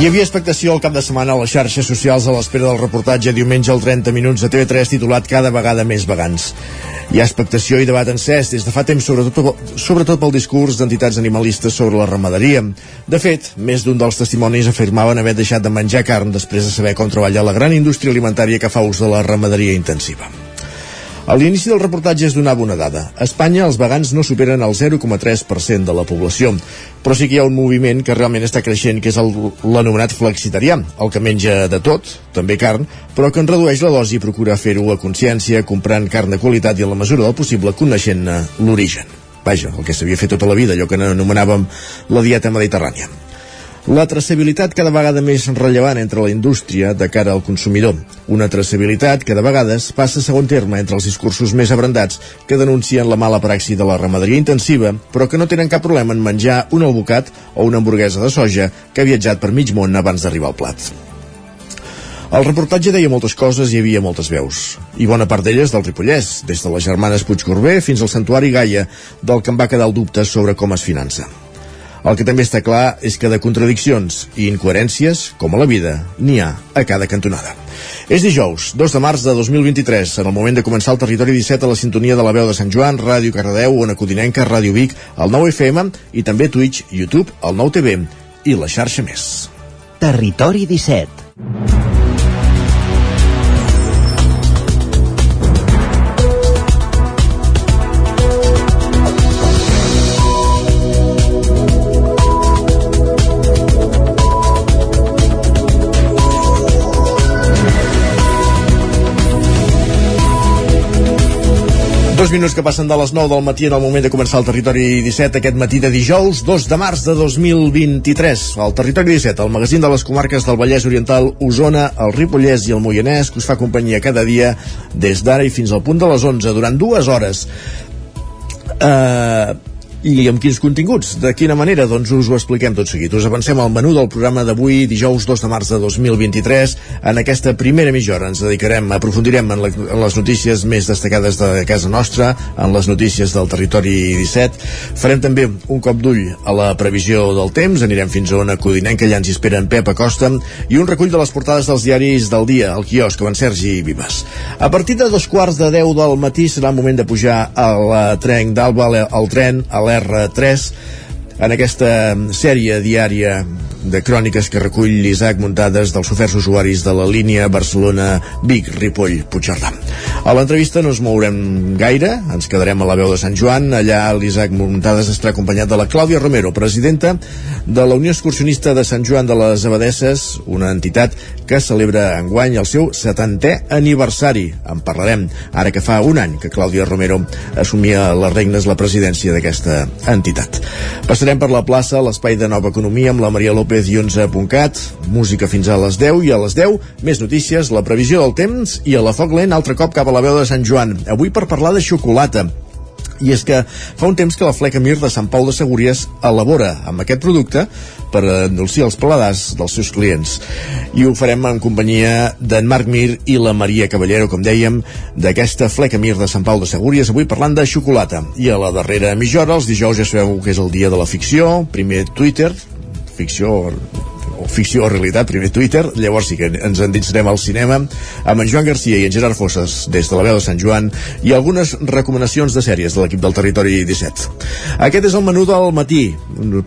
Hi havia expectació al cap de setmana a les xarxes socials a l'espera del reportatge diumenge al 30 minuts de TV3 titulat Cada vegada més vegans. Hi ha expectació i debat encès des de fa temps sobretot, sobretot pel discurs d'entitats animalistes sobre la ramaderia. De fet, més d'un dels testimonis afirmaven haver deixat de menjar carn després de saber com treballa la gran indústria alimentària que fa ús de la ramaderia intensiva. A l'inici del reportatge es donava una dada. A Espanya els vegans no superen el 0,3% de la població, però sí que hi ha un moviment que realment està creixent, que és l'anomenat flexitarià, el que menja de tot, també carn, però que en redueix la dosi i procura fer-ho a consciència, comprant carn de qualitat i en la mesura del possible coneixent-ne l'origen. Vaja, el que s'havia fet tota la vida, allò que anomenàvem la dieta mediterrània. La traçabilitat cada vegada més rellevant entre la indústria de cara al consumidor. Una traçabilitat que de vegades passa segon terme entre els discursos més abrandats que denuncien la mala praxi de la ramaderia intensiva, però que no tenen cap problema en menjar un albocat o una hamburguesa de soja que ha viatjat per mig món abans d'arribar al plat. El reportatge deia moltes coses i hi havia moltes veus, i bona part d'elles del Ripollès, des de les germanes Puigcorbé fins al Santuari Gaia, del que em va quedar el dubte sobre com es finança. El que també està clar és que de contradiccions i incoherències, com a la vida, n'hi ha a cada cantonada. És dijous, 2 de març de 2023, en el moment de començar el Territori 17 a la sintonia de la veu de Sant Joan, Ràdio Cardedeu, Ona Codinenca, Ràdio Vic, el 9 FM i també Twitch, YouTube, el 9 TV i la xarxa més. Territori 17 Dos minuts que passen de les 9 del matí en el moment de començar el Territori 17 aquest matí de dijous, 2 de març de 2023. El Territori 17, el magazín de les comarques del Vallès Oriental, Osona, el Ripollès i el Moianès, que us fa companyia cada dia des d'ara i fins al punt de les 11, durant dues hores. Uh, i amb quins continguts? De quina manera? Doncs us ho expliquem tot seguit. Us avancem al menú del programa d'avui, dijous 2 de març de 2023. En aquesta primera mitja hora ens dedicarem, aprofundirem en, la, en les notícies més destacades de casa nostra, en les notícies del territori 17. Farem també un cop d'ull a la previsió del temps, anirem fins a una codinenca, allà ens hi espera en Pep Acosta, i un recull de les portades dels diaris del dia, al quiosc, amb en Sergi Vives. A partir de dos quarts de 10 del matí serà el moment de pujar al tren d'Alba, al tren, a l'R3 en aquesta sèrie diària de cròniques que recull l'Isaac muntades dels oferts usuaris de la línia Barcelona-Vic-Ripoll-Puigcerdà. A l'entrevista no ens mourem gaire, ens quedarem a la veu de Sant Joan. Allà l'Isaac Muntades estarà acompanyat de la Clàudia Romero, presidenta de la Unió Excursionista de Sant Joan de les Abadesses, una entitat que celebra enguany el seu 70è aniversari. En parlarem ara que fa un any que Clàudia Romero assumia les regnes la presidència d'aquesta entitat. Passarem per la plaça, l'espai de nova economia amb la Maria López 11.cat, música fins a les 10 i a les 10 més notícies, la previsió del temps i a la foc lent altre cop cap a la veu de Sant Joan. Avui per parlar de xocolata i és que fa un temps que la Fleca Mir de Sant Pau de Segúries elabora amb aquest producte per endolcir els paladars dels seus clients. I ho farem en companyia d'en Marc Mir i la Maria Caballero, com dèiem, d'aquesta Fleca Mir de Sant Pau de Segúries, avui parlant de xocolata. I a la darrera mitja hora, els dijous ja sabeu que és el dia de la ficció, primer Twitter, ficció o ficció o realitat, primer Twitter, llavors sí que ens endinsarem al cinema amb en Joan Garcia i en Gerard Fosses des de la veu de Sant Joan i algunes recomanacions de sèries de l'equip del Territori 17. Aquest és el menú del matí.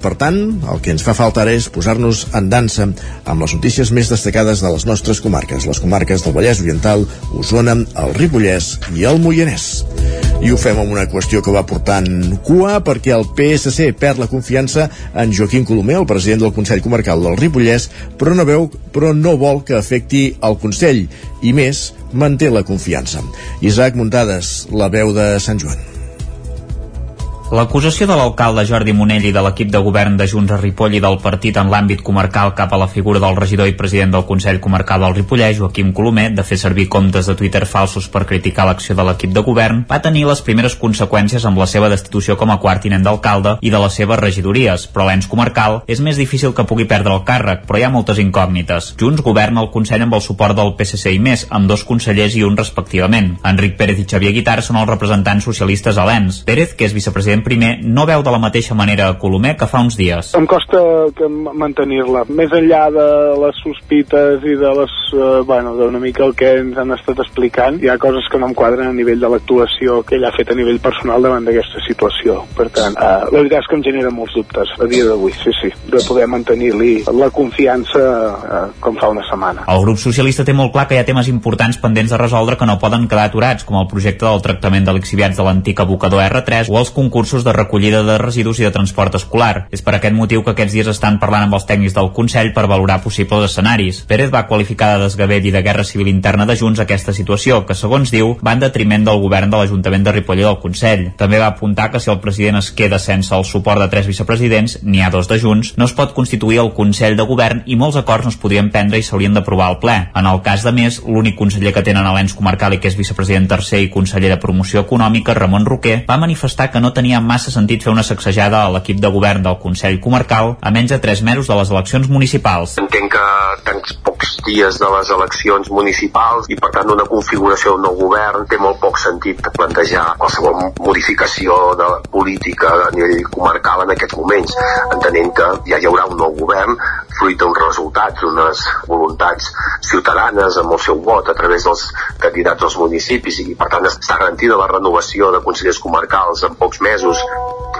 Per tant, el que ens fa falta ara és posar-nos en dansa amb les notícies més destacades de les nostres comarques, les comarques del Vallès Oriental, Osona, el Ripollès i el Moianès i ho fem amb una qüestió que va portant cua perquè el PSC perd la confiança en Joaquim Colomer, el president del Consell Comarcal del Ripollès, però no, veu, però no vol que afecti el Consell i més, manté la confiança. Isaac Muntades, la veu de Sant Joan. L'acusació de l'alcalde Jordi Monell i de l'equip de govern de Junts a Ripoll i del partit en l'àmbit comarcal cap a la figura del regidor i president del Consell Comarcal del Ripollès, Joaquim Colomer, de fer servir comptes de Twitter falsos per criticar l'acció de l'equip de govern, va tenir les primeres conseqüències amb la seva destitució com a quart tinent d'alcalde i de les seves regidories, però l'ens comarcal és més difícil que pugui perdre el càrrec, però hi ha moltes incògnites. Junts governa el Consell amb el suport del PSC i més, amb dos consellers i un respectivament. Enric Pérez i Xavier Guitar són els representants socialistes a l'ENS. Pérez, que és vicepresident primer no veu de la mateixa manera a Colomer que fa uns dies. Em costa mantenir-la. Més enllà de les sospites i de les, eh, bueno, d'una mica el que ens han estat explicant, hi ha coses que no em quadren a nivell de l'actuació que ell ha fet a nivell personal davant d'aquesta situació. Per tant, eh, la veritat és que em genera molts dubtes a dia d'avui, sí, sí, de poder mantenir-li la confiança eh, com fa una setmana. El grup socialista té molt clar que hi ha temes importants pendents de resoldre que no poden quedar aturats, com el projecte del tractament de lixiviats de l'antic abocador R3 o els concursos de recollida de residus i de transport escolar. És per aquest motiu que aquests dies estan parlant amb els tècnics del Consell per valorar possibles escenaris. Pérez va qualificar de desgavell i de guerra civil interna de Junts aquesta situació, que segons diu va en detriment del govern de l'Ajuntament de Ripoll i del Consell. També va apuntar que si el president es queda sense el suport de tres vicepresidents, n'hi ha dos de Junts, no es pot constituir el Consell de Govern i molts acords no es podrien prendre i s'haurien d'aprovar al ple. En el cas de més, l'únic conseller que tenen a l'ens comarcal i que és vicepresident tercer i conseller de promoció econòmica, Ramon Roquer, va manifestar que no tenia massa sentit fer una sacsejada a l'equip de govern del Consell Comarcal a menys de 3 mesos de les eleccions municipals. Entenc que tants pocs dies de les eleccions municipals i per tant una configuració del nou govern té molt poc sentit plantejar qualsevol modificació de política a nivell comarcal en aquests moments, entenent que ja hi haurà un nou govern fruit d'uns resultats, unes voluntats ciutadanes amb el seu vot a través dels candidats als municipis i per tant està garantida la renovació de consellers comarcals en pocs mesos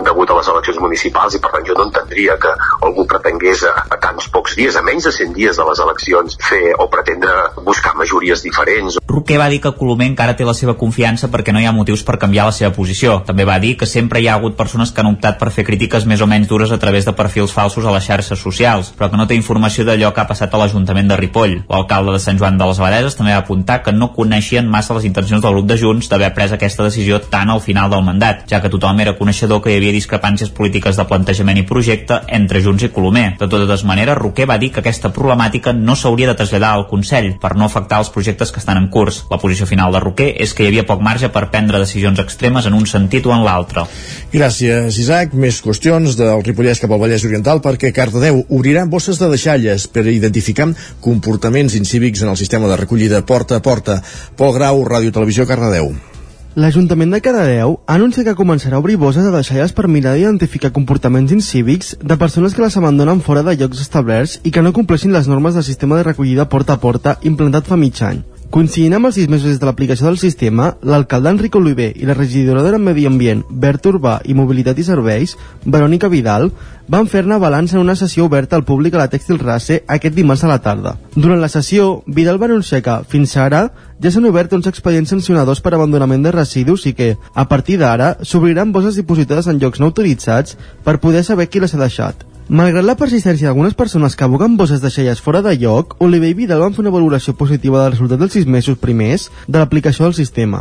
degut a les eleccions municipals i per tant jo no entendria que algú pretengués a, a tants pocs dies, a menys de 100 dies de les eleccions, fer o pretendre buscar majories diferents. Roquer va dir que Colomer encara té la seva confiança perquè no hi ha motius per canviar la seva posició. També va dir que sempre hi ha hagut persones que han optat per fer crítiques més o menys dures a través de perfils falsos a les xarxes socials, però que no té informació d'allò que ha passat a l'Ajuntament de Ripoll. L'alcalde de Sant Joan de les Abadeses també va apuntar que no coneixien massa les intencions del grup de Junts d'haver pres aquesta decisió tant al final del mandat, ja que tothom era coneixedor que hi havia discrepàncies polítiques de plantejament i projecte entre Junts i Colomer. De totes maneres, Roquer va dir que aquesta problemàtica no s'hauria de traslladar al Consell per no afectar els projectes que estan en curs. La posició final de Roquer és que hi havia poc marge per prendre decisions extremes en un sentit o en l'altre. Gràcies, Isaac. Més qüestions del Ripollès cap al Vallès Oriental perquè Cardedeu obrirà bosses de deixalles per identificar comportaments incívics en el sistema de recollida porta a porta. Pol Grau, Ràdio Televisió, Cardedeu. L'Ajuntament de Cardedeu ha anunciat que començarà a obrir bosses de deixalles per mirar d'identificar comportaments incívics de persones que les abandonen fora de llocs establerts i que no compleixin les normes del sistema de recollida porta a porta implantat fa mig any. Coincidint amb els sis mesos des de l'aplicació del sistema, l'alcalde Enric Oliver i la regidora de Medi Ambient, Bert Urbà i Mobilitat i Serveis, Verònica Vidal, van fer-ne balanç en una sessió oberta al públic a la Tèxtil Race aquest dimarts a la tarda. Durant la sessió, Vidal va anunciar que, fins ara, ja s'han obert uns expedients sancionadors per abandonament de residus i que, a partir d'ara, s'obriran bosses dipositades en llocs no autoritzats per poder saber qui les ha deixat. Malgrat la persistència d'algunes persones que aboquen bosses de xelles fora de lloc, Oliver i Vidal van fer una valoració positiva del resultat dels sis mesos primers de l'aplicació del sistema.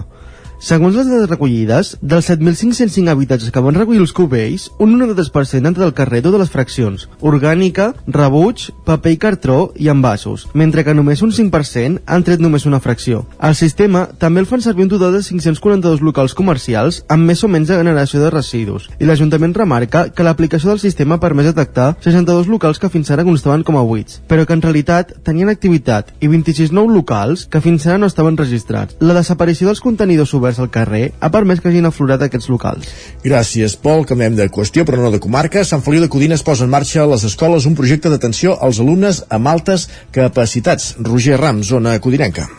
Segons les dades recollides, dels 7.505 habitatges que van recollir els cubells, un 93% han tret el carrer de les fraccions, orgànica, rebuig, paper i cartró i envasos, mentre que només un 5% han tret només una fracció. El sistema també el fan servir un total de 542 locals comercials amb més o menys de generació de residus, i l'Ajuntament remarca que l'aplicació del sistema permet detectar 62 locals que fins ara constaven com a buits, però que en realitat tenien activitat i 26 nous locals que fins ara no estaven registrats. La desaparició dels contenidors oberts al carrer ha permès que hagin aflorat aquests locals. Gràcies, Pol. Canviem de qüestió, però no de comarca. Sant Feliu de Codines posa en marxa a les escoles un projecte d'atenció als alumnes amb altes capacitats. Roger Ram, zona codinenca.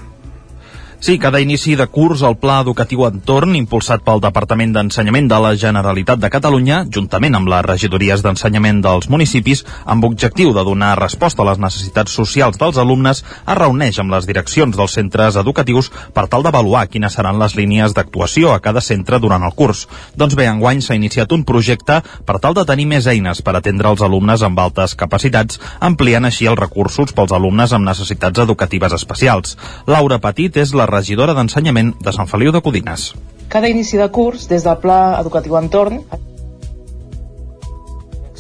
Sí, cada inici de curs el Pla Educatiu Entorn, impulsat pel Departament d'Ensenyament de la Generalitat de Catalunya, juntament amb les regidories d'ensenyament dels municipis, amb objectiu de donar resposta a les necessitats socials dels alumnes, es reuneix amb les direccions dels centres educatius per tal d'avaluar quines seran les línies d'actuació a cada centre durant el curs. Doncs bé, enguany s'ha iniciat un projecte per tal de tenir més eines per atendre els alumnes amb altes capacitats, ampliant així els recursos pels alumnes amb necessitats educatives especials. Laura Petit és la regidora d'Ensenyament de Sant Feliu de Codines. Cada inici de curs, des del Pla Educatiu Entorn,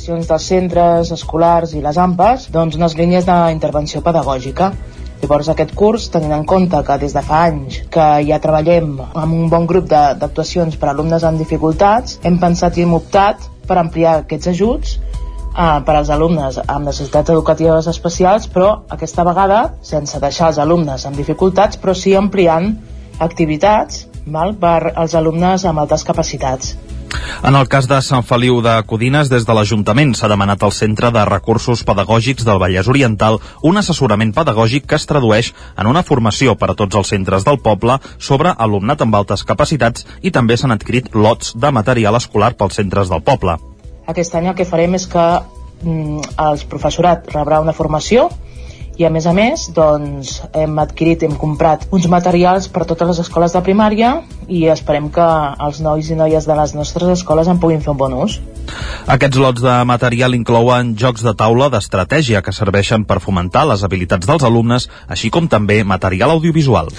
direccions dels centres escolars i les AMPAs doncs, unes línies d'intervenció pedagògica. Llavors aquest curs, tenint en compte que des de fa anys que ja treballem amb un bon grup d'actuacions per a alumnes amb dificultats, hem pensat i hem optat per ampliar aquests ajuts eh, per als alumnes amb necessitats educatives especials, però aquesta vegada sense deixar els alumnes amb dificultats, però sí ampliant activitats val, per als alumnes amb altes capacitats. En el cas de Sant Feliu de Codines, des de l'Ajuntament s'ha demanat al Centre de Recursos Pedagògics del Vallès Oriental un assessorament pedagògic que es tradueix en una formació per a tots els centres del poble sobre alumnat amb altes capacitats i també s'han adquirit lots de material escolar pels centres del poble. Aquest any el que farem és que mm, el professorat rebrà una formació i a més a més doncs, hem adquirit, hem comprat uns materials per a totes les escoles de primària i esperem que els nois i noies de les nostres escoles en puguin fer un bon ús. Aquests lots de material inclouen jocs de taula d'estratègia que serveixen per fomentar les habilitats dels alumnes, així com també material audiovisual.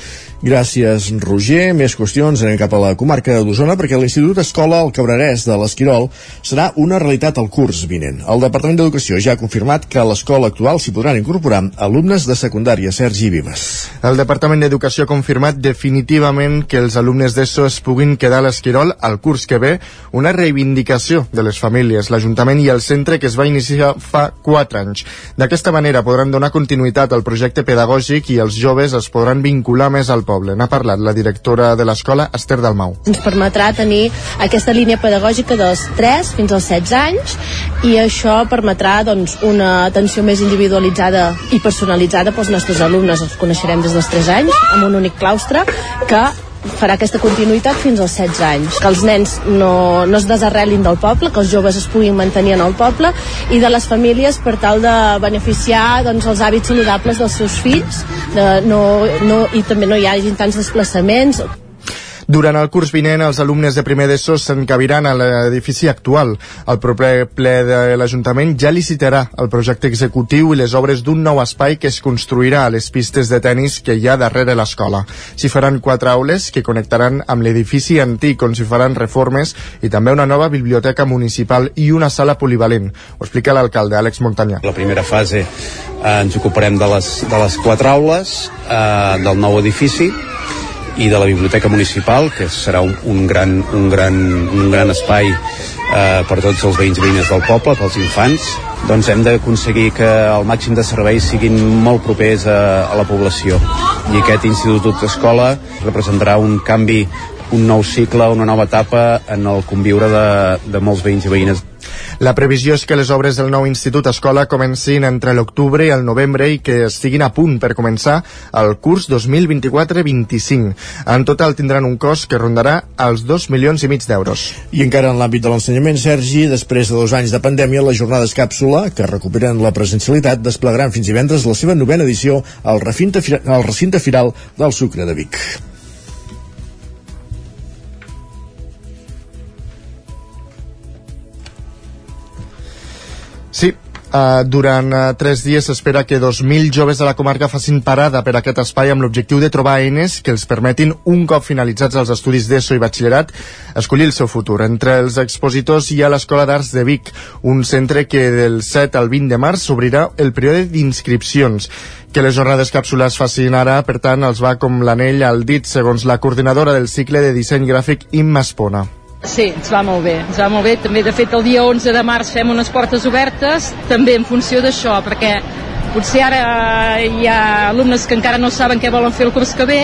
Gràcies, Roger. Més qüestions. Anem cap a la comarca d'Osona perquè l'Institut Escola El Cabrerès de l'Esquirol serà una realitat al curs vinent. El Departament d'Educació ja ha confirmat que a l'escola actual s'hi podran incorporar alumnes de secundària. Sergi Vives. El Departament d'Educació ha confirmat definitivament que els alumnes d'ESO es puguin quedar a l'Esquirol al curs que ve, una reivindicació de les famílies, l'Ajuntament i el centre que es va iniciar fa 4 anys. D'aquesta manera podran donar continuïtat al projecte pedagògic i els joves es podran vincular més al poble. N'ha parlat la directora de l'escola, Esther Dalmau. Ens permetrà tenir aquesta línia pedagògica dels 3 fins als 16 anys i això permetrà doncs, una atenció més individualitzada i personalitzada pels nostres alumnes. Els coneixerem des dels 3 anys amb un únic claustre que farà aquesta continuïtat fins als 16 anys, que els nens no, no es desarrelin del poble, que els joves es puguin mantenir en el poble i de les famílies per tal de beneficiar doncs, els hàbits saludables dels seus fills de no, no, i també no hi hagi tants desplaçaments durant el curs vinent, els alumnes de primer d'ESO s'encabiran a l'edifici actual. El proper ple de l'Ajuntament ja licitarà el projecte executiu i les obres d'un nou espai que es construirà a les pistes de tennis que hi ha darrere l'escola. S'hi faran quatre aules que connectaran amb l'edifici antic on s'hi faran reformes i també una nova biblioteca municipal i una sala polivalent. Ho explica l'alcalde Àlex Montanyà. La primera fase eh, ens ocuparem de les, de les quatre aules eh, del nou edifici i de la Biblioteca Municipal, que serà un, un, gran, un, gran, un gran espai eh, per tots els veïns i veïnes del poble, pels infants, doncs hem d'aconseguir que el màxim de serveis siguin molt propers a, a la població. I aquest institut d'escola representarà un canvi, un nou cicle, una nova etapa en el conviure de, de molts veïns i veïnes la previsió és que les obres del nou Institut Escola comencin entre l'octubre i el novembre i que estiguin a punt per començar el curs 2024-25. En total tindran un cost que rondarà els 2 milions i mig d'euros. I encara en l'àmbit de l'ensenyament, Sergi, després de dos anys de pandèmia, les jornades càpsula, que recuperen la presencialitat, desplegaran fins divendres la seva novena edició al recinte, al recinte firal del Sucre de Vic. Sí, Uh, durant uh, tres dies s'espera que 2.000 joves de la comarca facin parada per aquest espai amb l'objectiu de trobar eines que els permetin, un cop finalitzats els estudis d'ESO i batxillerat, escollir el seu futur. Entre els expositors hi ha l'Escola d'Arts de Vic, un centre que del 7 al 20 de març s'obrirà el període d'inscripcions. Que les jornades càpsules facin ara, per tant, els va com l'anell al dit, segons la coordinadora del cicle de disseny gràfic Imma Espona. Sí, ens va molt bé, ens va molt bé. També, de fet, el dia 11 de març fem unes portes obertes, també en funció d'això, perquè potser ara hi ha alumnes que encara no saben què volen fer el curs que ve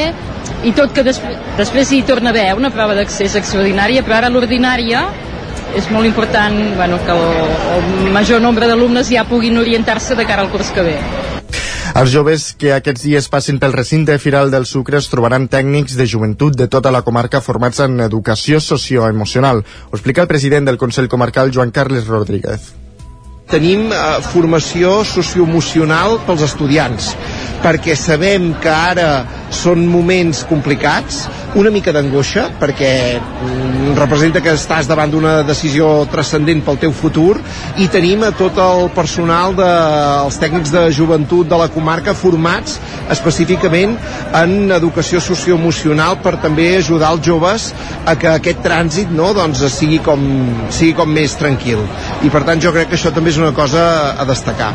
i tot que des després hi torna a haver una prova d'accés extraordinària, però ara l'ordinària és molt important bueno, que el, el major nombre d'alumnes ja puguin orientar-se de cara al curs que ve. Els joves que aquests dies passin pel recinte Firal del Sucre es trobaran tècnics de joventut de tota la comarca formats en educació socioemocional. Ho explica el president del Consell Comarcal, Joan Carles Rodríguez tenim eh, formació socioemocional pels estudiants perquè sabem que ara són moments complicats una mica d'angoixa perquè mm, representa que estàs davant d'una decisió transcendent pel teu futur i tenim a tot el personal de, els tècnics de joventut de la comarca formats específicament en educació socioemocional per també ajudar els joves a que aquest trànsit no, doncs, sigui, com, sigui com més tranquil. I per tant jo crec que això també és una cosa a destacar.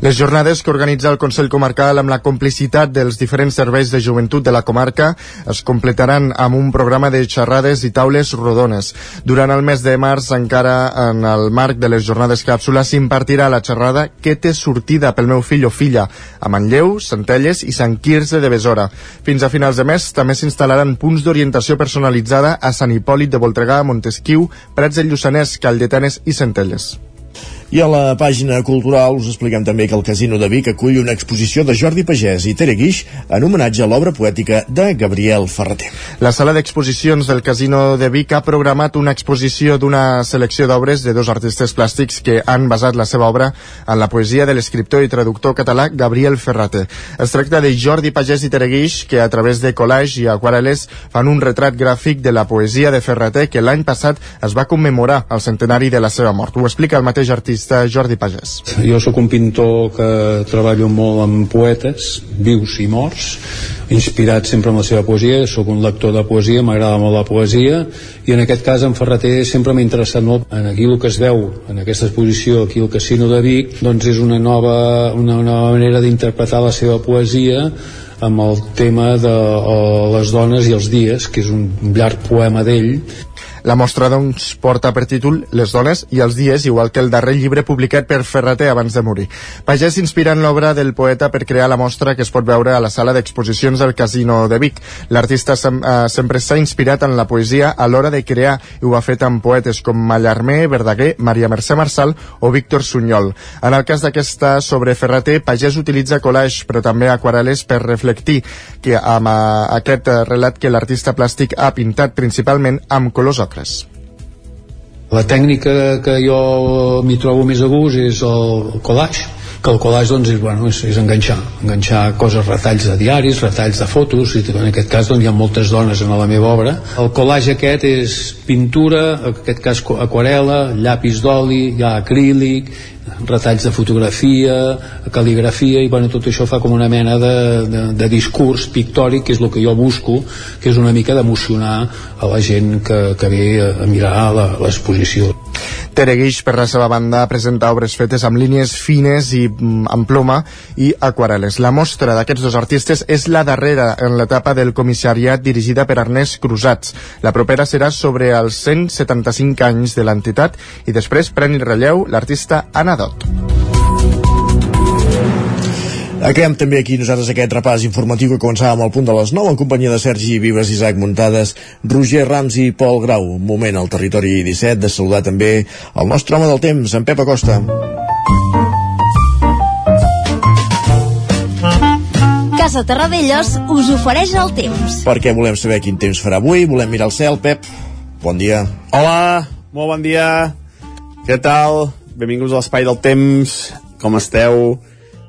Les jornades que organitza el Consell Comarcal amb la complicitat dels diferents serveis de joventut de la comarca es completaran amb un programa de xerrades i taules rodones. Durant el mes de març, encara en el marc de les jornades càpsula, s'impartirà la xerrada Què té sortida pel meu fill o filla? a Manlleu, Centelles i Sant Quirze de Besora. Fins a finals de mes també s'instal·laran punts d'orientació personalitzada a Sant Hipòlit de Voltregà, Montesquieu, Prats del Lluçanès, Caldetanes i Centelles. I a la pàgina cultural us expliquem també que el Casino de Vic acull una exposició de Jordi Pagès i Tere Guix en homenatge a l'obra poètica de Gabriel Ferreter. La sala d'exposicions del Casino de Vic ha programat una exposició d'una selecció d'obres de dos artistes plàstics que han basat la seva obra en la poesia de l'escriptor i traductor català Gabriel Ferreter. Es tracta de Jordi Pagès i Tere Guix que a través de collage i aquarel·les fan un retrat gràfic de la poesia de Ferreter que l'any passat es va commemorar el centenari de la seva mort. Ho explica el mateix artista l'artista Jordi Pagès. Jo sóc un pintor que treballo molt amb poetes, vius i morts, inspirat sempre en la seva poesia, sóc un lector de poesia, m'agrada molt la poesia, i en aquest cas en Ferreter sempre m'ha interessat molt en aquí el que es veu en aquesta exposició aquí al Casino de Vic, doncs és una nova, una nova manera d'interpretar la seva poesia amb el tema de les dones i els dies, que és un llarg poema d'ell, la mostra, doncs, porta per títol Les dones i els dies, igual que el darrer llibre publicat per Ferreter abans de morir. Pagès s'inspira en l'obra del poeta per crear la mostra que es pot veure a la sala d'exposicions del Casino de Vic. L'artista sem eh, sempre s'ha inspirat en la poesia a l'hora de crear i ho ha fet amb poetes com Mallarmé, Verdaguer, Maria Mercè Marçal o Víctor Sunyol. En el cas d'aquesta sobre Ferreter, Pagès utilitza collage però també aquarel·les per reflectir que amb uh, aquest uh, relat que l'artista plàstic ha pintat principalment amb colors ocres. La tècnica que jo m'hi trobo més a gust és el collage, que el collage doncs, és, bueno, és, és enganxar, enganxar coses, retalls de diaris, retalls de fotos, i en aquest cas doncs, hi ha moltes dones en la meva obra. El collage aquest és pintura, en aquest cas aquarela, llapis d'oli, hi ha acrílic, retalls de fotografia, cal·ligrafia i bueno, tot això fa com una mena de, de, de discurs pictòric que és el que jo busco, que és una mica d'emocionar a la gent que, que ve a mirar l'exposició. Tere Guix, per la seva banda, presenta obres fetes amb línies fines i mm, amb ploma i aquarel·les. La mostra d'aquests dos artistes és la darrera en l'etapa del comissariat dirigida per Ernest Cruzats. La propera serà sobre els 175 anys de l'entitat i després pren el relleu l'artista Anna Dot. Acabem també aquí nosaltres aquest repàs informatiu que començàvem al punt de les 9 en companyia de Sergi Vives, Isaac Muntades, Roger Rams i Pol Grau. Un moment al territori 17 de saludar també el nostre home del temps, en Pep Acosta. Casa Terradellos us ofereix el temps. Perquè volem saber quin temps farà avui, volem mirar el cel, Pep. Bon dia. Hola, molt bon dia. Què tal? Benvinguts a l'Espai del Temps. Com esteu?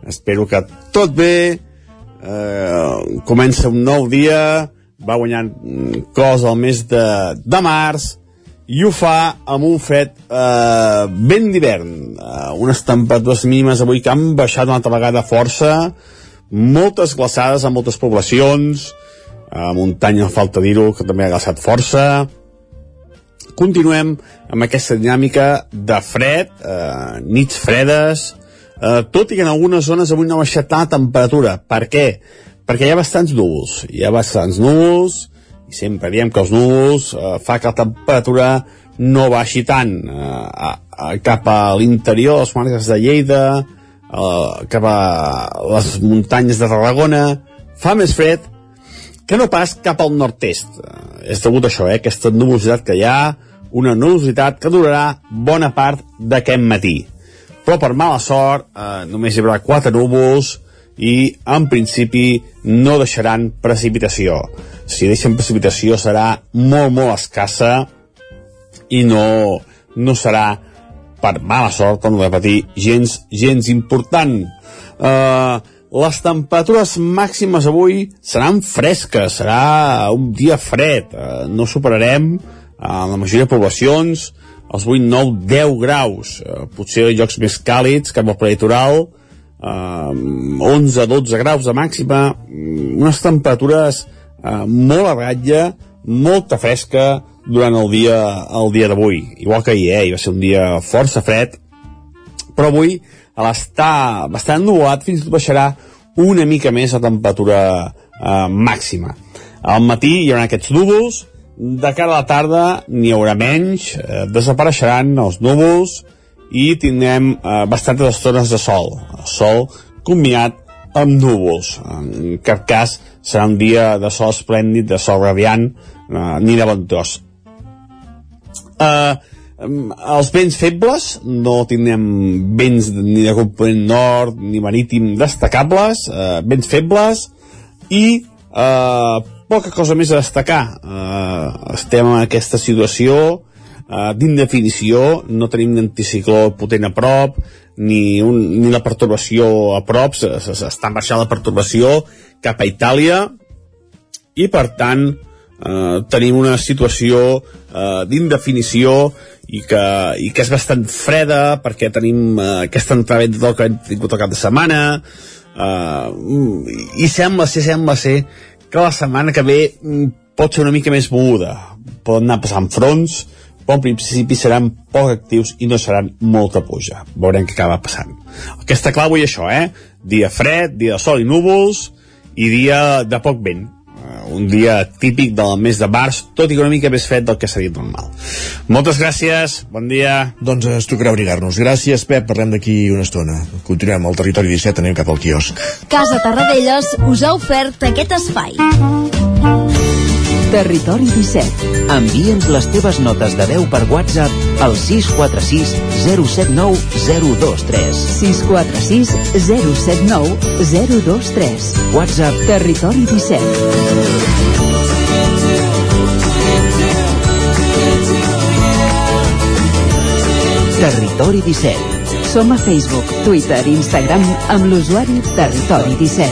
espero que tot bé. Eh, comença un nou dia. Va guanyant cos al mes de, de març i ho fa amb un fred eh, ben d'hivern. Eh, unes temperatures mínimes avui que han baixat una altra vegada força. Moltes glaçades a moltes poblacions. A muntanya falta dir-ho que també ha glaçat força continuem amb aquesta dinàmica de fred eh, nits fredes eh, tot i que en algunes zones avui no ha baixat la temperatura. Per què? Perquè hi ha bastants núvols. Hi ha bastants núvols, i sempre diem que els núvols eh, fa que la temperatura no baixi tant eh, a, a, cap a l'interior les comarques de Lleida, eh, cap a les muntanyes de Tarragona, fa més fred que no pas cap al nord-est. Eh, és degut a això, eh, aquesta nubositat que hi ha, una nubositat que durarà bona part d'aquest matí però per mala sort eh, només hi haurà quatre núvols i en principi no deixaran precipitació. Si deixen precipitació serà molt, molt escassa i no, no serà per mala sort, com de repetir, gens, gens important. Uh, les temperatures màximes avui seran fresques, serà un dia fred, eh, no superarem en la majoria de poblacions els 8, 9, 10 graus, eh, potser llocs més càlids cap al prelitoral, eh, 11, 12 graus de màxima, mm, unes temperatures eh, molt a ratlla, molta fresca durant el dia el dia d'avui, igual que ahir, eh, hi va ser un dia força fred, però avui a l'estar bastant nuvolat fins i tot baixarà una mica més la temperatura eh, màxima. Al matí hi haurà aquests núvols, de cara a la tarda n'hi haurà menys, eh, desapareixeran els núvols i tindrem eh, bastantes estones de sol. Sol combinat amb núvols. En cap cas serà un dia de sol esplèndid, de sol radiant, eh, ni de ventós. Eh, els vents febles no tindrem vents ni de component nord ni marítim destacables eh, vents febles i eh, poca cosa més a destacar. Eh, estem en aquesta situació eh, d'indefinició. No tenim un anticicló potent a prop ni, un, ni la pertorbació a prop. S'està baixant la pertorbació cap a Itàlia. I per tant eh, tenim una situació eh, d'indefinició i que, i que és bastant freda perquè tenim uh, aquesta entrada del que hem tingut el cap de setmana. Uh, i sembla ser, sembla ser que la setmana que ve mm, pot ser una mica més moguda poden anar passant fronts però en principi seran poc actius i no seran molta puja. Veurem què acaba passant. El que està clar avui això, eh? dia fred, dia de sol i núvols i dia de poc vent un dia típic del mes de març, tot i que una mica més fred del que seria normal. Moltes gràcies, bon dia. Doncs ens tocarà obligar-nos. Gràcies, Pep, parlem d'aquí una estona. Continuem al territori 17, anem cap al quiosc. Casa Tarradellas us ha ofert aquest espai. Territori 17. Envia'ns les teves notes de veu per WhatsApp al 646 079 023. 646 079 023. WhatsApp Territori 17. Territori 17. Som a Facebook, Twitter i Instagram amb l'usuari Territori 17.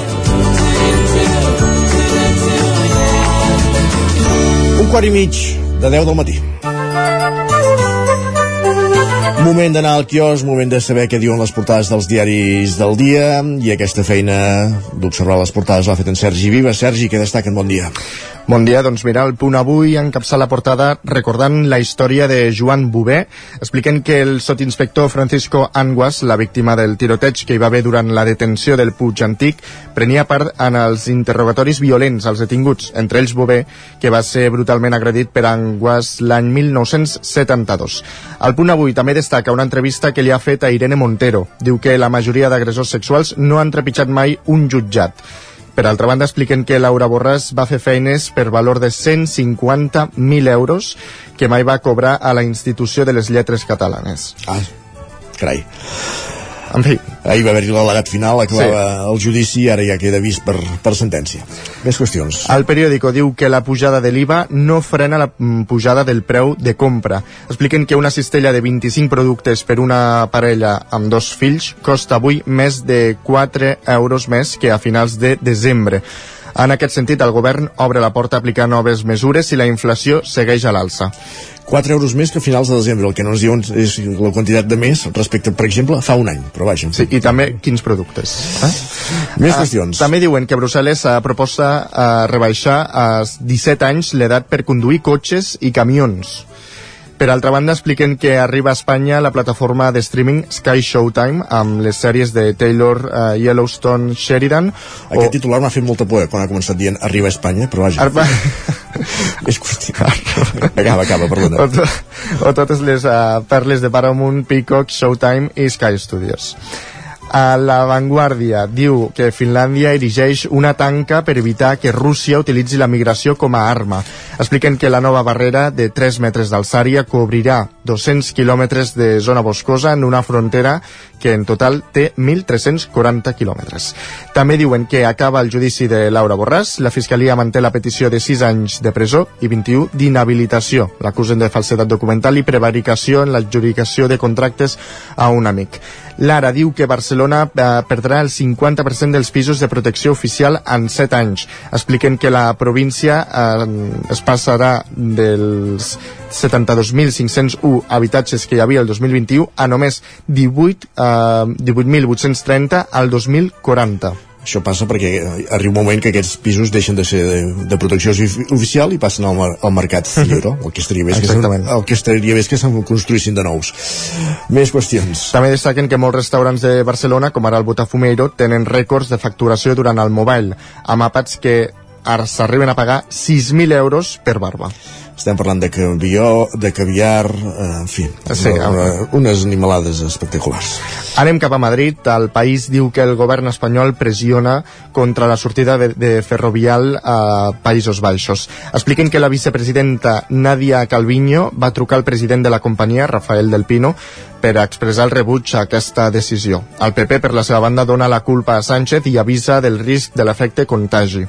Un quart i mig de 10 del matí. Moment d'anar al quios, moment de saber què diuen les portades dels diaris del dia i aquesta feina d'observar les portades l'ha fet en Sergi Viva. Sergi, què destaquen? Bon dia. Bon dia, doncs mira, el punt avui encapçar la portada recordant la història de Joan Bové, expliquen que el sotinspector Francisco Anguas, la víctima del tiroteig que hi va haver durant la detenció del Puig Antic, prenia part en els interrogatoris violents als detinguts, entre ells Bové, que va ser brutalment agredit per Anguas l'any 1972. El punt avui també destaca una entrevista que li ha fet a Irene Montero. Diu que la majoria d'agressors sexuals no han trepitjat mai un jutjat. Per altra banda, expliquen que Laura Borràs va fer feines per valor de 150.000 euros que mai va cobrar a la institució de les lletres catalanes. Ah, carai. En fi. Ahir va haver-hi l'al·legat final, acabava sí. el judici i ara ja queda vist per, per sentència. Més qüestions. El periòdico diu que la pujada de l'IVA no frena la mm, pujada del preu de compra. Expliquen que una cistella de 25 productes per una parella amb dos fills costa avui més de 4 euros més que a finals de desembre. En aquest sentit, el govern obre la porta a aplicar noves mesures si la inflació segueix a l'alça. 4 euros més que a finals de desembre. El que no ens diuen és la quantitat de més respecte, per exemple, fa un any. Però vaja. Sí, i també quins productes. Eh? Més qüestions. Uh, també diuen que Brussel·les uh, proposa uh, rebaixar a 17 anys l'edat per conduir cotxes i camions. Per altra banda, expliquen que arriba a Espanya la plataforma de streaming Sky Showtime amb les sèries de Taylor, uh, Yellowstone, Sheridan... Aquest o... titular m'ha fet molta por eh, quan ha començat dient arriba a Espanya, però vaja... Arba... és qüestió. acaba, acaba, perdona. O, to o totes les uh, perles de Paramount, Peacock, Showtime i Sky Studios. A La Vanguardia diu que Finlàndia erigeix una tanca per evitar que Rússia utilitzi la migració com a arma. Expliquen que la nova barrera de 3 metres d'alçària cobrirà 200 quilòmetres de zona boscosa en una frontera que en total té 1.340 quilòmetres. També diuen que acaba el judici de Laura Borràs, la Fiscalia manté la petició de 6 anys de presó i 21 d'inhabilitació. L'acusen de falsedat documental i prevaricació en l'adjudicació de contractes a un amic. Lara diu que Barcelona eh, perdrà el 50% dels pisos de protecció oficial en 7 anys. Expliquen que la província eh, es passarà dels 72.501 habitatges que hi havia el 2021 a només 18, eh, 18.830 al 2040. Això passa perquè arriba un moment que aquests pisos deixen de ser de, de protecció oficial i passen al, mar, al mercat lliure. El que estaria bé és que, el que estaria bé és que se'n construïssin de nous. Més qüestions. També destaquen que molts restaurants de Barcelona, com ara el Botafumeiro, tenen rècords de facturació durant el mobile, amb àpats que s'arriben a pagar 6.000 euros per barba estem parlant de cavió, de caviar, eh, en fi, sí, una, unes animalades espectaculars. Anem cap a Madrid. El país diu que el govern espanyol pressiona contra la sortida de, de Ferrovial a Països Baixos. Expliquen que la vicepresidenta Nadia Calviño va trucar al president de la companyia, Rafael del Pino, per expressar el rebuig a aquesta decisió. El PP, per la seva banda, dona la culpa a Sánchez i avisa del risc de l'efecte contagi.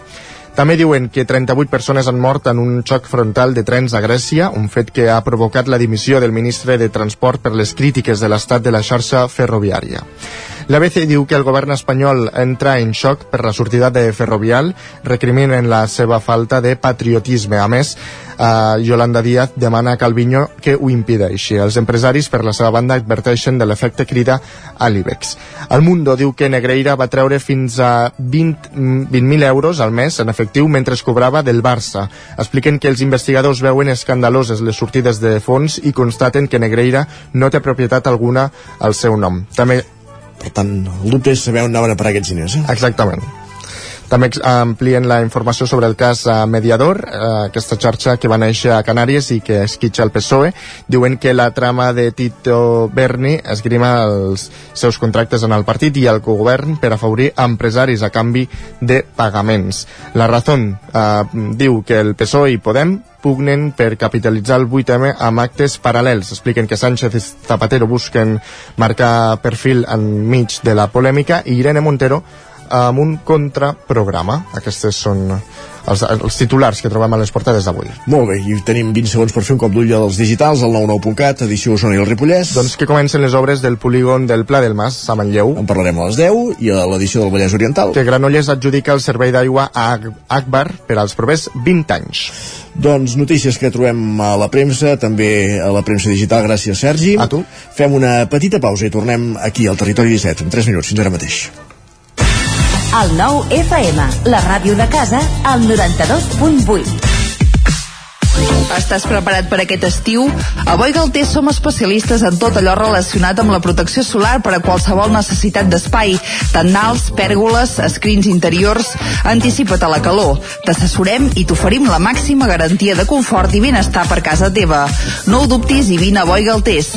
També diuen que 38 persones han mort en un xoc frontal de trens a Grècia, un fet que ha provocat la dimissió del ministre de Transport per les crítiques de l'estat de la xarxa ferroviària. L'ABC diu que el govern espanyol entra en xoc per la sortida de Ferrovial, recriminen la seva falta de patriotisme. A més, eh, Yolanda Díaz demana a Calviño que ho impideixi. Els empresaris, per la seva banda, adverteixen de l'efecte crida a l'IBEX. El Mundo diu que Negreira va treure fins a 20.000 20 euros al mes en efectiu mentre es cobrava del Barça. Expliquen que els investigadors veuen escandaloses les sortides de fons i constaten que Negreira no té propietat alguna al seu nom. També per tant, el dubte és saber on anaven a parar aquests diners. Eh? Exactament. També amplien la informació sobre el cas uh, Mediador, uh, aquesta xarxa que va néixer a Canàries i que esquitxa el PSOE. Diuen que la trama de Tito Berni esgrima els seus contractes en el partit i el govern per afavorir empresaris a canvi de pagaments. La Razón uh, diu que el PSOE i Podem pugnen per capitalitzar el 8M amb actes paral·lels. Expliquen que Sánchez i Zapatero busquen marcar perfil enmig de la polèmica i Irene Montero amb un contraprograma. Aquestes són els, els titulars que trobem a les portades d'avui. Molt bé, i tenim 20 segons per fer un cop d'ull dels digitals, al 99.cat, edició Osona i el Ripollès. Doncs que comencen les obres del polígon del Pla del Mas, a Manlleu. En parlarem a les 10 i a l'edició del Vallès Oriental. Que Granollers adjudica el servei d'aigua a Akbar per als propers 20 anys. Doncs notícies que trobem a la premsa, també a la premsa digital, gràcies Sergi. A tu. Fem una petita pausa i tornem aquí al Territori 17, en 3 minuts, fins ara mateix. El nou FM, la ràdio de casa, al 92.8. Estàs preparat per aquest estiu? A Boi Galter som especialistes en tot allò relacionat amb la protecció solar per a qualsevol necessitat d'espai, tendals, pèrgoles, escrins interiors. Anticipa't a la calor. T'assessorem i t'oferim la màxima garantia de confort i benestar per casa teva. No ho dubtis i vine a Boi Galtés.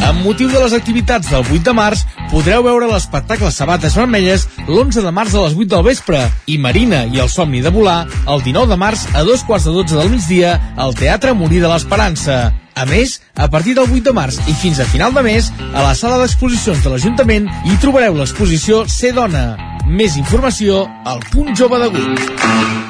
Amb motiu de les activitats del 8 de març, podreu veure l'espectacle Sabates Vermelles l'11 de març a les 8 del vespre i Marina i el somni de volar el 19 de març a dos quarts de 12 del migdia al Teatre Morí de l'Esperança. A més, a partir del 8 de març i fins a final de mes, a la sala d'exposicions de l'Ajuntament hi trobareu l'exposició Ser Dona. Més informació al punt jove de Gurb.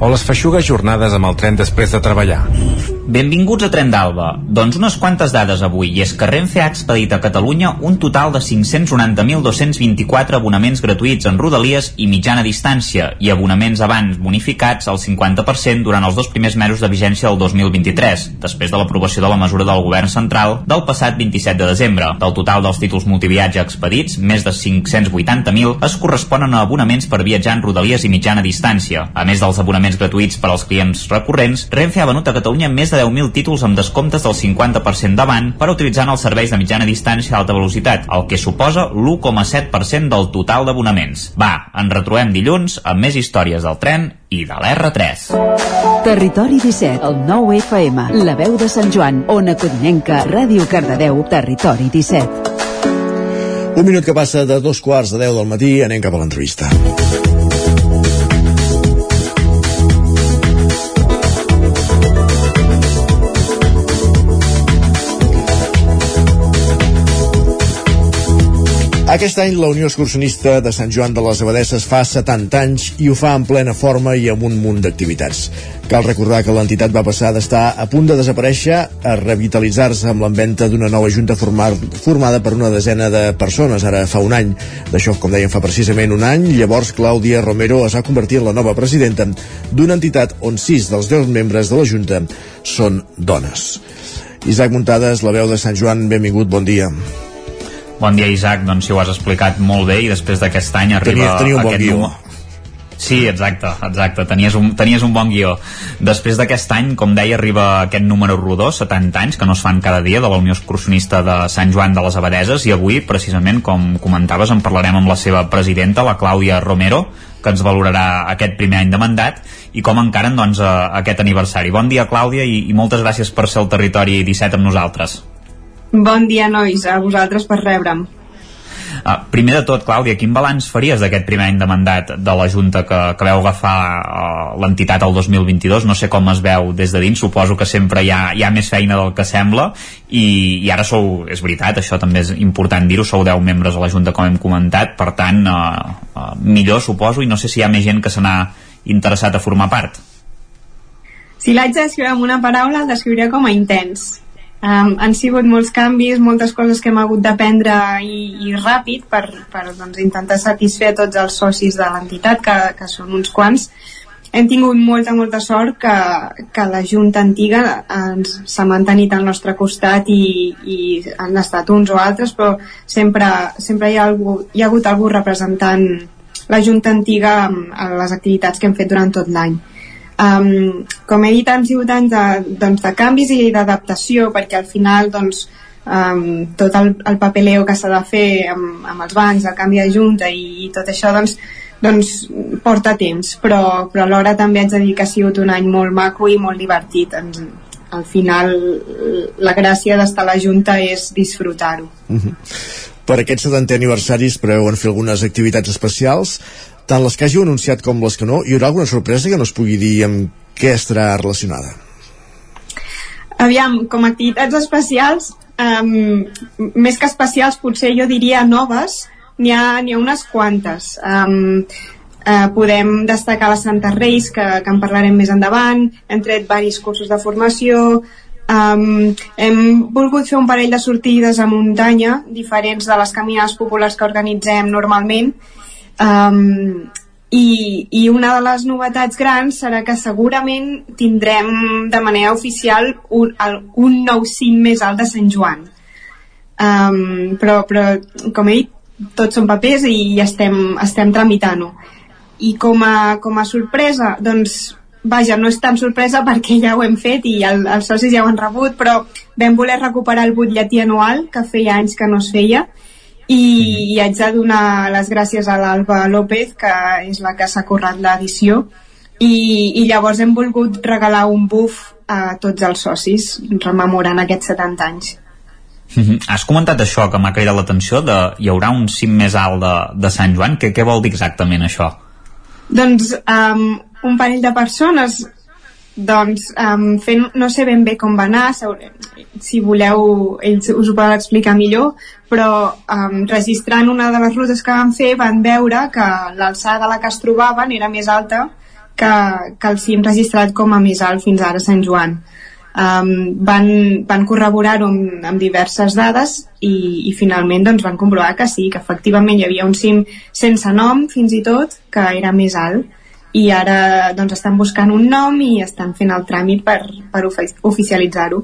o les feixugues jornades amb el tren després de treballar. Benvinguts a Tren d'Alba. Doncs unes quantes dades avui, i és que Renfe ha expedit a Catalunya un total de 590.224 abonaments gratuïts en rodalies i mitjana distància, i abonaments abans bonificats al 50% durant els dos primers mesos de vigència del 2023, després de l'aprovació de la mesura del Govern Central del passat 27 de desembre. Del total dels títols multiviatge expedits, més de 580.000 es corresponen a abonaments per viatjar en rodalies i mitjana distància. A més dels abonaments gratuïts per als clients recurrents, Renfe ha venut a Catalunya més de 10.000 títols amb descomptes del 50% davant per utilitzar els serveis de mitjana distància a alta velocitat, el que suposa l'1,7% del total d'abonaments. Va, ens retrobem dilluns amb més històries del tren i de l'R3. Territori 17, el 9 FM, la veu de Sant Joan, Ona Codinenca, Ràdio Cardedeu, Territori 17. Un minut que passa de dos quarts de deu del matí, anem cap a l'entrevista. Aquest any la Unió Excursionista de Sant Joan de les Abadesses fa 70 anys i ho fa en plena forma i amb un munt d'activitats. Cal recordar que l'entitat va passar d'estar a punt de desaparèixer a revitalitzar-se amb l'enventa d'una nova junta formar, formada per una desena de persones, ara fa un any. D'això, com dèiem, fa precisament un any. Llavors, Clàudia Romero es va convertir en la nova presidenta d'una entitat on sis dels deu membres de la junta són dones. Isaac Muntades, la veu de Sant Joan, benvingut, bon dia. Bon dia, Isaac. Doncs si ho has explicat molt bé i després d'aquest any arriba Tenia, tenia un bon aquest guió. Sí, exacte, exacte. Tenies un, tenies un bon guió. Després d'aquest any, com deia, arriba aquest número rodó, 70 anys, que no es fan cada dia, de la Unió Excursionista de Sant Joan de les Abadeses, i avui, precisament, com comentaves, en parlarem amb la seva presidenta, la Clàudia Romero, que ens valorarà aquest primer any de mandat i com encaren doncs, aquest aniversari. Bon dia, Clàudia, i, i moltes gràcies per ser al territori 17 amb nosaltres. Bon dia, nois, a vosaltres per rebre'm. Uh, primer de tot, Clàudia, quin balanç faries d'aquest primer any de mandat de la Junta que, que veu agafar uh, l'entitat el 2022? No sé com es veu des de dins, suposo que sempre hi ha, hi ha més feina del que sembla i, i ara sou, és veritat, això també és important dir-ho, sou 10 membres a la Junta com hem comentat, per tant, uh, uh, millor suposo i no sé si hi ha més gent que se n'ha interessat a formar part. Si l'haig de descriure amb una paraula, el descriuré com a intens. Um, han sigut molts canvis, moltes coses que hem hagut d'aprendre i, i ràpid per, per doncs, intentar satisfer tots els socis de l'entitat, que, que són uns quants. Hem tingut molta, molta sort que, que la Junta antiga ens s'ha mantenit al nostre costat i, i han estat uns o altres, però sempre, sempre hi, ha algú, hi ha hagut algú representant la Junta antiga a les activitats que hem fet durant tot l'any. Um, com he dit, han sigut anys de, doncs, de canvis i d'adaptació, perquè al final doncs, um, tot el, el papeleo que s'ha de fer amb, amb els bancs, el canvi de junta i, i tot això doncs, doncs porta temps, però, però alhora també haig de dir que ha sigut un any molt maco i molt divertit. Ens, al final la gràcia d'estar a la Junta és disfrutar-ho. Uh -huh. Per aquest 70 aniversaris preveuen fer algunes activitats especials, tant les que hàgiu anunciat com les que no. Hi haurà alguna sorpresa que no es pugui dir amb què estarà relacionada? Aviam, com a activitats especials, um, més que especials, potser jo diria noves, n'hi ha, ha unes quantes. Um, Eh, podem destacar la Santa Reis, que, que en parlarem més endavant, hem tret varis cursos de formació, um, hem volgut fer un parell de sortides a muntanya, diferents de les caminades populars que organitzem normalment, um, i, i una de les novetats grans serà que segurament tindrem de manera oficial un, el, un nou cim més alt de Sant Joan. Um, però, però, com he dit, tots són papers i estem, estem tramitant-ho i com a, com a sorpresa doncs vaja, no és tan sorpresa perquè ja ho hem fet i el, els socis ja ho han rebut però vam voler recuperar el butlletí anual que feia anys que no es feia i, i haig de donar les gràcies a l'Alba López que és la que s'ha currat l'edició i, i llavors hem volgut regalar un buf a tots els socis rememorant aquests 70 anys Mm -hmm. Has comentat això que m'ha cridat l'atenció de hi haurà un cim més alt de, de Sant Joan, què, què vol dir exactament això? Doncs um, un parell de persones doncs um, fent, no sé ben bé com va anar si voleu ells us ho poden explicar millor però um, registrant una de les rutes que van fer van veure que l'alçada de la que es trobaven era més alta que, que el cim registrat com a més alt fins ara a Sant Joan. Um, van, van corroborar-ho amb, amb diverses dades i, i finalment doncs, van comprovar que sí, que efectivament hi havia un cim sense nom fins i tot, que era més alt i ara doncs, estan buscant un nom i estan fent el tràmit per, per oficialitzar-ho.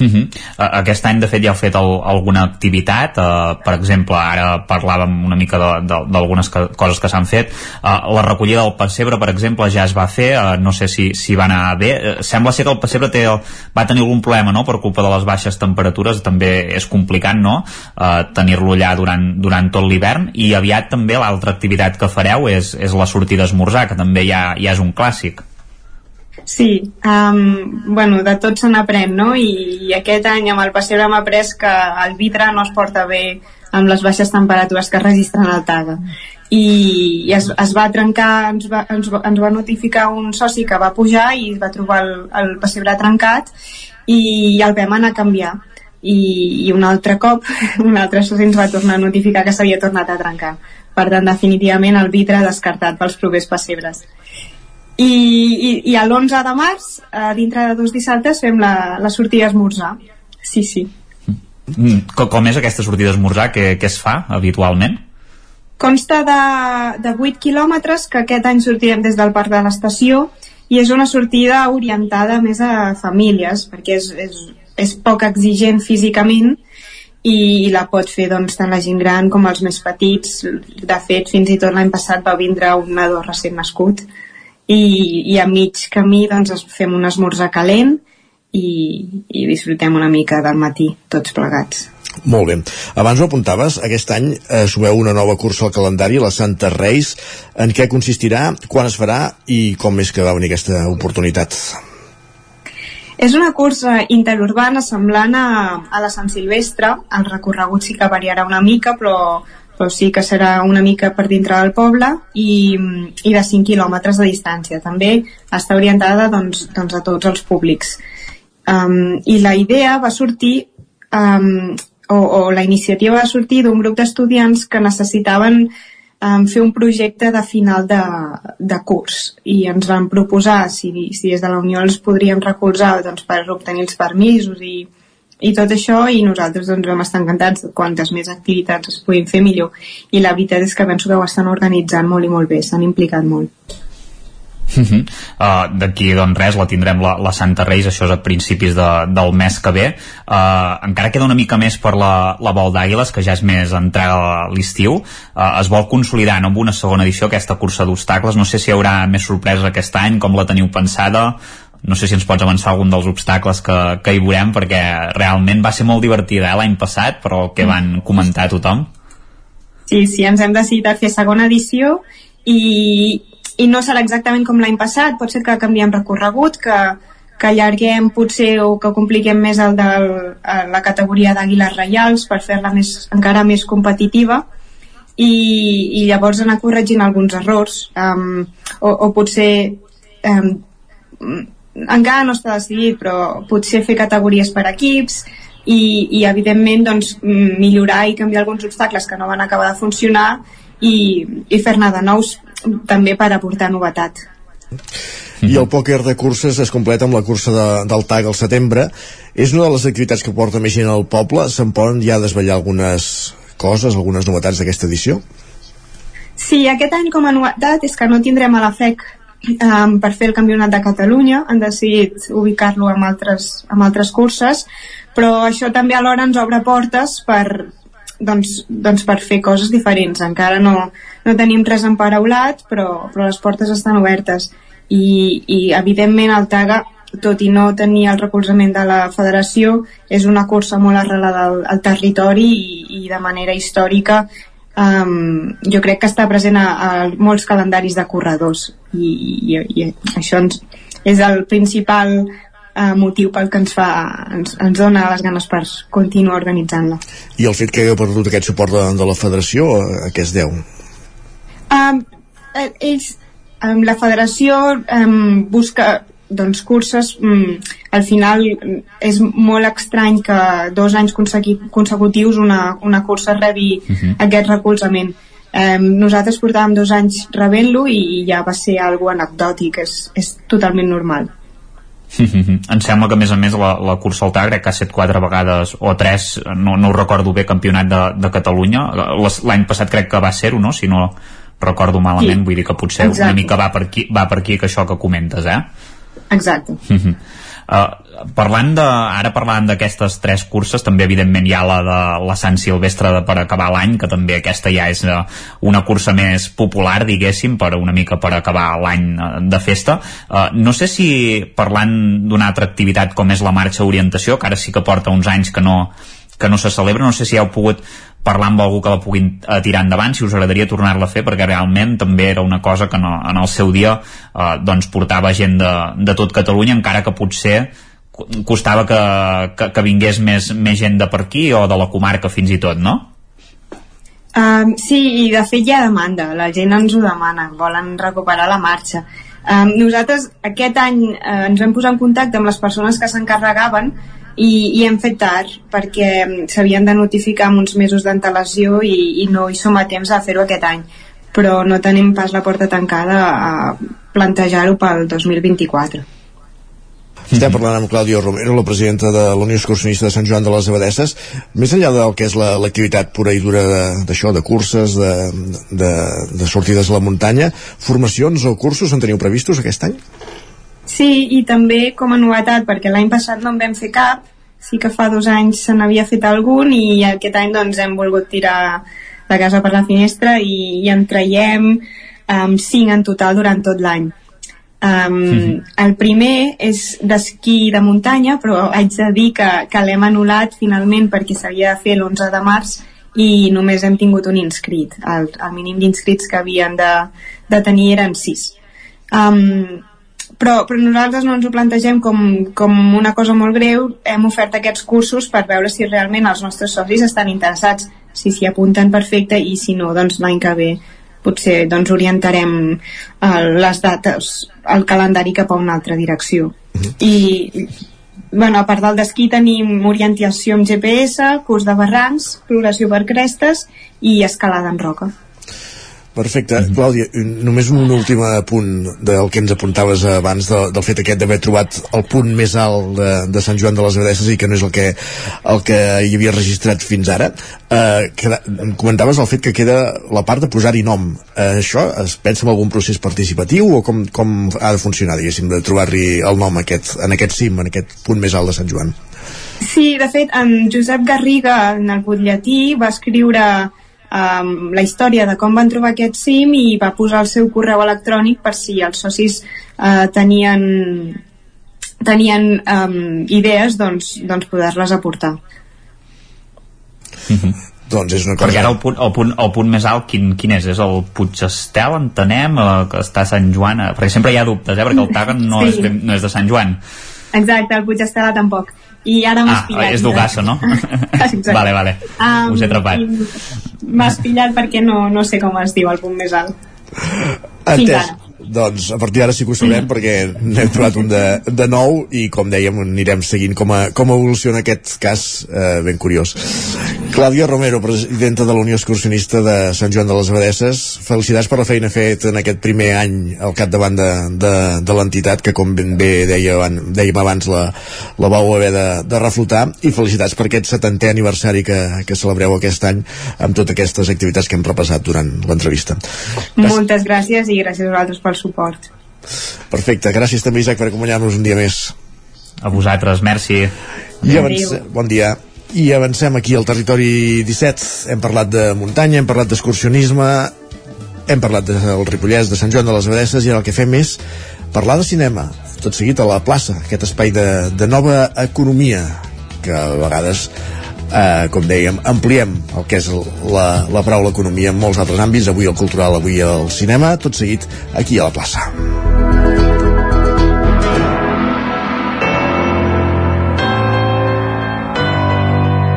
Uh -huh. Aquest any, de fet, ja heu fet el, alguna activitat, uh, per exemple, ara parlàvem una mica d'algunes coses que s'han fet. Uh, la recollida del pessebre, per exemple, ja es va fer, uh, no sé si, si va anar bé. Uh, sembla ser que el pessebre té, va tenir algun problema, no?, per culpa de les baixes temperatures, també és complicat, no?, uh, tenir-lo allà durant, durant tot l'hivern, i aviat també l'altra activitat que fareu és, és la sortida a esmorzar, que també ja, ja és un clàssic. Sí, um, bueno, de tot se n'aprèn, no? I, I aquest any amb el pessebre hem après que el vidre no es porta bé amb les baixes temperatures que es registren al Taga. I, i es, es va trencar, ens va, ens, va, ens va notificar un soci que va pujar i va trobar el, el pessebre trencat i el vam anar a canviar. I, i un altre cop un altre soci ens va tornar a notificar que s'havia tornat a trencar. Per tant, definitivament el vidre descartat pels propers pessebres i, i, i l'11 de març eh, dintre de dos dissabtes fem la, la sortida a esmorzar sí, sí mm, com, com és aquesta sortida a esmorzar? Què, què es fa habitualment? Consta de, de 8 quilòmetres que aquest any sortirem des del parc de l'estació i és una sortida orientada més a famílies perquè és, és, és poc exigent físicament i la pot fer doncs, tant la gent gran com els més petits de fet fins i tot l'any passat va vindre un nadó recent nascut i, i a mig camí doncs fem un esmorzar calent i, i disfrutem una mica del matí tots plegats molt bé. Abans ho apuntaves, aquest any eh, sumeu una nova cursa al calendari, la Santa Reis. En què consistirà, quan es farà i com és que va venir aquesta oportunitat? És una cursa interurbana semblant a, a la Sant Silvestre. El recorregut sí que variarà una mica, però però sí que serà una mica per dintre del poble i, i de 5 quilòmetres de distància. També està orientada doncs, doncs a tots els públics. Um, I la idea va sortir, um, o, o la iniciativa va sortir d'un grup d'estudiants que necessitaven um, fer un projecte de final de, de curs i ens van proposar si, si des de la Unió els podríem recolzar doncs, per obtenir els permisos i, i tot això i nosaltres doncs vam estar encantats. Quantes més activitats es puguin fer millor. I la veritat és que penso que ho estan organitzant molt i molt bé, s'han implicat molt. Uh -huh. uh, d'aquí doncs res, la tindrem la, la Santa Reis això és a principis de, del mes que ve. Uh, encara queda una mica més per la, la Vol d'Àguiles, que ja és més entrada l'estiu. Uh, es vol consolidar no, amb una segona edició aquesta cursa d'obstacles. No sé si hi haurà més sorpreses aquest any com la teniu pensada no sé si ens pots avançar algun dels obstacles que, que hi veurem perquè realment va ser molt divertida eh, l'any passat però que van comentar tothom. Sí, sí, ens hem decidit a fer segona edició i, i no serà exactament com l'any passat, pot ser que canviem recorregut, que, que allarguem potser o que compliquem més el de la categoria d'àguiles reials per fer-la més, encara més competitiva. I, i llavors anar corregint alguns errors um, o, o potser um, encara no està decidit, però potser fer categories per equips i, i evidentment doncs, millorar i canviar alguns obstacles que no van acabar de funcionar i, i fer-ne de nous també per aportar novetat. I el pòquer de curses es completa amb la cursa de, del TAG al setembre. És una de les activitats que porta més gent al poble. Se'n poden ja desvetllar algunes coses, algunes novetats d'aquesta edició? Sí, aquest any com a novetat és que no tindrem a la FEC um, per fer el Campionat de Catalunya. Han decidit ubicar-lo amb, altres, amb altres curses, però això també alhora ens obre portes per, doncs, doncs per fer coses diferents. Encara no, no tenim res emparaulat, però, però les portes estan obertes. I, i evidentment el TAGA tot i no tenir el recolzament de la federació, és una cursa molt arrelada al, al territori i, i de manera històrica um, jo crec que està present a, a molts calendaris de corredors i, i, i això ens, és el principal uh, motiu pel que ens fa ens, ens dona les ganes per continuar organitzant-la. I el fet que hagueu perdut aquest suport de, de la federació, a què es deu? Um, ells, um, la federació um, busca doncs curses mm, al final és molt estrany que dos anys consecutius una, una cursa rebi uh mhm. -huh. aquest recolzament eh, nosaltres portàvem dos anys rebent-lo i, i ja va ser algo anecdòtic és, és totalment normal em sembla que a més a més la, la cursa al Tagre que ha set quatre vegades o tres no, no ho recordo bé campionat de, de Catalunya l'any passat crec que va ser-ho no? si no recordo malament sí. vull dir que potser Exacte. una mica va per, aquí, va per aquí que això que comentes eh? Exacte. Uh -huh. Uh, parlant de, ara parlant d'aquestes tres curses també evidentment hi ha la de la Sant Silvestre de, per acabar l'any que també aquesta ja és uh, una cursa més popular diguéssim per una mica per acabar l'any uh, de festa uh, no sé si parlant d'una altra activitat com és la marxa orientació que ara sí que porta uns anys que no, que no se celebra, no sé si heu pogut parlar amb algú que la puguin eh, tirar endavant si us agradaria tornar-la a fer perquè realment també era una cosa que no, en el seu dia eh, doncs portava gent de, de tot Catalunya encara que potser costava que, que, que vingués més, més gent de per aquí o de la comarca fins i tot, no? Um, sí, i de fet hi ha demanda, la gent ens ho demana, volen recuperar la marxa. Um, nosaltres aquest any uh, ens vam posar en contacte amb les persones que s'encarregaven i, i hem fet tard perquè s'havien de notificar amb uns mesos d'antelació i, i no hi som a temps a fer-ho aquest any però no tenim pas la porta tancada a plantejar-ho pel 2024 estem parlant amb Clàudia Romero, la presidenta de la Unió Excursionista de Sant Joan de les Abadesses. Més enllà del que és l'activitat la, pura i dura d'això, de, de curses, de, de, de sortides a la muntanya, formacions o cursos en teniu previstos aquest any? Sí, i també com a novetat, perquè l'any passat no en vam fer cap, sí que fa dos anys se n'havia fet algun i aquest any doncs hem volgut tirar la casa per la finestra i, i en traiem um, cinc en total durant tot l'any. Um, mm -hmm. El primer és d'esquí de muntanya, però haig de dir que, que l'hem anul·lat finalment perquè s'havia de fer l'11 de març i només hem tingut un inscrit. El, el mínim d'inscrits que havien de, de tenir eren sis. Um, però, però nosaltres no ens ho plantegem com, com una cosa molt greu, hem ofert aquests cursos per veure si realment els nostres socis estan interessats, si s'hi apunten perfecte i si no, doncs l'any que ve potser doncs orientarem eh, les dates, el calendari cap a una altra direcció. Uh -huh. I bueno, a part del d'esquí tenim orientació amb GPS, curs de barrancs, progressió per crestes i escalada en roca. Perfecte. Mm -hmm. Clàudia, només un últim punt del que ens apuntaves abans de, del fet aquest d'haver trobat el punt més alt de, de Sant Joan de les Abadesses i que no és el que, el que hi havia registrat fins ara. Eh, que, comentaves el fet que queda la part de posar-hi nom. Eh, això es pensa en algun procés participatiu o com, com ha de funcionar, diguéssim, de trobar-hi el nom aquest, en aquest cim, en aquest punt més alt de Sant Joan? Sí, de fet, en Josep Garriga, en el butlletí, va escriure um, la història de com van trobar aquest cim i va posar el seu correu electrònic per si els socis uh, tenien tenien um, idees doncs, doncs poder-les aportar mm -hmm. doncs és una cosa... Perquè ara el punt, el punt, el punt més alt quin, quin és? És el Puig Estel, entenem, eh, que està a Sant Joan? Eh? Perquè sempre hi ha dubtes, eh? perquè el Tagen no, sí. és, no és de Sant Joan. Exacte, el Puig Estela tampoc i ara m'has ah, pillat. és d'Ugassa, no? vale, vale, um, us he atrapat. M'has pillat perquè no, no sé com es diu el punt més alt. Entès. doncs a partir d'ara sí que ho sabrem perquè n'hem trobat un de, de nou i com dèiem anirem seguint com, a, com evoluciona aquest cas eh, ben curiós Clàudia Romero, presidenta de la Unió Excursionista de Sant Joan de les Abadesses felicitats per la feina fet en aquest primer any al capdavant de, de, de l'entitat que com ben bé deia, dèiem abans la, la vau haver de, de reflotar i felicitats per aquest 70è aniversari que, que celebreu aquest any amb totes aquestes activitats que hem repassat durant l'entrevista Moltes gràcies i gràcies a vosaltres pel suport. Perfecte, gràcies també Isaac per acompanyar-nos un dia més. A vosaltres, merci. I avance... Bon dia. I avancem aquí al territori 17. Hem parlat de muntanya, hem parlat d'excursionisme, hem parlat del Ripollès, de Sant Joan de les Abadesses, i ara el que fem és parlar de cinema, tot seguit a la plaça, aquest espai de, de nova economia, que a vegades eh, com dèiem, ampliem el que és la, la paraula economia en molts altres àmbits, avui el cultural, avui el cinema, tot seguit aquí a la plaça.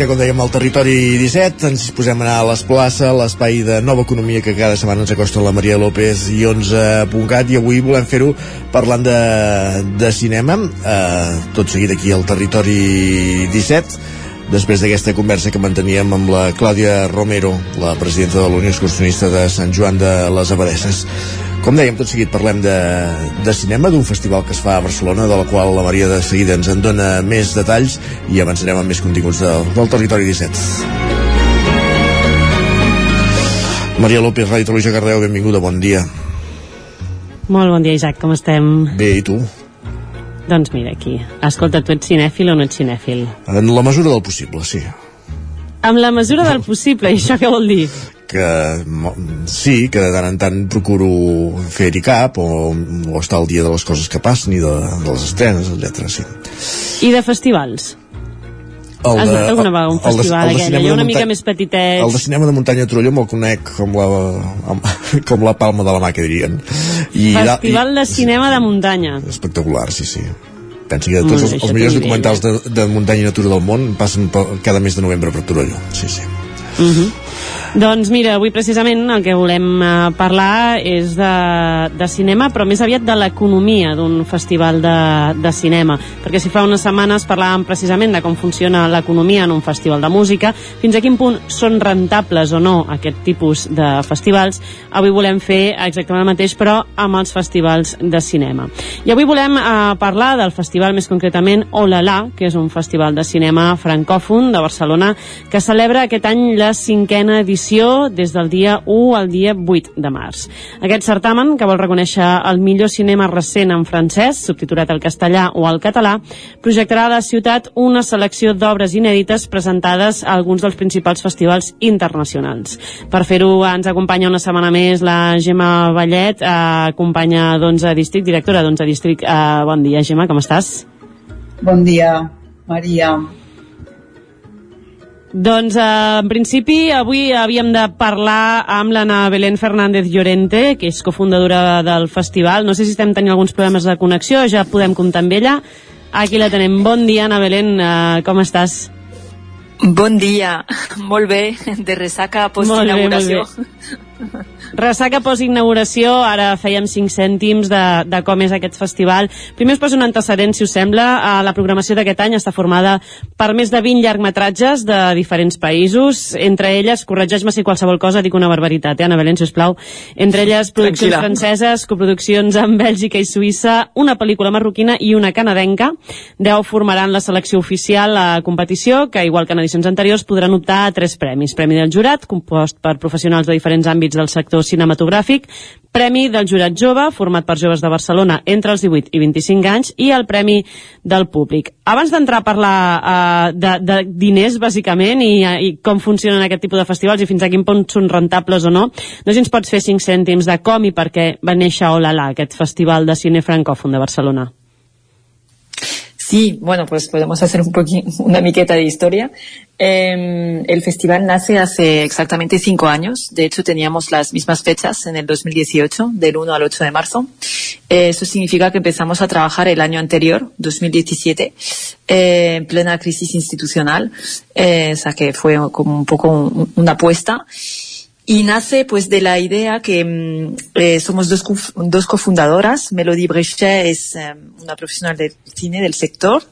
Directe, com dèiem, al territori 17, ens posem a anar a les places, l'espai de nova economia que cada setmana ens acosta la Maria López i 11.cat, i avui volem fer-ho parlant de, de cinema, eh, tot seguit aquí al territori 17, després d'aquesta conversa que manteníem amb la Clàudia Romero, la presidenta de la Unió Excursionista de Sant Joan de les Abadesses. Com dèiem, tot seguit parlem de, de cinema, d'un festival que es fa a Barcelona, de la qual la Maria de seguida ens en dona més detalls i avançarem amb més continguts del, del Territori 17. Maria López, Ràdio Televisió Cardeu, benvinguda, bon dia. Molt bon dia, Isaac, com estem? Bé, i tu? Doncs mira, aquí. Escolta, tu ets cinèfil o no ets cinèfil? En la mesura del possible, sí. Amb la mesura del possible, i això què vol dir? Que sí, que de tant en tant procuro fer-hi cap o, o estar al dia de les coses que passen i de, de les estrenes, etc. Sí. I de festivals? El Has de, anat alguna vegada a un el de- festival el de aquell, una mica més petitet? El de cinema de muntanya Torelló me'l conec com la, amb, com la palma de la mà, que dirien. I, Festival de cinema de muntanya. i, espectacular, sí, sí. Penso que de tots els, els millors documentals de, de muntanya i natura del món passen per, cada mes de novembre per Torelló. Sí, sí. Uh -huh. Doncs mira, avui precisament el que volem eh, parlar és de, de cinema, però més aviat de l'economia d'un festival de, de cinema, perquè si fa unes setmanes parlàvem precisament de com funciona l'economia en un festival de música, fins a quin punt són rentables o no aquest tipus de festivals, avui volem fer exactament el mateix, però amb els festivals de cinema. I avui volem eh, parlar del festival més concretament Olala, que és un festival de cinema francòfon de Barcelona, que celebra aquest any la cinquena una edició des del dia 1 al dia 8 de març. Aquest certamen, que vol reconèixer el millor cinema recent en francès, subtitulat al castellà o al català, projectarà a la ciutat una selecció d'obres inèdites presentades a alguns dels principals festivals internacionals. Per fer-ho ens acompanya una setmana més la Gemma Vallet, eh, acompanya d'11 District, directora d'11 District. Eh, bon dia, Gemma, com estàs? Bon dia, Maria. Doncs, eh, en principi, avui havíem de parlar amb l'Anna Belén Fernández Llorente, que és cofundadora del festival. No sé si estem tenint alguns problemes de connexió, ja podem comptar amb ella. Aquí la tenem. Bon dia, Anna Belén, eh, com estàs? Bon dia, molt bé, de ressaca post-inauguració. Ressaca post-inauguració, ara fèiem 5 cèntims de, de com és aquest festival. Primer us poso un antecedent, si us sembla. Uh, la programació d'aquest any està formada per més de 20 llargmetratges de diferents països. Entre elles, corregeix-me si qualsevol cosa dic una barbaritat, eh, Ana Belén, sisplau. Entre elles, produccions Tranquila. franceses, coproduccions amb Bèlgica i Suïssa, una pel·lícula marroquina i una canadenca. Deu formaran la selecció oficial a competició, que, igual que en edicions anteriors, podran optar a tres premis. Premi del jurat, compost per professionals de diferents àmbits del sector cinematogràfic, Premi del Jurat Jove, format per joves de Barcelona entre els 18 i 25 anys, i el Premi del Públic. Abans d'entrar a parlar uh, de, de diners, bàsicament, i, uh, i com funcionen aquest tipus de festivals i fins a quin punt són rentables o no, no si ens pots fer 5 cèntims de com i per què va néixer Olala, aquest festival de cine francòfon de Barcelona. Sí, bueno, pues podemos hacer un poquito, una miqueta de historia. Eh, el festival nace hace exactamente cinco años. De hecho, teníamos las mismas fechas en el 2018, del 1 al 8 de marzo. Eso significa que empezamos a trabajar el año anterior, 2017, eh, en plena crisis institucional. Eh, o sea, que fue como un poco un- una apuesta. Y nace pues de la idea que mm, eh, somos dos, dos cofundadoras. Melody Brechet es eh, una profesional del cine del sector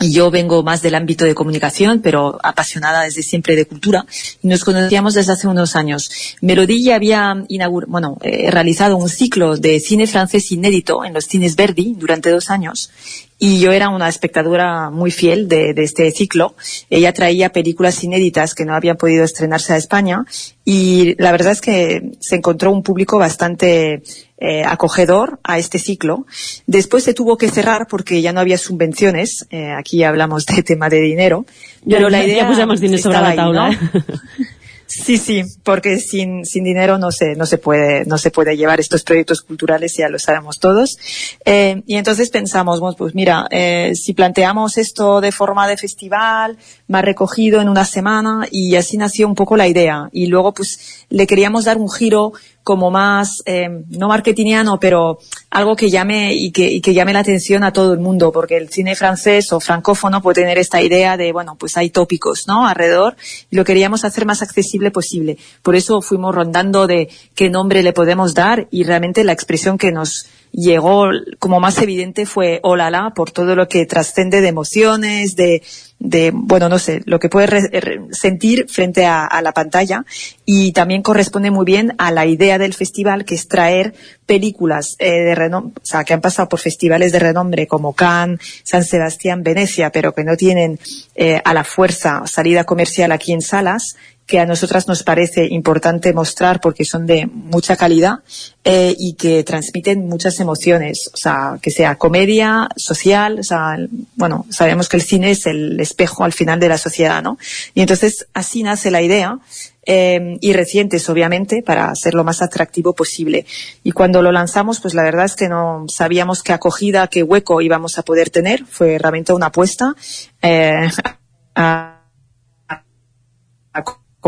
y yo vengo más del ámbito de comunicación, pero apasionada desde siempre de cultura. Nos conocíamos desde hace unos años. Melody ya había bueno, eh, realizado un ciclo de cine francés inédito en los cines Verdi durante dos años. Y yo era una espectadora muy fiel de, de este ciclo. Ella traía películas inéditas que no habían podido estrenarse a España. Y la verdad es que se encontró un público bastante eh, acogedor a este ciclo. Después se tuvo que cerrar porque ya no había subvenciones. Eh, aquí hablamos de tema de dinero. Pero la idea els diners sobre la ahí, taula, ¿no? Sí, sí, porque sin, sin dinero no se, no se puede, no se puede llevar estos proyectos culturales, ya lo sabemos todos. Eh, y entonces pensamos, pues mira, eh, si planteamos esto de forma de festival, más recogido en una semana, y así nació un poco la idea. Y luego, pues, le queríamos dar un giro como más, eh, no marketingiano, pero algo que llame y que, y que llame la atención a todo el mundo, porque el cine francés o francófono puede tener esta idea de, bueno, pues hay tópicos, ¿no? Alrededor, y lo queríamos hacer más accesible posible. Por eso fuimos rondando de qué nombre le podemos dar y realmente la expresión que nos llegó como más evidente fue Olala por todo lo que trascende de emociones, de, de, bueno, no sé, lo que puedes sentir frente a, a la pantalla. Y también corresponde muy bien a la idea del festival que es traer películas eh, de renombre, o sea, que han pasado por festivales de renombre como Cannes, San Sebastián, Venecia, pero que no tienen eh, a la fuerza salida comercial aquí en salas que a nosotras nos parece importante mostrar porque son de mucha calidad eh, y que transmiten muchas emociones, o sea, que sea comedia, social, o sea, bueno, sabemos que el cine es el espejo al final de la sociedad, ¿no? Y entonces así nace la idea eh, y recientes, obviamente, para ser lo más atractivo posible. Y cuando lo lanzamos, pues la verdad es que no sabíamos qué acogida, qué hueco íbamos a poder tener. Fue realmente una apuesta. eh, a-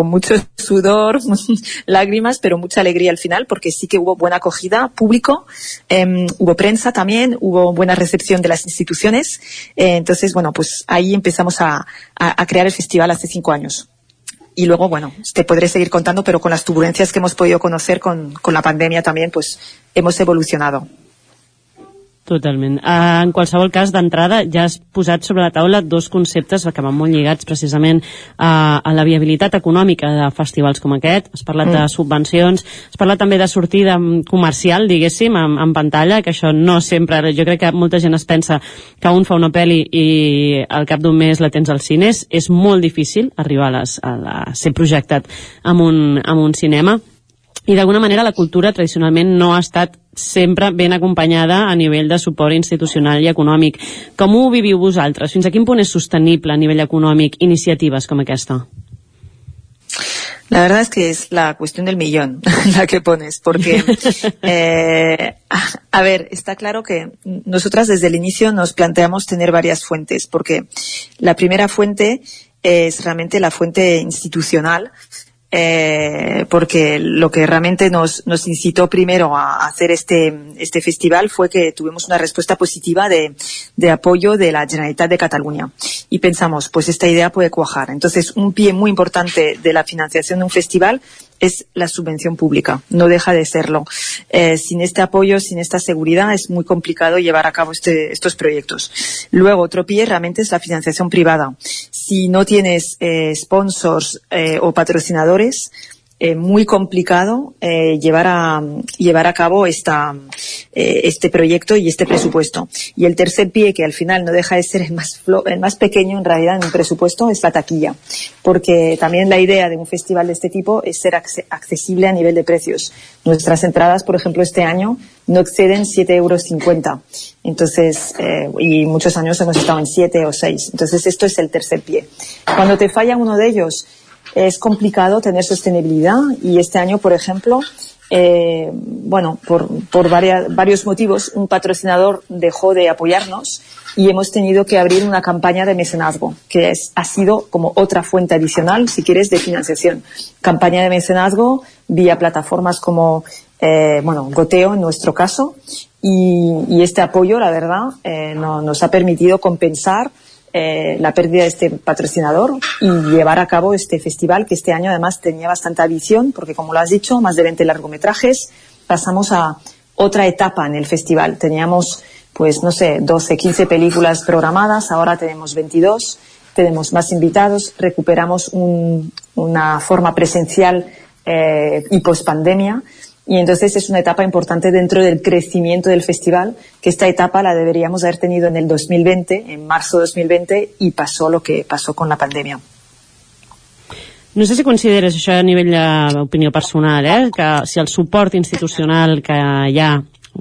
con mucho sudor, lágrimas, pero mucha alegría al final, porque sí que hubo buena acogida, público, em, hubo prensa también, hubo buena recepción de las instituciones. Eh, entonces, bueno, pues ahí empezamos a, a- a crear el festival hace cinco años. Y luego, bueno, te podré seguir contando, pero con las turbulencias que hemos podido conocer con, con la pandemia también, pues hemos evolucionado. Totalment. Uh, en qualsevol cas, d'entrada, ja has posat sobre la taula dos conceptes que van molt lligats precisament uh, a la viabilitat econòmica de festivals com aquest. Has parlat mm. de subvencions, has parlat també de sortida comercial, diguéssim, en, en pantalla, que això no sempre... Jo crec que molta gent es pensa que un fa una pel·li i al cap d'un mes la tens als cines. És molt difícil arribar a, les, a, la, a ser projectat en un, en un cinema i d'alguna manera la cultura tradicionalment no ha estat sempre ben acompanyada a nivell de suport institucional i econòmic. Com ho viviu vosaltres? Fins a quin punt és sostenible a nivell econòmic iniciatives com aquesta? La verdad es que es la cuestión del millón la que pones, porque, eh, a ver, está claro que nosotras desde el inicio nos planteamos tener varias fuentes, porque la primera fuente es realmente la fuente institucional, eh, porque lo que realmente nos, nos incitó primero a hacer este, este festival fue que tuvimos una respuesta positiva de, de apoyo de la Generalitat de Cataluña. Y pensamos, pues esta idea puede cuajar. Entonces, un pie muy importante de la financiación de un festival es la subvención pública, no deja de serlo. Eh, sin este apoyo, sin esta seguridad, es muy complicado llevar a cabo este, estos proyectos. Luego, otro pie realmente es la financiación privada. Si no tienes eh, sponsors eh, o patrocinadores, eh, muy complicado eh, llevar a llevar a cabo esta eh, este proyecto y este presupuesto. Y el tercer pie que al final no deja de ser el más el más pequeño en realidad en un presupuesto es la taquilla. Porque también la idea de un festival de este tipo es ser accesible a nivel de precios. Nuestras entradas por ejemplo este año no exceden 7,50 euros entonces eh, y muchos años hemos estado en 7 o 6 entonces esto es el tercer pie. Cuando te falla uno de ellos es complicado tener sostenibilidad y este año, por ejemplo, eh, bueno, por, por varias, varios motivos, un patrocinador dejó de apoyarnos y hemos tenido que abrir una campaña de mecenazgo, que es, ha sido como otra fuente adicional, si quieres, de financiación. Campaña de mecenazgo vía plataformas como, eh, bueno, Goteo en nuestro caso, y, y este apoyo, la verdad, eh, no, nos ha permitido compensar eh, la pérdida de este patrocinador y llevar a cabo este festival que este año además tenía bastante visión porque como lo has dicho, más de 20 largometrajes, pasamos a otra etapa en el festival. Teníamos pues no sé, 12, 15 películas programadas, ahora tenemos 22, tenemos más invitados, recuperamos un, una forma presencial eh, y post pandemia y entonces es una etapa importante dentro del crecimiento del festival, que esta etapa la deberíamos haber tenido en el 2020, en marzo de 2020, y pasó lo que pasó con la pandemia. No sé si consideres això a nivell d'opinió personal, eh? que si el suport institucional que hi ha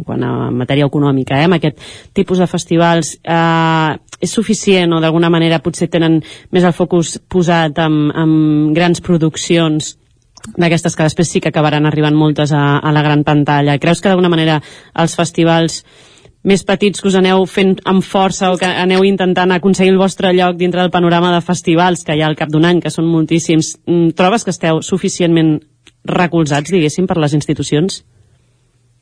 quan a matèria econòmica, eh, amb aquest tipus de festivals eh, és suficient o d'alguna manera potser tenen més el focus posat en, en grans produccions d'aquestes que després sí que acabaran arribant moltes a, a la gran pantalla. Creus que d'alguna manera els festivals més petits que us aneu fent amb força o que aneu intentant aconseguir el vostre lloc dintre del panorama de festivals que hi ha al cap d'un any, que són moltíssims, mm, trobes que esteu suficientment recolzats, diguéssim, per les institucions?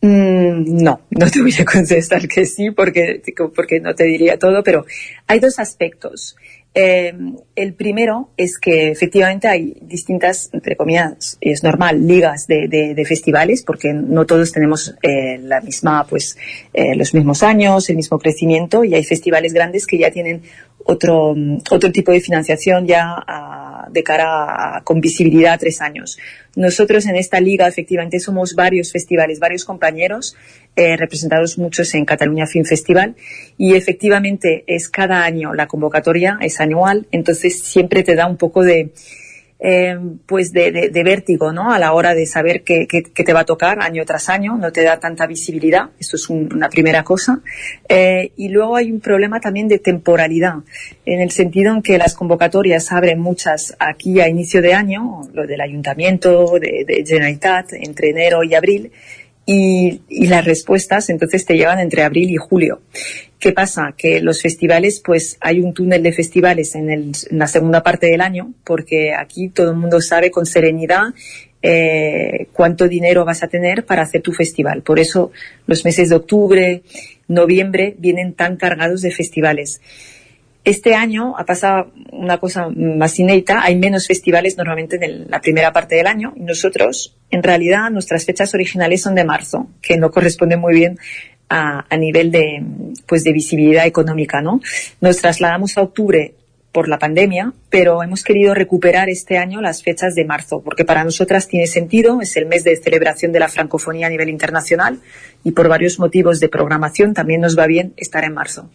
Mm, no, no te voy a contestar que sí porque, porque no te diría todo, pero hay dos aspectos. Eh, el primero es que efectivamente hay distintas, entre comillas, es normal, ligas de, de, de festivales, porque no todos tenemos eh, la misma, pues, eh, los mismos años, el mismo crecimiento, y hay festivales grandes que ya tienen otro, otro tipo de financiación ya a, de cara a, con visibilidad a tres años. Nosotros en esta liga efectivamente somos varios festivales, varios compañeros, eh, representados muchos en Cataluña Film Festival y efectivamente es cada año la convocatoria, es anual, entonces siempre te da un poco de, eh, pues de, de, vértigo, ¿no? A la hora de saber qué, qué, te va a tocar año tras año, no te da tanta visibilidad, esto es un, una primera cosa. Eh, y luego hay un problema también de temporalidad, en el sentido en que las convocatorias abren muchas aquí a inicio de año, lo del ayuntamiento, de, de Generalitat, entre enero y abril, y, y, las respuestas entonces te llevan entre abril y julio. ¿Qué pasa? Que los festivales, pues hay un túnel de festivales en, el, en la segunda parte del año, porque aquí todo el mundo sabe con serenidad eh, cuánto dinero vas a tener para hacer tu festival. Por eso los meses de octubre, noviembre vienen tan cargados de festivales. Este año ha pasado una cosa más inédita, hay menos festivales normalmente en la primera parte del año nosotros, en realidad, nuestras fechas originales son de marzo, que no corresponde muy bien a, a nivel de, pues de visibilidad económica, ¿no? Nos trasladamos a octubre por la pandemia, pero hemos querido recuperar este año las fechas de marzo, porque para nosotras tiene sentido, es el mes de celebración de la francofonía a nivel internacional y por varios motivos de programación también nos va bien estar en marzo.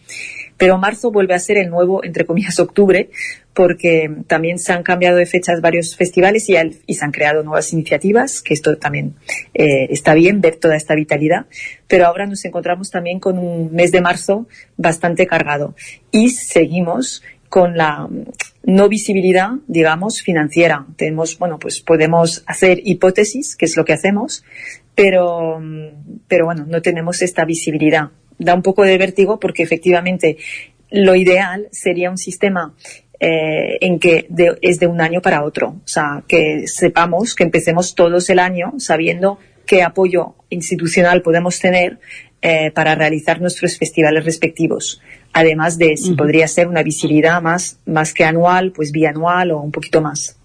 Pero marzo vuelve a ser el nuevo, entre comillas, octubre, porque también se han cambiado de fechas varios festivales y, al- y se han creado nuevas iniciativas, que esto también eh, está bien, ver toda esta vitalidad. Pero ahora nos encontramos también con un mes de marzo bastante cargado y seguimos con la mm, no visibilidad, digamos, financiera. Tenemos, bueno, pues podemos hacer hipótesis, que es lo que hacemos, pero, mm, pero bueno, no tenemos esta visibilidad. Da un poco de vértigo porque efectivamente lo ideal sería un sistema eh, en que es de un año para otro. O sea, que sepamos, que empecemos todos el año sabiendo qué apoyo institucional podemos tener eh, para realizar nuestros festivales respectivos. Además de si podría ser una visibilidad más, más que anual, pues bianual o un poquito más.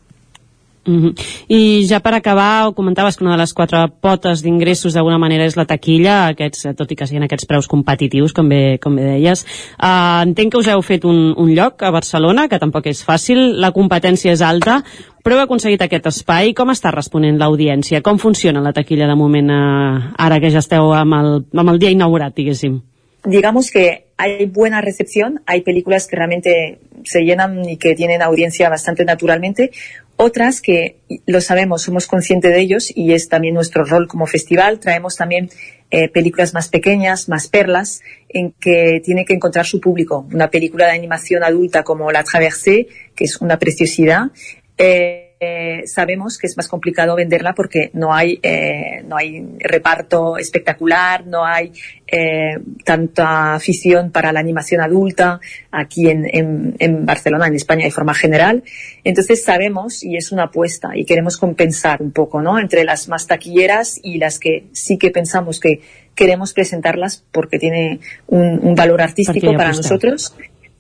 Mhm. I ja per acabar, comentaves que una de les quatre potes d'ingressos d'alguna manera és la taquilla, aquests, tot i que siguin aquests preus competitius, com bé, com bé deies. Uh, entenc que us heu fet un, un lloc a Barcelona, que tampoc és fàcil, la competència és alta, però heu aconseguit aquest espai. Com està responent l'audiència? Com funciona la taquilla de moment, uh, ara que ja esteu amb el, amb el dia inaugurat, diguéssim? digamos que hay buena recepción, hay películas que realmente se llenan y que tienen audiencia bastante naturalmente, otras que lo sabemos, somos conscientes de ellos y es también nuestro rol como festival. Traemos también eh, películas más pequeñas, más perlas, en que tiene que encontrar su público. Una película de animación adulta como La Traversée, que es una preciosidad. Eh, eh, sabemos que es más complicado venderla porque no hay eh, no hay reparto espectacular, no hay eh, tanta afición para la animación adulta aquí en, en, en Barcelona, en España de forma general. Entonces sabemos y es una apuesta y queremos compensar un poco, ¿no? Entre las más taquilleras y las que sí que pensamos que queremos presentarlas porque tiene un, un valor artístico para nosotros,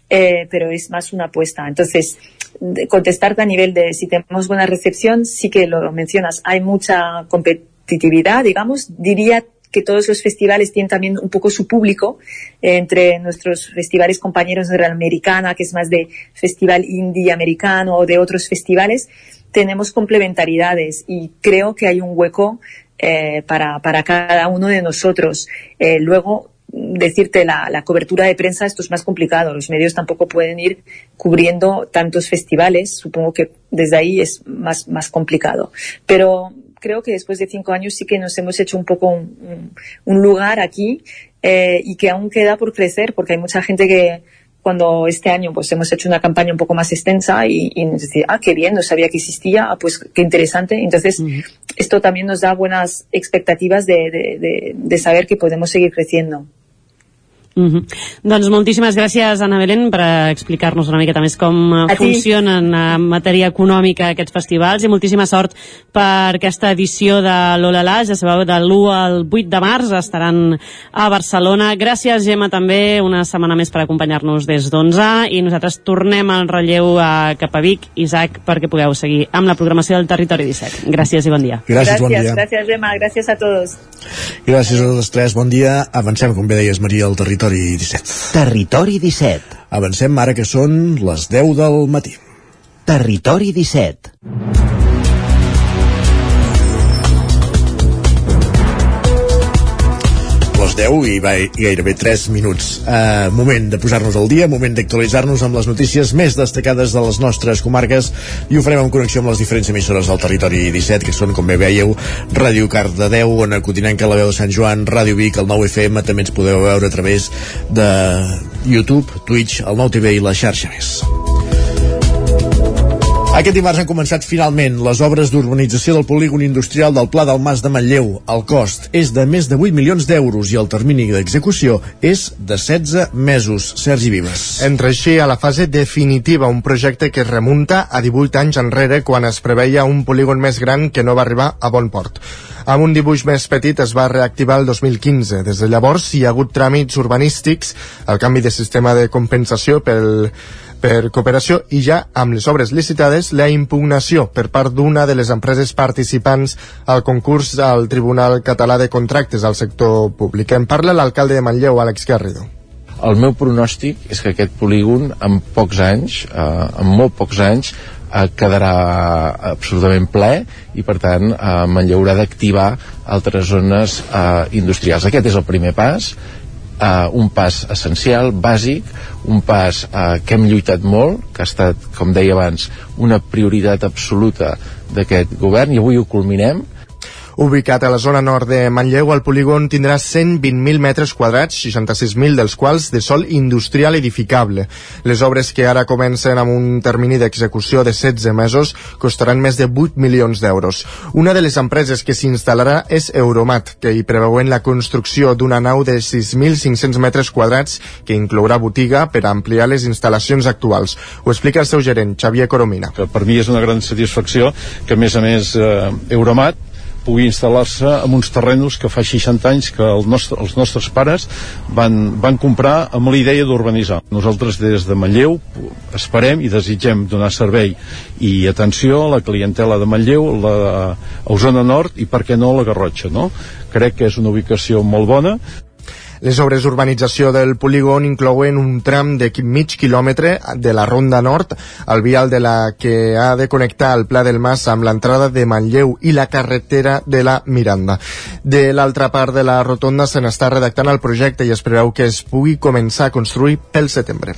pero es más una apuesta. Entonces, de contestarte a nivel de si tenemos buena recepción, sí que lo mencionas, hay mucha competitividad, digamos, diría que todos los festivales tienen también un poco su público, eh, entre nuestros festivales compañeros de Real Americana, que es más de festival indie americano o de otros festivales, tenemos complementariedades y creo que hay un hueco eh, para, para cada uno de nosotros. Eh, luego, decirte la, la cobertura de prensa, esto es más complicado. Los medios tampoco pueden ir cubriendo tantos festivales. Supongo que desde ahí es más, más complicado. Pero creo que después de cinco años sí que nos hemos hecho un poco un, lugar aquí eh, y que aún queda por crecer porque hay mucha gente que cuando este año pues hemos hecho una campaña un poco más extensa y, y nos decía, ah, qué bien, no sabía que existía, ah, pues qué interesante. Entonces, esto también nos da buenas expectativas de, de, de, de saber que podemos seguir creciendo. Mm -hmm. Doncs moltíssimes gràcies, Anna Belén, per eh, explicar-nos una miqueta més com eh, A ti. funcionen en matèria econòmica aquests festivals i moltíssima sort per aquesta edició de l'Olala. Ja sabeu, de l'1 al 8 de març estaran a Barcelona. Gràcies, Gemma, també, una setmana més per acompanyar-nos des d'11 i nosaltres tornem al relleu a cap a Vic, Isaac, perquè pugueu seguir amb la programació del Territori 17. Gràcies i bon dia. Gràcies, bon dia. gracias, Gemma, gracias a todos. Gràcies a totes tres, bon dia. Avancem, com bé deies, Maria, al territori 17. Territori 17. Avancem ara que són les 10 del matí. Territori 17. 10 i, va, i gairebé 3 minuts. Uh, moment de posar-nos al dia, moment d'actualitzar-nos amb les notícies més destacades de les nostres comarques i ho farem en connexió amb les diferents emissores del territori 17, que són, com bé veieu, Ràdio Cardedeu, Ona Cotinenca, La Veu de Sant Joan, Ràdio Vic, el 9 FM, també ens podeu veure a través de YouTube, Twitch, el 9 TV i la xarxa més. Aquest dimarts han començat finalment les obres d'urbanització del polígon industrial del Pla del Mas de Manlleu. El cost és de més de 8 milions d'euros i el termini d'execució és de 16 mesos. Sergi Vives. Entra així a la fase definitiva un projecte que es remunta a 18 anys enrere quan es preveia un polígon més gran que no va arribar a bon port. Amb un dibuix més petit es va reactivar el 2015. Des de llavors hi ha hagut tràmits urbanístics, el canvi de sistema de compensació pel per cooperació i ja amb les obres licitades la impugnació per part d'una de les empreses participants al concurs al Tribunal Català de Contractes al sector públic. En parla l'alcalde de Manlleu, Àlex Garrido. El meu pronòstic és que aquest polígon en pocs anys, eh, en molt pocs anys, eh, quedarà absolutament ple i per tant eh, Manlleu haurà d'activar altres zones eh, industrials. Aquest és el primer pas eh, un pas essencial, bàsic, un pas eh, que hem lluitat molt, que ha estat, com deia abans, una prioritat absoluta d'aquest govern i avui ho culminem Ubicat a la zona nord de Manlleu, el polígon tindrà 120.000 metres quadrats, 66.000 dels quals de sol industrial edificable. Les obres que ara comencen amb un termini d'execució de 16 mesos costaran més de 8 milions d'euros. Una de les empreses que s'instal·larà és Euromat, que hi preveuen la construcció d'una nau de 6.500 metres quadrats que inclourà botiga per ampliar les instal·lacions actuals. Ho explica el seu gerent, Xavier Coromina. Per mi és una gran satisfacció que, a més a més, eh, Euromat pugui instal·lar-se en uns terrenos que fa 60 anys que el nostre, els nostres pares van, van comprar amb la idea d'urbanitzar. Nosaltres des de Manlleu esperem i desitgem donar servei i atenció a la clientela de Manlleu, la, a Osona Nord i per què no la Garrotxa, no? Crec que és una ubicació molt bona les obres d'urbanització del polígon inclouen un tram de mig quilòmetre de la Ronda Nord, el vial de la que ha de connectar el Pla del Mas amb l'entrada de Manlleu i la carretera de la Miranda. De l'altra part de la rotonda se n'està redactant el projecte i es preveu que es pugui començar a construir pel setembre.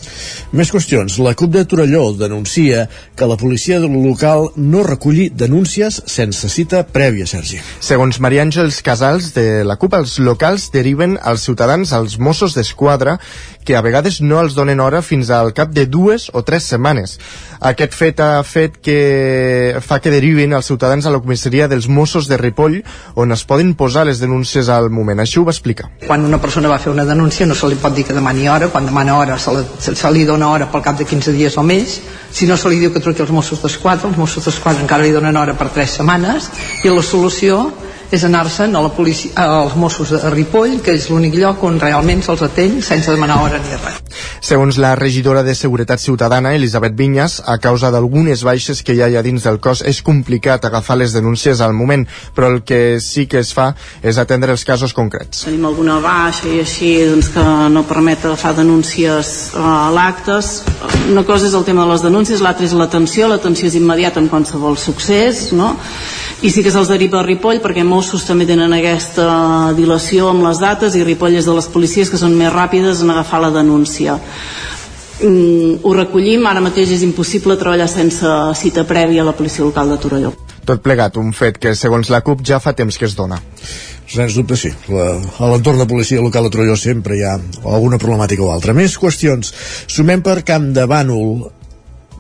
Més qüestions. La CUP de Torelló denuncia que la policia local no reculli denúncies sense cita prèvia, Sergi. Segons Maria Àngels Casals de la CUP, els locals deriven als ciutadans ciutadans als Mossos d'Esquadra que a vegades no els donen hora fins al cap de dues o tres setmanes. Aquest fet ha fet que fa que derivin els ciutadans a la comissaria dels Mossos de Ripoll on es poden posar les denúncies al moment. Això ho va explicar. Quan una persona va fer una denúncia no se li pot dir que demani hora, quan demana hora se, la, se, se li dona hora pel cap de 15 dies o més, si no se li diu que truqui als Mossos d'Esquadra, els Mossos d'Esquadra encara li donen hora per 3 setmanes i la solució és anar-se'n a la policia, als Mossos de Ripoll, que és l'únic lloc on realment se'ls atén sense demanar hora ni res. Segons la regidora de Seguretat Ciutadana, Elisabet Vinyas, a causa d'algunes baixes que hi ha dins del cos és complicat agafar les denúncies al moment, però el que sí que es fa és atendre els casos concrets. Tenim alguna baixa i així doncs, que no permet agafar denúncies a l'actes. Una cosa és el tema de les denúncies, l'altra és l'atenció, l'atenció és immediata en qualsevol succés, no? i sí que se'ls deriva a Ripoll perquè Mossos també tenen aquesta dilació amb les dates i Ripoll és de les policies que són més ràpides en agafar la denúncia. Mm, ho recollim, ara mateix és impossible treballar sense cita prèvia a la policia local de Torelló. Tot plegat, un fet que segons la CUP ja fa temps que es dona. Sens dubte sí, la, a l'entorn de policia local de Torelló sempre hi ha alguna problemàtica o altra. Més qüestions. Sumem per Camp de Bànol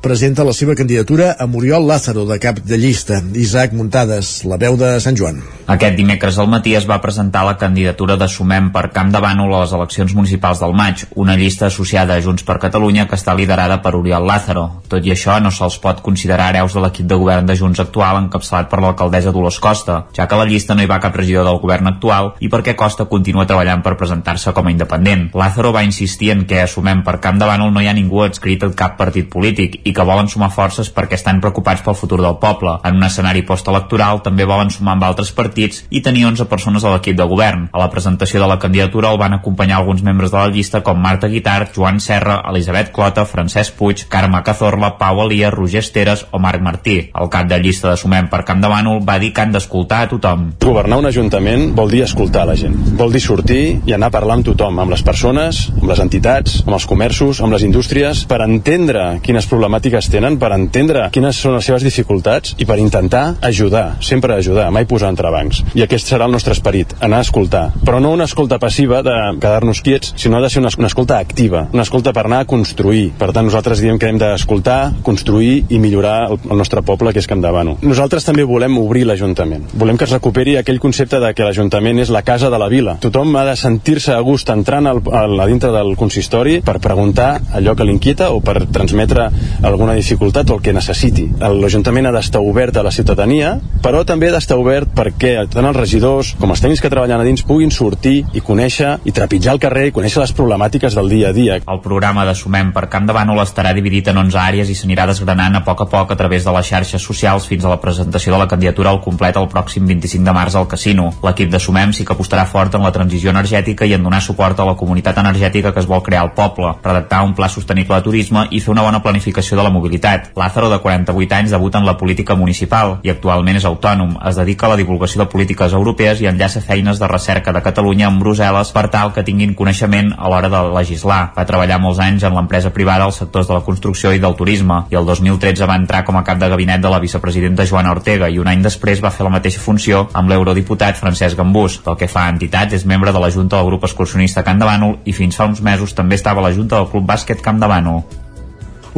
presenta la seva candidatura a Muriol Lázaro de cap de llista. Isaac Muntades, la veu de Sant Joan. Aquest dimecres al matí es va presentar la candidatura de Sumem per Camp de Bànol a les eleccions municipals del maig, una llista associada a Junts per Catalunya que està liderada per Oriol Lázaro. Tot i això, no se'ls pot considerar hereus de l'equip de govern de Junts actual encapçalat per l'alcaldessa Dolors Costa, ja que a la llista no hi va cap regidor del govern actual i perquè Costa continua treballant per presentar-se com a independent. Lázaro va insistir en que a Sumem per Camp de Bànol no hi ha ningú adscrit a cap partit polític i que volen sumar forces perquè estan preocupats pel futur del poble. En un escenari postelectoral també volen sumar amb altres partits i tenir 11 persones a l'equip de govern. A la presentació de la candidatura el van acompanyar alguns membres de la llista com Marta Guitart, Joan Serra, Elisabet Clota, Francesc Puig, Carme Cazorla, Pau Alia, Roger Esteres o Marc Martí. El cap de llista de Sumem per Camp de Bànol va dir que han d'escoltar a tothom. Governar un ajuntament vol dir escoltar la gent. Vol dir sortir i anar a parlar amb tothom, amb les persones, amb les entitats, amb els comerços, amb les indústries, per entendre quines problemàtiques tenen tenen per entendre quines són les seves dificultats i per intentar ajudar, sempre ajudar, mai posar entrebancs. I aquest serà el nostre esperit, anar a escoltar. Però no una escolta passiva de quedar-nos quiets, sinó ha de ser una, una escolta activa, una escolta per anar a construir. Per tant, nosaltres diem que hem d'escoltar, construir i millorar el, el nostre poble, que és Camp de Bano. Nosaltres també volem obrir l'Ajuntament. Volem que es recuperi aquell concepte de que l'Ajuntament és la casa de la vila. Tothom ha de sentir-se a gust entrant al, a dintre del consistori per preguntar allò que l'inquieta o per transmetre alguna dificultat o el que necessiti. L'Ajuntament ha d'estar obert a la ciutadania, però també ha d'estar obert perquè tant els regidors com els tècnics que treballen a dins puguin sortir i conèixer i trepitjar el carrer i conèixer les problemàtiques del dia a dia. El programa de Sumem per Camp de Bànol estarà dividit en 11 àrees i s'anirà desgranant a poc a poc a través de les xarxes socials fins a la presentació de la candidatura al complet el pròxim 25 de març al casino. L'equip de Sumem sí que apostarà fort en la transició energètica i en donar suport a la comunitat energètica que es vol crear al poble, redactar un pla sostenible de turisme i fer una bona planificació de la mobilitat. Lázaro, de 48 anys, debuta en la política municipal i actualment és autònom. Es dedica a la divulgació de polítiques europees i enllaça feines de recerca de Catalunya amb Brussel·les per tal que tinguin coneixement a l'hora de legislar. Va treballar molts anys en l'empresa privada als sectors de la construcció i del turisme i el 2013 va entrar com a cap de gabinet de la vicepresidenta Joana Ortega i un any després va fer la mateixa funció amb l'eurodiputat Francesc Gambús. Pel que fa a entitats, és membre de la Junta del grup excursionista Can de Bànol i fins fa uns mesos també estava a la Junta del Club Bàsquet Camp de Bànol.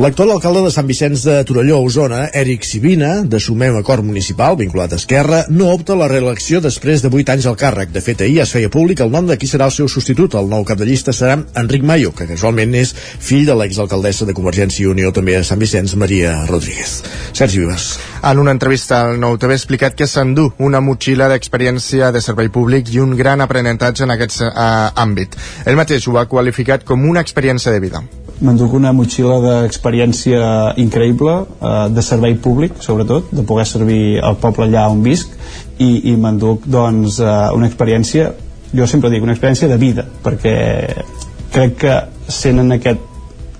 L'actual alcalde de Sant Vicenç de Torelló, Osona, Eric Sibina, de Sumem Acord Municipal, vinculat a Esquerra, no opta a la reelecció després de 8 anys al càrrec. De fet, ahir es feia públic el nom de qui serà el seu substitut. El nou cap de llista serà Enric Mayo, que casualment és fill de l'exalcaldessa de Convergència i Unió també a Sant Vicenç, Maria Rodríguez. Sergi Vives. En una entrevista al Nou TV ha explicat que s'endú una motxilla d'experiència de servei públic i un gran aprenentatge en aquest uh, àmbit. Ell mateix ho ha qualificat com una experiència de vida. M'enduc una motxilla d'experiència increïble, eh, de servei públic, sobretot, de poder servir al poble allà on visc, i, i m'enduc doncs, eh, una experiència, jo sempre dic, una experiència de vida, perquè crec que sent en aquest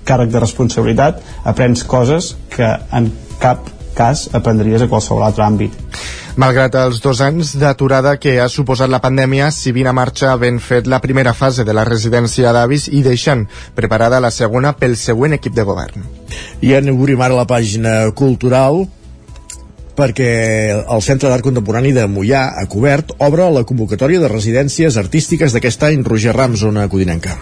càrrec de responsabilitat aprens coses que en cap cas aprendries a qualsevol altre àmbit. Malgrat els dos anys d'aturada que ha suposat la pandèmia, Sibina marxa ben fet la primera fase de la residència d'avis i deixant preparada la segona pel següent equip de govern. I obrim ara la pàgina cultural perquè el Centre d'Art Contemporani de Mollà, a Cobert, obre la convocatòria de residències artístiques d'aquest any Roger Rams, zona codinenca.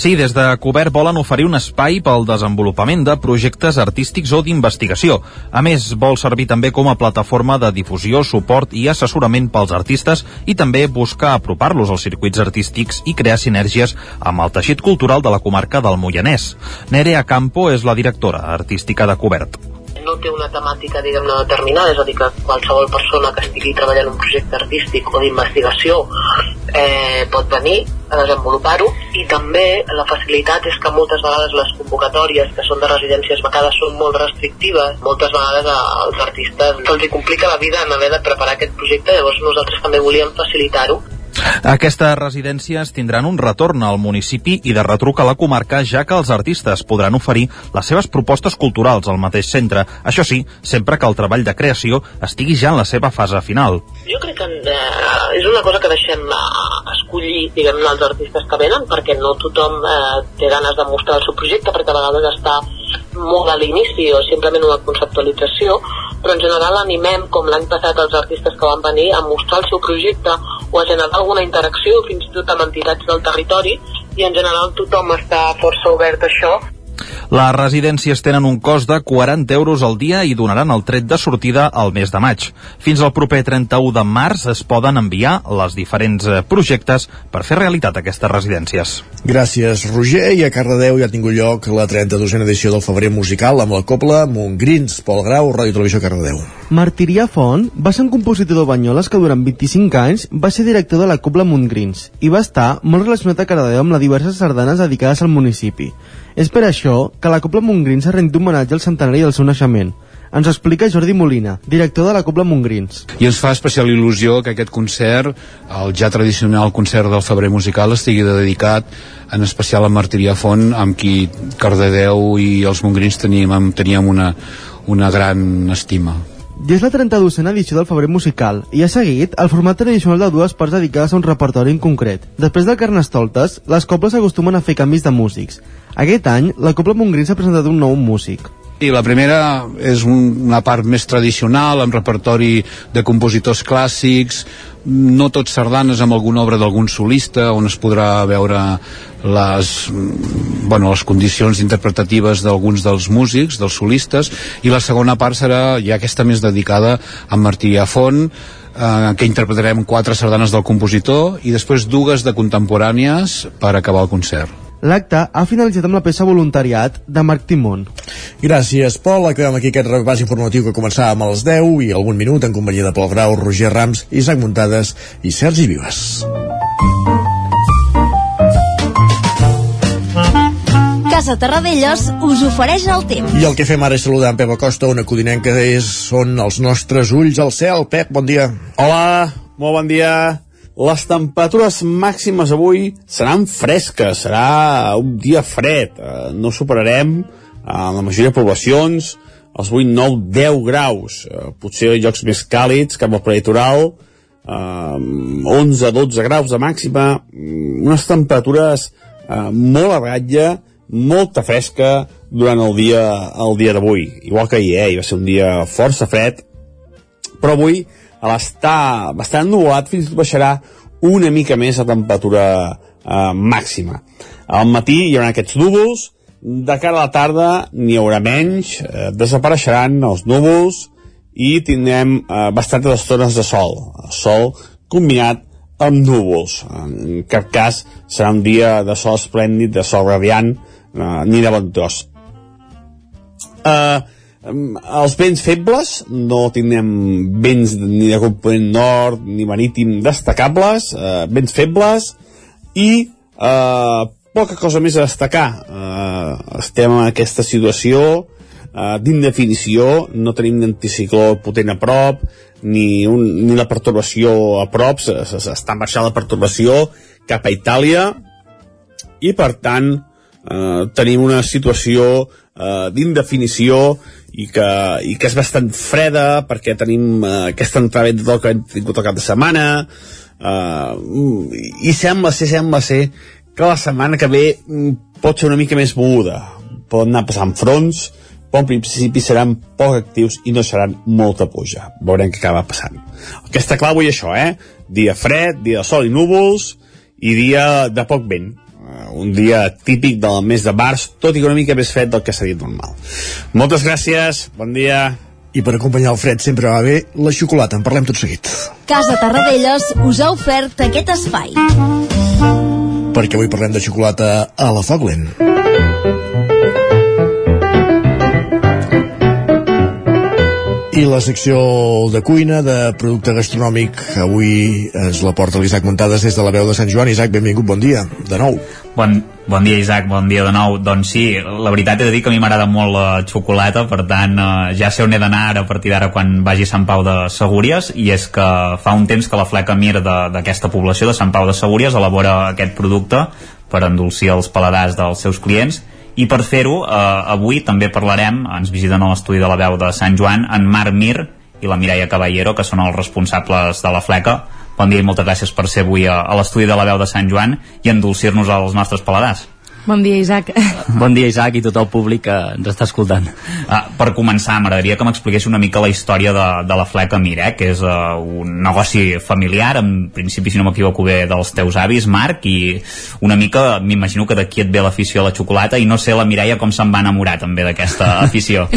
Sí, des de Cobert volen oferir un espai pel desenvolupament de projectes artístics o d'investigació. A més, vol servir també com a plataforma de difusió, suport i assessorament pels artistes i també buscar apropar-los als circuits artístics i crear sinergies amb el teixit cultural de la comarca del Moianès. Nerea Campo és la directora artística de Cobert no té una temàtica diguem-ne determinada, és a dir que qualsevol persona que estigui treballant un projecte artístic o d'investigació eh, pot venir a desenvolupar-ho i també la facilitat és que moltes vegades les convocatòries que són de residències becades són molt restrictives. Moltes vegades als artistes se'ls complica la vida en haver de preparar aquest projecte. Llavors nosaltres també volíem facilitar-ho aquestes residències tindran un retorn al municipi i de retruc a la comarca, ja que els artistes podran oferir les seves propostes culturals al mateix centre. Això sí, sempre que el treball de creació estigui ja en la seva fase final. Jo crec que eh, és una cosa que deixem eh, escollir, diguem els artistes que venen, perquè no tothom eh, té ganes de mostrar el seu projecte, perquè a vegades està molt a l'inici o simplement una conceptualització, però en general animem, com l'any passat els artistes que van venir, a mostrar el seu projecte o a generar alguna interacció fins i tot amb entitats del territori. I en general tothom està força obert a això les residències tenen un cost de 40 euros al dia i donaran el tret de sortida al mes de maig. Fins al proper 31 de març es poden enviar les diferents eh, projectes per fer realitat aquestes residències. Gràcies, Roger. I a Cardedeu ja ha tingut lloc la 32a edició del Febrer Musical amb la Copla Montgrins, Pol Grau, Ràdio Televisió Cardedeu. Martirià Font va ser un compositor de Banyoles que durant 25 anys va ser director de la Copla Montgrins i va estar molt relacionat a Cardedeu amb les diverses sardanes dedicades al municipi. És per això que la Copla Montgrins ha rendit homenatge al centenari del seu naixement. Ens explica Jordi Molina, director de la Copla Montgrins. I ens fa especial il·lusió que aquest concert, el ja tradicional concert del Febrer Musical, estigui dedicat en especial a Martirià Font, amb qui Cardedeu i els Montgrins teníem, teníem una, una gran estima. Ja és la 32a edició del Febrer Musical i ha seguit el format tradicional de dues parts dedicades a un repertori en concret. Després del Carnestoltes, les cobles acostumen a fer canvis de músics. Aquest any, la Copla Montgrí s'ha presentat un nou músic. I la primera és un, una part més tradicional, amb repertori de compositors clàssics, no tots sardanes amb alguna obra d'algun solista, on es podrà veure les, bueno, les condicions interpretatives d'alguns dels músics, dels solistes, i la segona part serà ja aquesta més dedicada a Martí Afont, eh, que interpretarem quatre sardanes del compositor i després dues de contemporànies per acabar el concert. L'acte ha finalitzat amb la peça Voluntariat de Marc Timón. Gràcies, Pol. Acabem aquí aquest repàs informatiu que començàvem a les 10 i algun minut en companyia de Pol Grau, Roger Rams, Isaac Muntades i Sergi Vives. Casa Terradellos us ofereix el temps. I el que fem ara és saludar en Pep Acosta, una codinenc que és, són els nostres ulls al cel. Pep, bon dia. Hola, molt bon dia. Les temperatures màximes avui seran fresques, serà un dia fred. Eh, No superarem en la majoria de poblacions els 8, 9, 10 graus. Eh, Potser llocs més càlids, cap al prelitoral, eh, 11, 12 graus de màxima, mm, unes temperatures eh, molt a ratlla, molta fresca durant el dia el dia d'avui. Igual que ahir, eh? Ahir va ser un dia força fred, però avui a l'estar bastant ennubulat fins i tot baixarà una mica més la temperatura eh, màxima. Al matí hi haurà aquests núvols, de cara a la tarda n'hi haurà menys, eh, desapareixeran els núvols i tindrem eh, bastantes estones de sol. Sol combinat amb núvols. En cap cas serà un dia de sol esplèndid, de sol radiant, eh, ni de bon tros. Eh, em, els vents febles, no tindrem vents ni de component nord ni marítim destacables, eh, vents febles i eh, poca cosa més a destacar. Eh, estem en aquesta situació eh, d'indefinició, no tenim anticicló potent a prop, ni, un, ni la pertorbació a prop, s'està marxant la pertorbació cap a Itàlia, i per tant eh, tenim una situació eh, d'indefinició i que, i que és bastant freda perquè tenim eh, aquesta entrada del que hem tingut el cap de setmana eh, i sembla ser, sembla ser que la setmana que ve mm, pot ser una mica més moguda poden anar passant fronts però en principi seran poc actius i no seran molta puja. Veurem què acaba passant. El que està això, eh? Dia fred, dia de sol i núvols i dia de poc vent. Uh, un dia típic del mes de març, tot i que una mica més fred del que s'ha dit normal. Moltes gràcies, bon dia. I per acompanyar el fred sempre va bé la xocolata, en parlem tot seguit. Casa Tarradellas us ha ofert aquest espai. Perquè avui parlem de xocolata a la Foglen. I la secció de cuina, de producte gastronòmic, avui ens la porta l'Isaac Montades des de la veu de Sant Joan. Isaac, benvingut, bon dia, de nou. Bon, bon dia, Isaac, bon dia de nou. Doncs sí, la veritat he de dir que a mi m'agrada molt la xocolata, per tant, eh, ja sé on he d'anar ara a partir d'ara quan vagi a Sant Pau de Segúries, i és que fa un temps que la fleca Mir d'aquesta població de Sant Pau de Segúries elabora aquest producte per endolcir els paladars dels seus clients, i per fer-ho, eh, avui també parlarem, ens visiten a l'estudi de la veu de Sant Joan, en Marc Mir i la Mireia Caballero, que són els responsables de la fleca. Bon dia i moltes gràcies per ser avui a, a l'estudi de la veu de Sant Joan i endolcir-nos als nostres paladars. Bon dia, Isaac. Bon dia, Isaac, i tot el públic que ens està escoltant. Uh, per començar, m'agradaria que m'expliqués una mica la història de, de la Fleca Mir, eh? que és uh, un negoci familiar, en principi, si no m'equivoco bé, dels teus avis, Marc, i una mica, m'imagino que d'aquí et ve l'afició a la xocolata, i no sé la Mireia com se'n va enamorar també d'aquesta afició.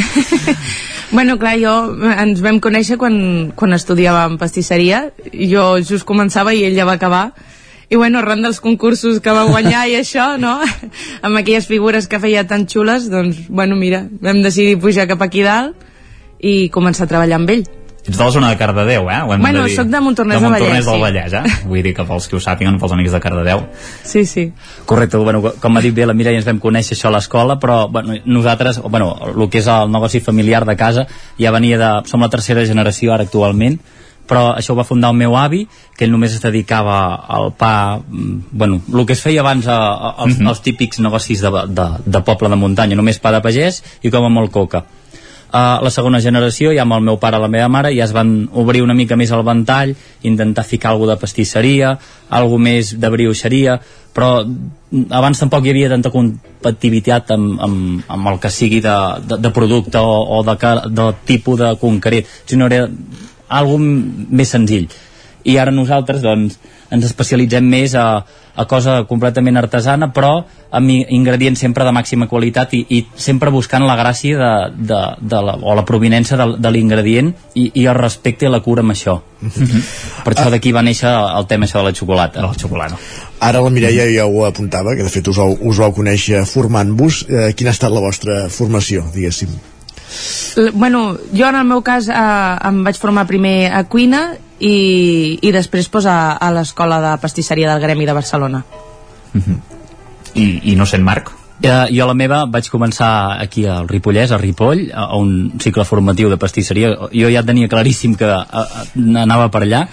Bueno, clar, jo ens vam conèixer quan, quan estudiàvem pastisseria. Jo just començava i ell ja va acabar. I bueno, arran dels concursos que va guanyar i això, no? amb aquelles figures que feia tan xules, doncs, bueno, mira, vam decidir pujar cap aquí dalt i començar a treballar amb ell. Ets de la zona de Cardedeu, eh? Ho hem Bueno, de dir. soc de Montornès de del Montornès Vallès, del sí. Vallès, eh? Vull dir que pels que ho sàpiguen, pels amics de Cardedeu. Sí, sí. Correcte, bueno, com ha dit bé la Mireia ens vam conèixer això a l'escola, però bueno, nosaltres, bueno, el que és el negoci familiar de casa ja venia de... Som la tercera generació ara actualment, però això ho va fundar el meu avi, que ell només es dedicava al pa, mm, bueno, el que es feia abans a, a, als, Mhm. als típics negocis de, de, de poble de muntanya, només pa de pagès i com a molt coca. Uh, la segona generació, ja amb el meu pare i la meva mare, ja es van obrir una mica més el ventall, intentar ficar alguna de pastisseria, alguna més de brioixeria, però abans tampoc hi havia tanta competitivitat amb, amb, amb el que sigui de, de, de producte o, o de, de tipus de concret, sinó era algo més senzill. I ara nosaltres doncs, ens especialitzem més a, a cosa completament artesana però amb ingredients sempre de màxima qualitat i, i sempre buscant la gràcia de, de, de la, o la provinença de, de l'ingredient i, i el respecte i la cura amb això. Per això d'aquí va néixer el tema això de la xocolata. De la xocolata. Ara la Mireia ja ho apuntava, que de fet us, vau- us vau conèixer formant-vos. Eh, quina ha estat la vostra formació, diguéssim? L- Bueno, jo en el meu cas eh, em vaig formar primer a cuina i, i després pues, a, a l'escola de pastisseria del Gremi de Barcelona. I, i no sent Marc? Uh, jo la meva vaig començar aquí al Ripollès, a Ripoll, a, a un cicle formatiu de pastisseria. Jo ja tenia claríssim que uh, uh, anava per allà.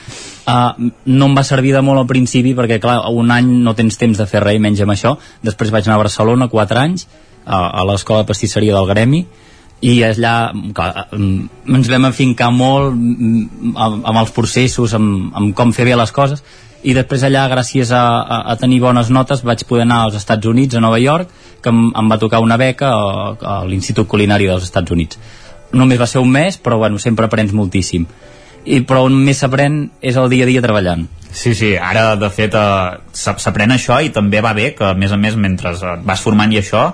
Uh, no em va servir de molt al principi perquè, clar, un any no tens temps de fer res, menys amb això. Després vaig anar a Barcelona, 4 anys, a, a l'escola de pastisseria del Gremi, i allà clar, mm, ens vam afincar molt mm, amb, amb els processos, amb, amb com fer bé les coses. I després allà gràcies a, a, a tenir bones notes vaig poder anar als Estats Units a Nova York que em, em va tocar una beca a, a l'Institut Culinari dels Estats Units. Només va ser un mes però bueno, sempre aprens moltíssim. I, però on més s'aprèn és el dia a dia treballant. Sí, sí, ara de fet eh, s'ap- s'aprèn això i també va bé que a més a més mentre eh, et vas formant i això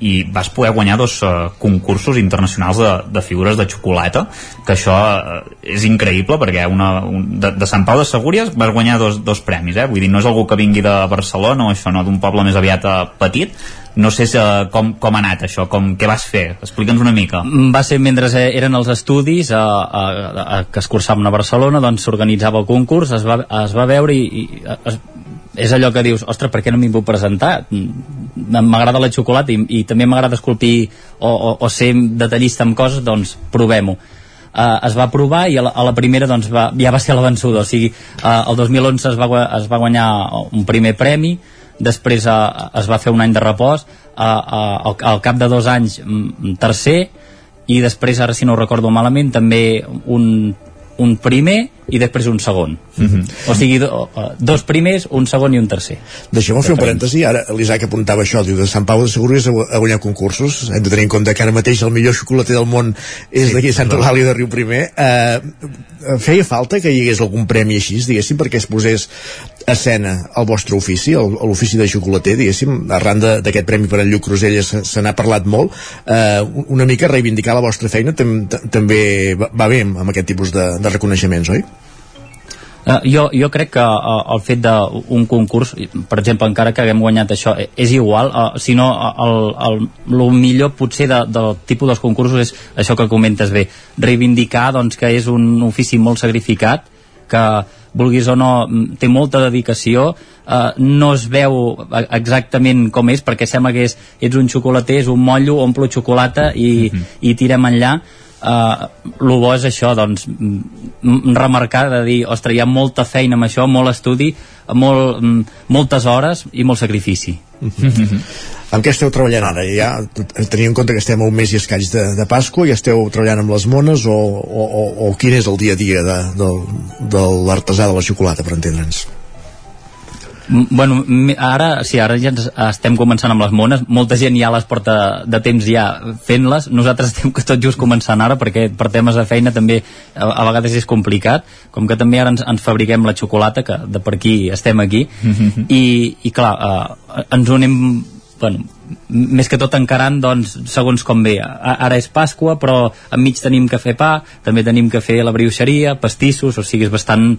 i vas poder guanyar dos uh, concursos internacionals de, de figures de xocolata que això uh, és increïble perquè una, un, de, de Sant Pau de Segúries vas guanyar dos, dos premis eh? vull dir, no és algú que vingui de Barcelona o això no, d'un poble més aviat uh, petit. No sé uh, com, com ha anat això com, què vas fer, explica'ns una mica. Va ser mentre eren els estudis a, a, a, que es cursaven a Barcelona doncs s'organitzava el concurs es va, es va veure i, i es, és allò que dius, ostres, per què no m'hi puc presentar? M'agrada la xocolata i, i també m'agrada esculpir o, o, o ser detallista amb coses, doncs provem-ho. Uh, es va provar i a la, a la primera doncs, va, ja va ser la vençuda, o sigui, uh, el 2011 es va, es va guanyar un primer premi, després uh, es va fer un any de repòs, uh, uh, al, al cap de dos anys mm, tercer, i després, ara si no ho recordo malament, també un, un primer i després un segon. Mm -hmm. O sigui, do, uh, dos primers, un segon i un tercer. Deixem-me fer un parèntesi, ara l'Isaac apuntava això, diu de Sant Pau de Segúries a, a guanyar concursos, hem de tenir en compte que ara mateix el millor xocolater del món és d'aquí Santa Eulàlia de Riu Primer eh, feia falta que hi hagués algun premi així, diguéssim, perquè es posés escena el vostre ofici, el- l'ofici de xocolater, diguéssim, arran d'aquest premi per en Lluc Crusella se, se n'ha parlat molt, eh, una mica reivindicar la vostra feina tam, tam, també va, bé amb, aquest tipus de, de reconeixements, oi? Uh, jo, jo crec que uh, el fet d'un concurs, per exemple, encara que haguem guanyat això, eh, és igual, uh, sinó el, el, el millor potser de, del tipus dels concursos és això que comentes bé, reivindicar doncs, que és un ofici molt sacrificat, que vulguis o no mm, té molta dedicació uh, no es veu eh, exactament com és perquè sembla que és, ets un xocolater, és un motllo omplo xocolata i, mm -hmm. i tirem enllà uh, el bo és això doncs, remarcar de dir ostres, hi ha molta feina amb això, molt estudi molt, moltes hores i molt sacrifici Amb què esteu treballant ara? Ja, tenint en compte que estem a un mes i escaig de, de Pasqua, ja esteu treballant amb les mones o, o, o, o quin és el dia a dia de, de, de l'artesà de la xocolata, per entendre'ns? Mm, Bueno, ara, sí, ara ja ens estem començant amb les mones, molta gent ja les porta de temps ja fent-les, nosaltres estem tot just començant ara perquè per temes de feina també a, a vegades és complicat, com que també ara ens, ens fabriquem la xocolata, que de per aquí estem aquí, i, i clar, eh, ens ho anem bueno, més que tot encarant doncs, segons com ve. A- Ara és Pasqua, però enmig tenim que fer pa, també tenim que fer la brioixeria, pastissos, o sigui, és bastant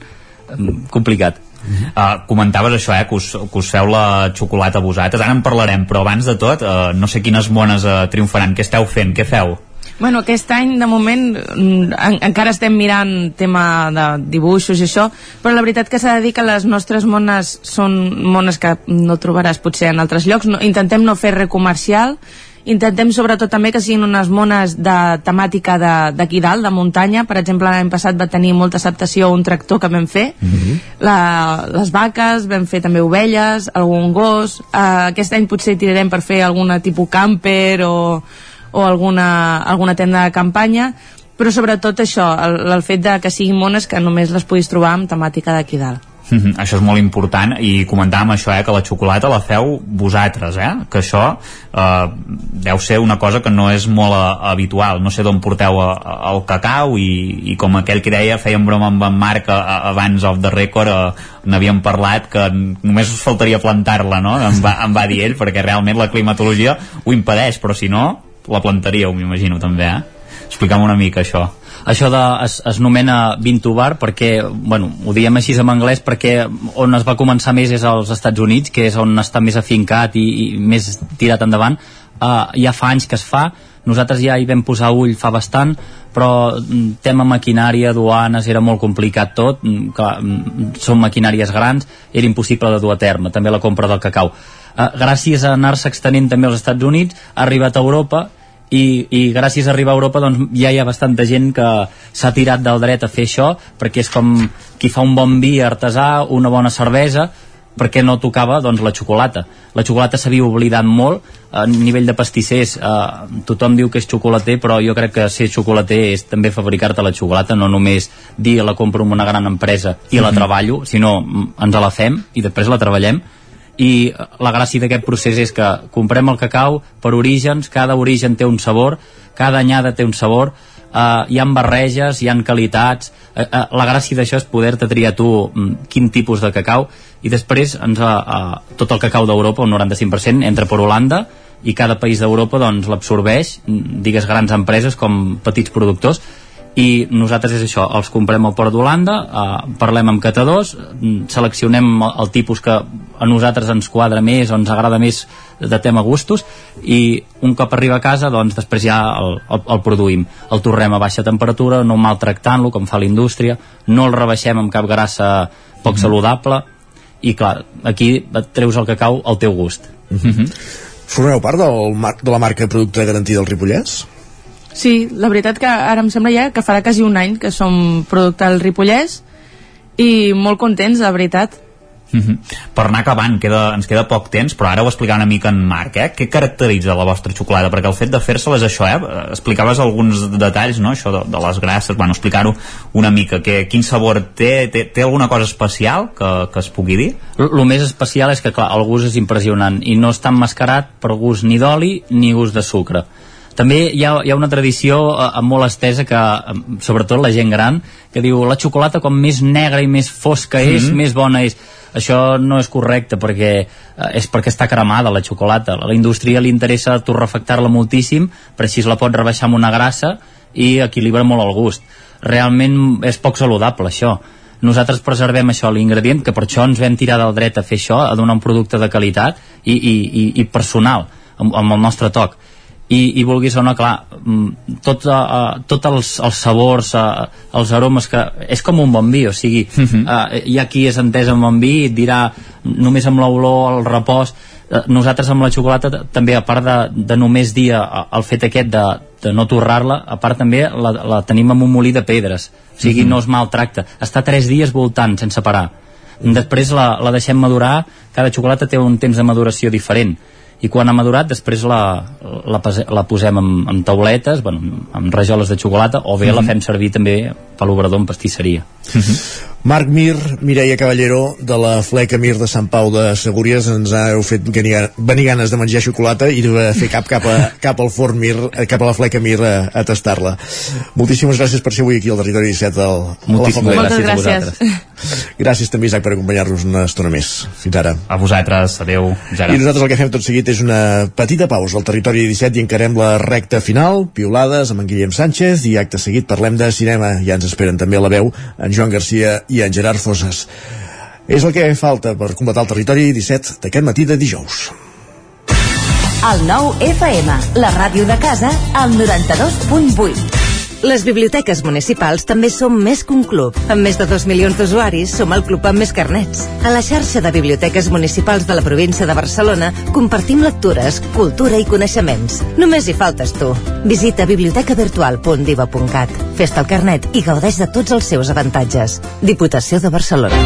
em, complicat. Uh, comentaves això, eh, que us, que us feu la xocolata vosaltres, ara en parlarem, però abans de tot, uh, no sé quines mones uh, triomfaran, què esteu fent, què feu? Bueno, aquest any, de moment, mm, en, encara estem mirant tema de dibuixos i això, però la veritat que s'ha de dir que les nostres mones són mones que no trobaràs potser en altres llocs. No, intentem no fer res comercial, intentem sobretot també que siguin unes mones de temàtica de- d'aquí dalt, de muntanya. Per exemple, l'any passat va tenir molta acceptació un tractor que vam fer, la, les vaques, vam fer també ovelles, algun gos. Uh, aquest any potser tirarem per fer alguna tipus camper o, o alguna, alguna tenda de campanya, però sobretot això, el, el fet de que siguin mones que només les puguis trobar amb temàtica d'aquí dalt. Mm -hmm, això és molt important i comentàvem això, eh, que la xocolata la feu vosaltres, eh? que això eh, deu ser una cosa que no és molt a, eh, habitual, no sé d'on porteu a, a, el cacau i, i com aquell que deia fèiem broma amb en Marc a, a, abans of the record eh, n'havíem parlat que només us faltaria plantar-la no? em, va, em va dir ell perquè realment la climatologia ho impedeix però si no la plantaríeu m'imagino també eh? explica'm una mica això això de, es, es nomena Vintubar perquè, bueno, ho diem així en anglès perquè on es va començar més és als Estats Units, que és on està més afincat i, i més tirat endavant. Uh, ja fa anys que es fa. Nosaltres ja hi vam posar ull fa bastant però mm, tema maquinària, aduanes era molt complicat tot. Mm, clar, mm, són maquinàries grans era impossible de dur a terme, també la compra del cacau. Uh, gràcies a anar-se extenent també als Estats Units ha arribat a Europa i, i gràcies a arribar a Europa doncs, ja hi ha bastanta gent que s'ha tirat del dret a fer això perquè és com qui fa un bon vi artesà, una bona cervesa perquè no tocava doncs, la xocolata. La xocolata s'havia oblidat molt, a nivell de pastissers eh, tothom diu que és xocolater, però jo crec que ser xocolater és també fabricar-te la xocolata, no només dir la compro en una gran empresa i la mhm. treballo, sinó ens la fem i després la treballem i la gràcia d'aquest procés és que comprem el cacau per orígens, cada origen té un sabor, cada anyada té un sabor, eh, hi han barreges, hi han qualitats, eh, eh, la gràcia d'això és poder-te triar tu mm, quin tipus de cacau i després ens, eh, eh, tot el cacau d'Europa, un 95%, entra per Holanda i cada país d'Europa doncs, l'absorbeix, digues grans empreses com petits productors i nosaltres és això, els comprem al Port d'Holanda eh, parlem amb catadors mm, seleccionem el tipus que a nosaltres ens quadra més o ens agrada més de tema gustos i un cop arriba a casa doncs després ja el, el, el produïm el torrem a baixa temperatura, no maltractant-lo com fa la indústria, no el rebaixem amb cap grassa poc mm. saludable i clar, aquí et treus el cacau al teu gust mm -hmm. Formeu part del de la marca Producte Garantia del Ripollès? Sí, la veritat que ara em sembla ja que farà quasi un any que som producte del Ripollès i molt contents, la veritat. Mm -hmm. Per anar acabant, queda, ens queda poc temps, però ara ho explicarà una mica en Marc, eh? Què caracteritza la vostra xocolata? Perquè el fet de fer-se-la és això, eh? Explicaves alguns detalls, no?, això de, de les grasses, bueno, explicar-ho una mica, que, quin sabor té, té, té alguna cosa especial que, que es pugui dir? El més especial és que, clar, el gust és impressionant i no està emmascarat per gust ni d'oli ni gust de sucre també hi ha, hi ha una tradició eh, molt estesa que, eh, sobretot la gent gran, que diu la xocolata com més negra i més fosca és, mm -hmm. més bona és. Això no és correcte perquè eh, és perquè està cremada la xocolata. A la indústria li interessa torrefactar-la moltíssim, per així la pot rebaixar amb una grassa i equilibra molt el gust. Realment és poc saludable això nosaltres preservem això, l'ingredient, que per això ens vam tirar del dret a fer això, a donar un producte de qualitat i, i, i, i personal, amb, amb el nostre toc i, i vulguis o no, clar, mm, tot, uh, tot els, els sabors, uh, els aromes que... És com un bon vi, o sigui, uh -huh. uh, hi ha qui és entès amb bon vi i et dirà només amb l'olor, el repòs... Uh, nosaltres amb la xocolata també, a part de, de només dir el fet aquest de, de no torrar-la, a part també la, la tenim amb un molí de pedres, o sigui, uh -huh. no es maltracta. Està tres dies voltant sense parar. Després la, la deixem madurar, cada xocolata té un temps de maduració diferent i quan ha madurat després la, la, la posem en, en tauletes, bueno, amb rajoles de xocolata o bé mm -hmm. la mhm. fem servir també per l'obrador en pastisseria. Mm -hmm. Marc Mir, Mireia Caballero, de la Fleca Mir de Sant Pau de Segúries, ens heu fet venir ganes de menjar xocolata i de fer cap cap, a, cap al forn Mir, eh, cap a la Fleca Mir a, a tastar-la. Moltíssimes gràcies per ser avui aquí al Territori 17 al, Moltíssimes gràcies, gràcies. Gràcies també, Isaac, per acompanyar-nos una estona més. Fins ara. A vosaltres, adeu. Ja I nosaltres el que fem tot seguit és una petita pausa al Territori 17 i encarem la recta final, piolades amb en Guillem Sánchez i acte seguit parlem de cinema. Ja ens esperen també a la veu en Joan Garcia i en Gerard Fosses. És el que falta per completar el territori 17 d'aquest matí de dijous. El nou FM, la ràdio de casa, al 92.8. Les biblioteques municipals també som més que un club. Amb més de 2 milions d'usuaris, som el club amb més carnets. A la xarxa de biblioteques municipals de la província de Barcelona compartim lectures, cultura i coneixements. Només hi faltes tu. Visita bibliotecavirtual.diva.cat. Fes-te el carnet i gaudeix de tots els seus avantatges. Diputació de Barcelona.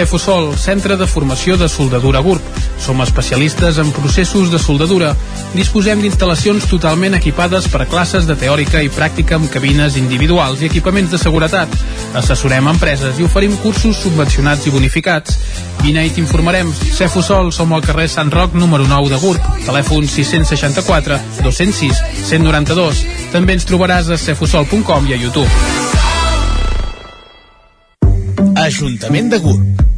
Cefusol, centre de formació de soldadura GURB. Som especialistes en processos de soldadura. Disposem d'instal·lacions totalment equipades per classes de teòrica i pràctica amb cabines individuals i equipaments de seguretat. Assessorem empreses i oferim cursos subvencionats i bonificats. Vine i t'informarem. Cefusol, som al carrer Sant Roc, número 9 de GURB. Telèfon 664 206 192. També ens trobaràs a cefusol.com i a YouTube. Ajuntament de Gurb.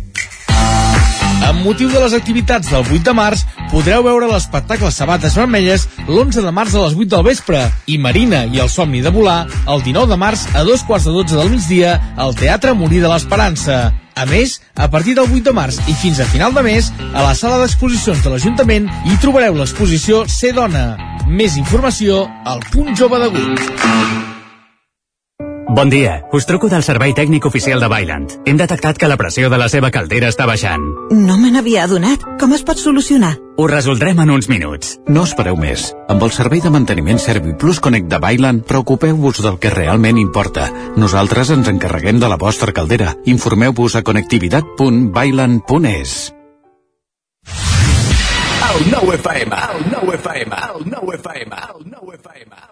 Amb motiu de les activitats del 8 de març, podreu veure l'espectacle Sabates Vermelles l'11 de març a les 8 del vespre i Marina i el somni de volar el 19 de març a dos quarts de 12 del migdia al Teatre Morir de l'Esperança. A més, a partir del 8 de març i fins a final de mes, a la sala d'exposicions de l'Ajuntament hi trobareu l'exposició Ser Dona. Més informació al punt jove de Gurb. Bon dia, us truco del servei tècnic oficial de Bailand. Hem detectat que la pressió de la seva caldera està baixant. No me n'havia adonat. Com es pot solucionar? Ho resoldrem en uns minuts. No espereu més. Amb el servei de manteniment ServiPlus Connect de Bailand, preocupeu-vos del que realment importa. Nosaltres ens encarreguem de la vostra caldera. Informeu-vos a connectivitat.bailand.es. El nou FM, el nou FM, el nou FM, el nou FM.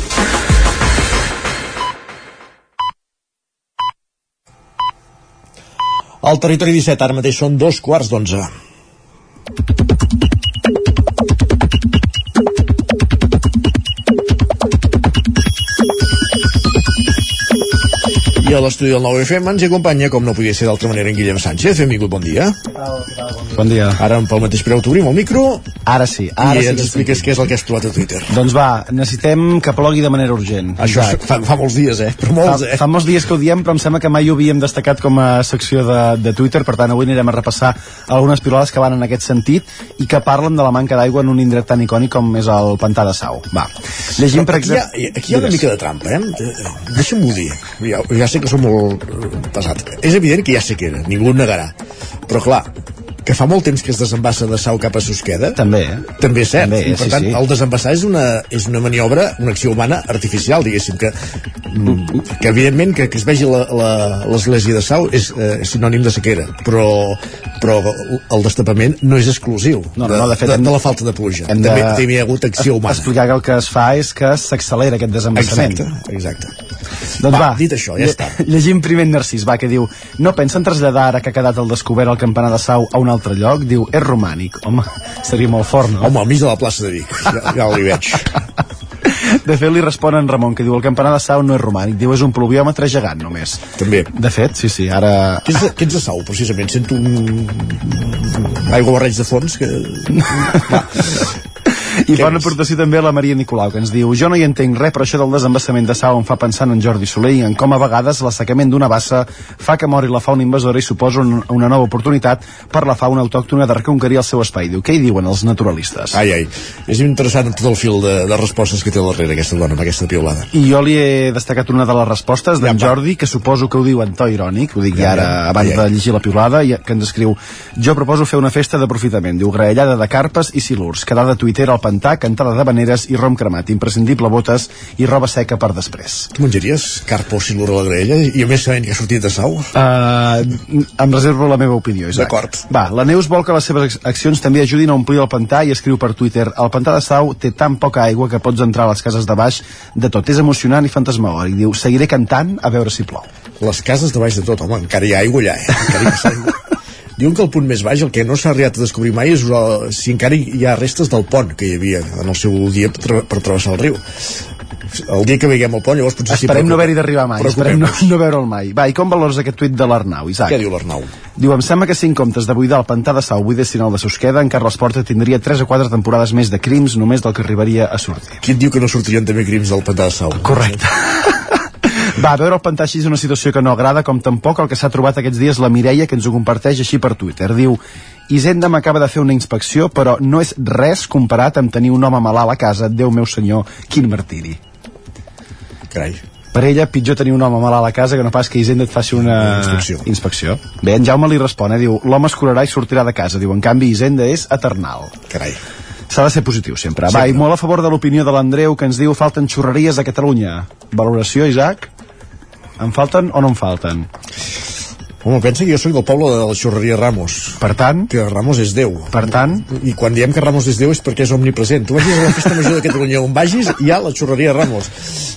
Al territori 17 ara mateix són dos quarts d'onze. I a l'estudi del 9FM ens acompanya, com no podia ser d'altra manera, en Guillem Sánchez. Benvingut, bon dia. Bon dia. Ara, pel mateix preu, t'obrim el micro Ara sí. Ara i sí ens que expliques què és el que has trobat a Twitter. Doncs va, necessitem que plogui de manera urgent. Això Exacte. fa, fa molts dies, eh? Però molts, fa, eh? fa molts dies que ho diem, però em sembla que mai ho havíem destacat com a secció de, de Twitter, per tant avui anirem a repassar algunes pilades que van en aquest sentit i que parlen de la manca d'aigua en un indret tan icònic com és el Pantà de Sau. Va, llegim per Aquí hi ha, exemple... aquí hi ha una mica de trampa, eh? Deixa'm-ho dir. Ja, ja sé que som molt eh, pesat. És evident que hi ha sequera, ningú negarà. Però clar, que fa molt temps que es desembassa de Sau cap a Susqueda també, eh? també és cert També, i per sí, tant sí. el desembassar és una, és una maniobra una acció humana artificial diguéssim que, mm, que evidentment que, que es vegi l'església de Sau és eh, sinònim de sequera però, però el destapament no és exclusiu No, no, no, de fet, de, hem- de la falta de pluja hem de- també, també hi ha hagut acció humana Explicar que el que es fa és que s'accelera aquest desembassament. Exacte, exacte. Doncs Va, va, dit això, ja lle- està. Llegim primer Narcís, va, que diu No pensen traslladar ara que ha quedat el descobert el campanar de Sau a un altre lloc? Diu, és romànic. Home, seria molt fort, no? Home, al mig de la plaça de Vic, ja, ja li veig. De fet, li respon en Ramon, que diu el campanar de Sau no és romànic, diu és un pluviòmetre gegant només. També. De fet, sí, sí, ara... Què ets, de, què ets de Sau, precisament? Sento un... aigua barreig de fons que... I bona aportació també a la Maria Nicolau, que ens diu Jo no hi entenc res, però això del desembassament de Sau em fa pensar en Jordi Soler i en com a vegades l'assecament d'una bassa fa que mori la fauna invasora i suposa un, una nova oportunitat per la fauna autòctona de reconquerir el seu espai. Diu, què hi diuen els naturalistes? Ai, ai. És interessant tot el fil de, de respostes que té darrere aquesta dona amb aquesta piolada. I jo li he destacat una de les respostes d'en Jordi, que suposo que ho diu en to irònic, ho dic ja, Ja, ara ja, abans ja. de llegir la piulada, i que ens escriu Jo proposo fer una festa d'aprofitament, diu graellada de carpes i silurs, quedada tuitera al pantà, cantada de veneres i rom cremat, imprescindible botes i roba seca per després. Tu menjaries carpa o silur a la graella i a més sabent que ha sortit de Sau? Uh, em reservo la meva opinió, Isaac. D'acord. Va, la Neus vol que les seves ac- accions també ajudin a omplir el pantà i escriu per Twitter el pantà de Sau té tan poca aigua que pots entrar a les cases de baix de tot. És emocionant i fantasmagòric. Diu, seguiré cantant a veure si plou. Les cases de baix de tot, home, encara hi ha aigua allà, eh? Encara hi passa aigua. Diuen que el punt més baix, el que no s'ha arribat a descobrir mai, és uh, si encara hi ha restes del pont que hi havia en el seu dia per, tra per travessar el riu el dia que veiem el pont llavors potser Esperem sí, no haver-hi d'arribar mai, esperem no, no veure'l mai. Va, i com valores aquest tuit de l'Arnau, Isaac? Què diu l'Arnau? Diu, em sembla que si en comptes de buidar el pantà de Sau buidessin el de Susqueda, en Carles Porta tindria 3 o 4 temporades més de crims només del que arribaria a sortir. Qui et diu que no sortirien també crims del pantà de Sau? Correcte. Va, veure el pantà així és una situació que no agrada, com tampoc el que s'ha trobat aquests dies la Mireia, que ens ho comparteix així per Twitter. Diu, Hisenda m'acaba de fer una inspecció, però no és res comparat amb tenir un home malalt a casa, Déu meu senyor, quin martiri. Carai. Per ella, pitjor tenir un home malalt a casa que no pas que Hisenda et faci una Inspecció. inspecció. Bé, en Jaume li respon, eh? diu, l'home es curarà i sortirà de casa. Diu, en canvi, Hisenda és eternal. Carai. S'ha de ser positiu sempre. Va, i molt a favor de l'opinió de l'Andreu que ens diu falten xurreries a Catalunya. Valoració, Isaac? En falten o no en falten? Home, pensa que jo sóc del poble de la xurreria Ramos. Per tant? Que Ramos és Déu. Per tant? I quan diem que Ramos és Déu és perquè és omnipresent. Tu vagis a la festa major de Catalunya on vagis, hi ha la xurreria Ramos.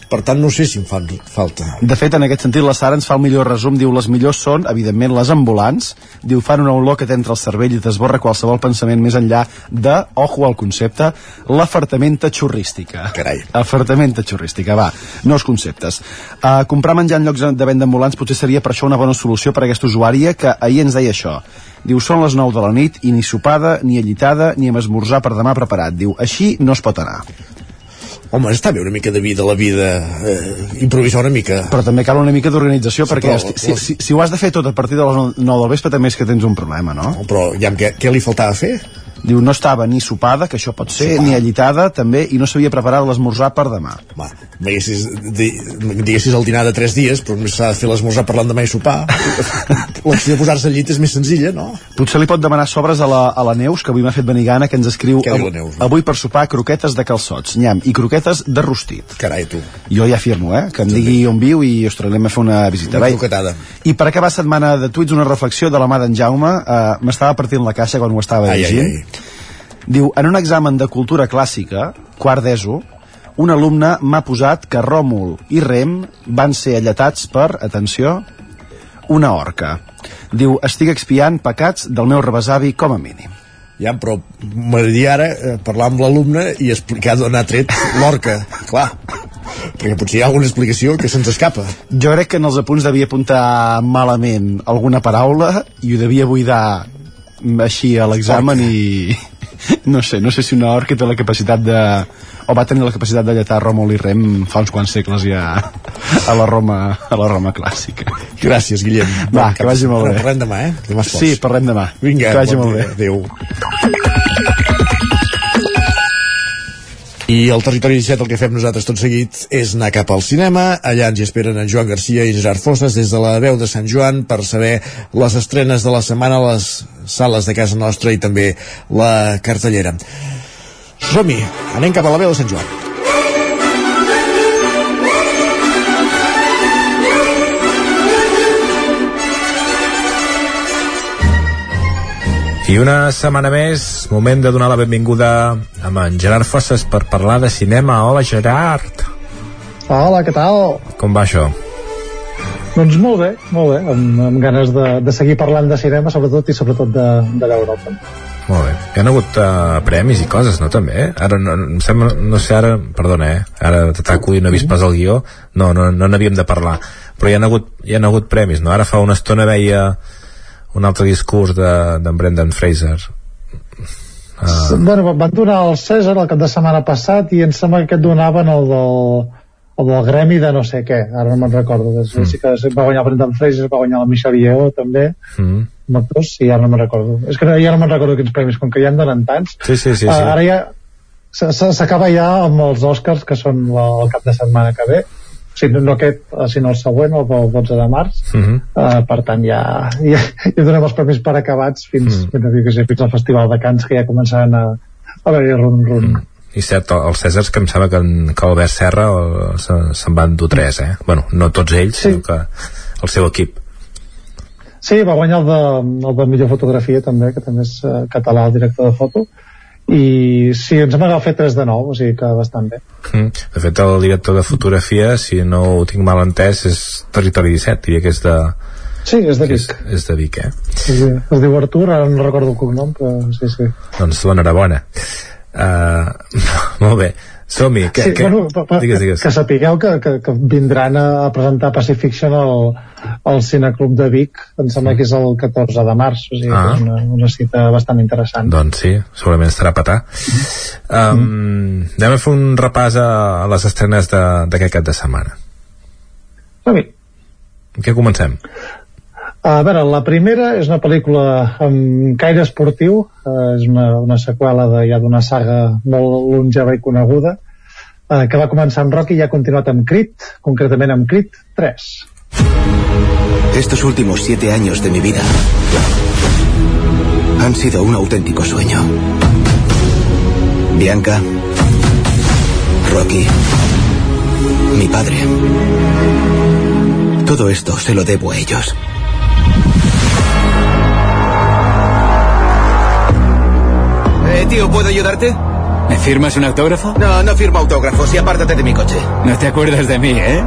Per tant, no sé si em fan falta. De fet, en aquest sentit, la Sara ens fa el millor resum. Diu, les millors són, evidentment, les ambulants. Diu, fan una olor que t'entra al cervell i t'esborra qualsevol pensament més enllà de, ojo al concepte, l'afartamenta xurrística. Carai. Afartamenta xurrística, va, no els conceptes. Uh, comprar menjar en llocs de venda ambulants potser seria per això una bona solució per a aquesta usuària que ahir ens deia això. Diu, són les 9 de la nit i ni sopada, ni allitada, ni amb esmorzar per demà preparat. Diu, així no es pot anar. Home, està bé una mica de vida, la vida, eh, improvisar una mica. Però també cal una mica d'organització, Sí, perquè però- si, si, si ho has de fer tot a partir de les 9 del vespre també és que tens un problema, no? Però ja què, què li faltava fer? Diu, no estava ni sopada, que això pot ser, Sopada. ni allitada, també, i no s'havia preparat l'esmorzar per demà. Va, diguessis, di, diguessis el dinar de 3 dies, però només s'ha de fer l'esmorzar per l'endemà i sopar. L'opció de posar-se al llit és més senzilla, no? Potser li pot demanar sobres a la, a la Neus, que avui m'ha fet venir gana, que ens escriu Què diu la "Av- Neus? avui per sopar croquetes de calçots, nyam, i croquetes de rostit. Carai, tu. Jo ja afirmo, eh? Que em digui on viu i, ostres, anem a fer una visita. Una croquetada. I per acabar setmana de tuits, una reflexió de la mà d'en Jaume. Eh, M'estava partint la caixa quan ho estava Ai, ai, llegint. ai. Diu, en un examen de cultura clàssica, quart d'ESO, un alumne m'ha posat que Ròmul i Rem van ser alletats per, atenció, una orca. Diu, estic expiant pecats del meu rebesavi com a mínim. Ja, però m'agradaria ara eh, parlar amb l'alumne i explicar d'on ha tret l'orca, clar. Perquè potser hi ha alguna explicació que se'ns escapa. Jo crec que en els apunts devia apuntar malament alguna paraula i ho devia buidar així a l'examen i no sé, no sé si una orca té la capacitat de o va tenir la capacitat de lletar Ròmul i Rem fa uns quants segles ja a la Roma, a la Roma clàssica. Gràcies, Guillem. Va, Bon que vagi molt bé. Parlem demà, eh? Demà Sí, parlem demà. Vinga, que vagi bon molt dia. bé. Adéu. I al Territori 17 el que fem nosaltres tot seguit és anar cap al cinema. Allà ens hi esperen en Joan Garcia i Gerard Fosses des de la veu de Sant Joan per saber les estrenes de la setmana a les sales de casa nostra i també la cartellera. Som-hi, anem cap a la veu de Sant Joan. I una setmana més, moment de donar la benvinguda a en Gerard Fosses per parlar de cinema. Hola, Gerard. Hola, què tal? Com va això? Doncs molt bé, molt bé, amb, amb ganes de, de seguir parlant de cinema, sobretot, i sobretot de, de l'Europa. Molt bé. Hi ha hagut uh, premis i coses, no, també? Ara, no, em sembla, no sé, ara, perdona, eh? Ara t'ataco i no he vist pas el guió. No, no, no n'havíem de parlar. Però hi ha, hagut, hi ha hagut premis, no? Ara fa una estona veia un altre discurs d'en de, Brendan Fraser. Uh. Bueno, van donar el César el cap de setmana passat i em sembla que donaven el del, el del gremi de no sé què, ara no me'n recordo. Mm. Sí que va guanyar Brendan Fraser, va guanyar la Michelle Yeoh també, Mm. amb actors, sí, ara no me'n recordo. És que no, ja no me'n recordo quins premis, com que ja en donen tants. Sí, sí, sí. sí. Uh, ara ja s'acaba ja amb els Oscars, que són la, el cap de setmana que ve. O sigui, no aquest, eh, sinó el següent, el del 12 de març. Mm -hmm. Uh, per tant, ja, ja, ja donem els premis per acabats fins, mm. fins, fins, fins al Festival de Cants, que ja començaran a, a haver-hi run-run. Mm. I cert, el- els Cèsars que em sembla que, en, que Albert Serra el- se- se'n van dur tres, eh? Bueno, no tots ells, sí. sinó que el seu equip. Sí, va guanyar el de, el de millor fotografia també, que també és uh, català, el director de foto, i sí, ens hem agafat fer 3 de 9, o sigui que bastant bé. Mm. De fet, el director de fotografia, si no ho tinc mal entès, és Territori 17, diria que és de, Sí, és de Vic. És, és de Vic, eh? Sí, sí. Es diu Artur, ara no recordo el cognom, però sí, sí. Doncs l'enhorabona. Uh, molt bé. Som-hi. Que, sí, que, bueno, pa, digues, digues. que sapigueu que, que, que vindran a, presentar Pacific Fiction al, al Cineclub de Vic, em sembla que és el 14 de març, o sigui, Ah. que és una, una cita bastant interessant. Doncs sí, segurament estarà a petar. Um, anem a fer un repàs a, a les estrenes d'aquest cap de setmana. Som-hi. Què comencem? A veure, la primera és una pel·lícula amb caire esportiu, eh, és una, una seqüela de, ja d'una saga molt longeva i coneguda, eh, que va començar amb Rocky i ha continuat amb Creed, concretament amb Creed 3. Estos últimos siete años de mi vida han sido un auténtico sueño. Bianca, Rocky, mi padre. Todo esto se lo debo a ellos. Eh, tío, ¿puedo ayudarte? ¿Me firmas un autógrafo? No, no firmo autógrafos y apártate de mi coche. No te acuerdas de mí, ¿eh?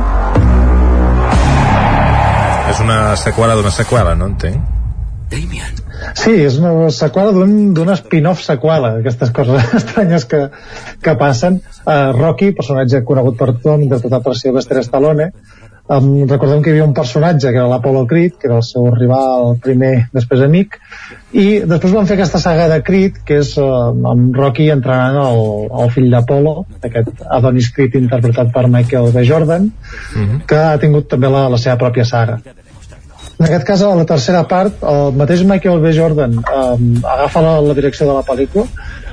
És una seqüela d'una seqüela, no entenc? Sí, és una seqüela d'un d'un spin-off seqüela, aquestes coses estranyes que, que passen. Uh, Rocky, personatge conegut per tothom, interpretat per Sylvester Stallone, um, recordem que hi havia un personatge que era l'Apollo Creed, que era el seu rival primer, després amic, i després van fer aquesta saga de Creed, que és uh, amb Rocky entrenant el, el fill d'Apollo, aquest Adonis Creed interpretat per Michael B. Jordan, que ha tingut també la, la seva pròpia saga. En aquest cas, a la tercera part, el mateix Michael B. Jordan um, agafa la, la direcció de la pel·lícula.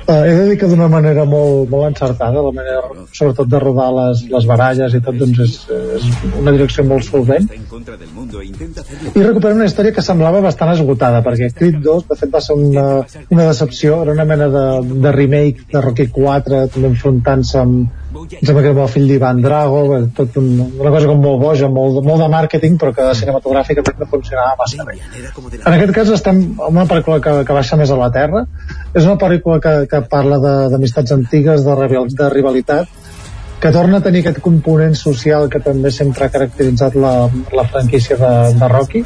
Uh, he de dir que d'una manera molt, molt encertada, la manera, sobretot de rodar les, les baralles i tot, doncs és, és una direcció molt solvent. I recupera una història que semblava bastant esgotada, perquè Creed 2, de fet, va ser una, una decepció, era una mena de, de remake de Rocky 4, també enfrontant-se amb, em sembla que el fill d'Ivan Drago, bé, tot un, una cosa com molt boja, molt, molt de màrqueting, però que cinematogràficament no funcionava massa bé. En aquest cas estem en una pel·lícula que, que baixa més a la terra. És una pel·lícula que, que parla d'amistats antigues, de, de rivalitat, que torna a tenir aquest component social que també sempre ha caracteritzat la, la franquícia de, de Rocky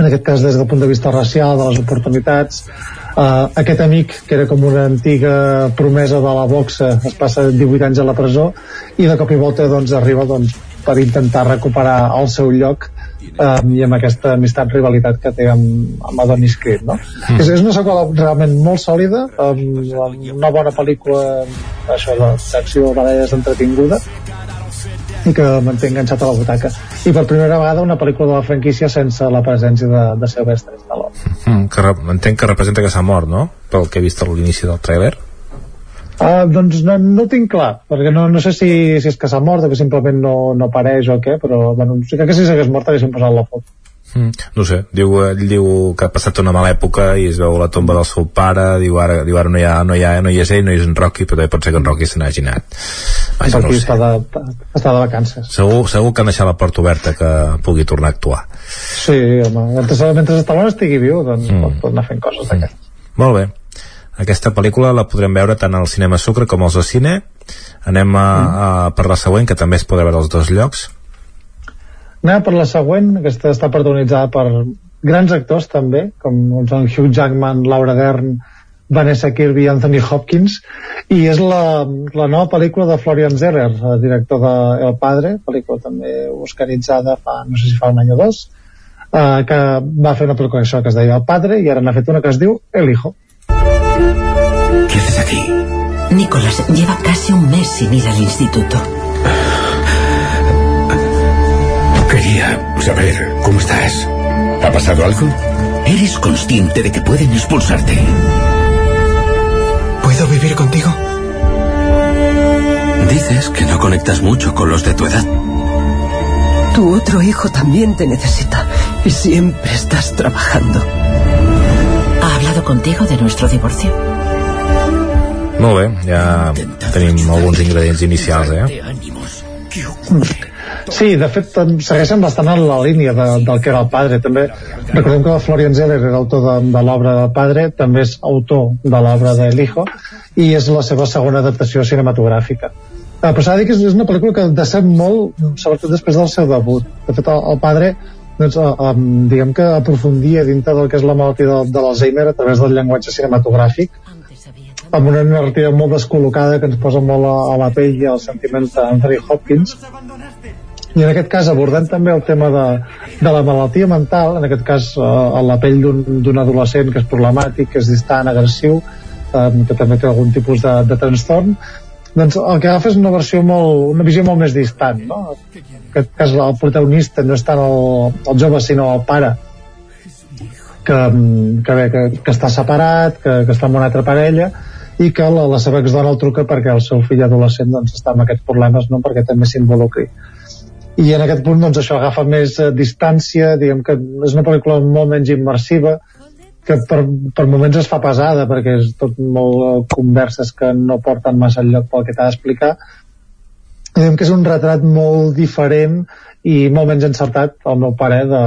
en aquest cas des del punt de vista racial, de les oportunitats uh, aquest amic que era com una antiga promesa de la boxa es passa 18 anys a la presó i de cop i volta doncs arriba doncs, per intentar recuperar el seu lloc uh, i amb aquesta amistat rivalitat que té amb, amb Adonis Creed no? Mm. és, és una seqüela realment molt sòlida amb, amb una bona pel·lícula això d'acció baralles entretinguda que manté enganxat a la butaca i per primera vegada una pel·lícula de la franquícia sense la presència de, de Sylvester Stallone Mm, que re- entenc que representa que s'ha mort, no? Pel que he vist a l'inici del trailer. Uh, doncs no, no ho tinc clar, perquè no, no sé si, si és que s'ha mort o que simplement no, no apareix o què, però bueno, sí que si s'hagués mort haguéssim posat la foto. Mm. No sé, diu, ell diu que ha passat una mala època i es veu la tomba del seu pare, diu ara, diu, ara no, hi ha, no, hi ha, no hi és ell, no hi és en Rocky, però també pot ser que en Rocky se n'hagi anat. Vaja, no està, de, està de vacances. Segur, segur que han deixat la porta oberta que pugui tornar a actuar. Sí, home, mentre, mentre Stallone estigui viu, doncs mm. pot, pot anar fent coses d'aquestes. Molt bé. Aquesta pel·lícula la podrem veure tant al cinema Sucre com als de cine. Anem a, a, per la següent, que també es podrà veure als dos llocs. Anem per la següent, aquesta està protagonitzada per grans actors també, com són Hugh Jackman, Laura Dern, Vanessa Kirby i Anthony Hopkins, i és la, la nova pel·lícula de Florian Zeller, el director de El Padre, pel·lícula també oscaritzada fa, no sé si fa un any o dos, eh, que va fer una pel·lícula això que es deia El Padre, i ara n'ha fet una que es diu El Hijo. ¿Qué haces aquí? Nicolás lleva casi un mes sin ir al instituto. Quería saber cómo estás. ¿Ha pasado algo? ¿Eres consciente de que pueden expulsarte? ¿Puedo vivir contigo? Dices que no conectas mucho con los de tu edad. Tu otro hijo también te necesita y siempre estás trabajando. ¿Ha hablado contigo de nuestro divorcio? Molt bé, ja tenim alguns ingredients inicials, eh? Sí, de fet segueixen bastant en la línia de, del que era el padre. També recordem que Florian Zeller era autor de, de l'obra del padre també és autor de l'obra de l'Hijo i és la seva segona adaptació cinematogràfica. Eh, però s'ha de dir que és, una pel·lícula que decep molt sobretot després del seu debut. De fet el, el padre doncs, um, diguem que aprofundia dintre del que és la malaltia de, de l'Alzheimer a través del llenguatge cinematogràfic amb una narrativa molt descol·locada que ens posa molt a, a la pell i als sentiments d'Anthony Hopkins i en aquest cas abordant també el tema de, de la malaltia mental en aquest cas eh, a la pell d'un adolescent que és problemàtic, que és distant, agressiu eh, que també té algun tipus de, de trastorn doncs el que agafa és una versió molt, una visió molt més distant no? en aquest cas el protagonista no és tant el, el jove sinó el pare que, que, bé, que, que està separat que, que està amb una altra parella i que la, la seva exdona el truca perquè el seu fill adolescent doncs, està amb aquests problemes no? perquè també s'involucri i en aquest punt doncs, això agafa més eh, distància diguem que és una pel·lícula molt menys immersiva que per, per moments es fa pesada perquè és tot molt eh, converses que no porten massa lloc pel que t'ha d'explicar. Diguem que és un retrat molt diferent i molt menys encertat al meu pare de,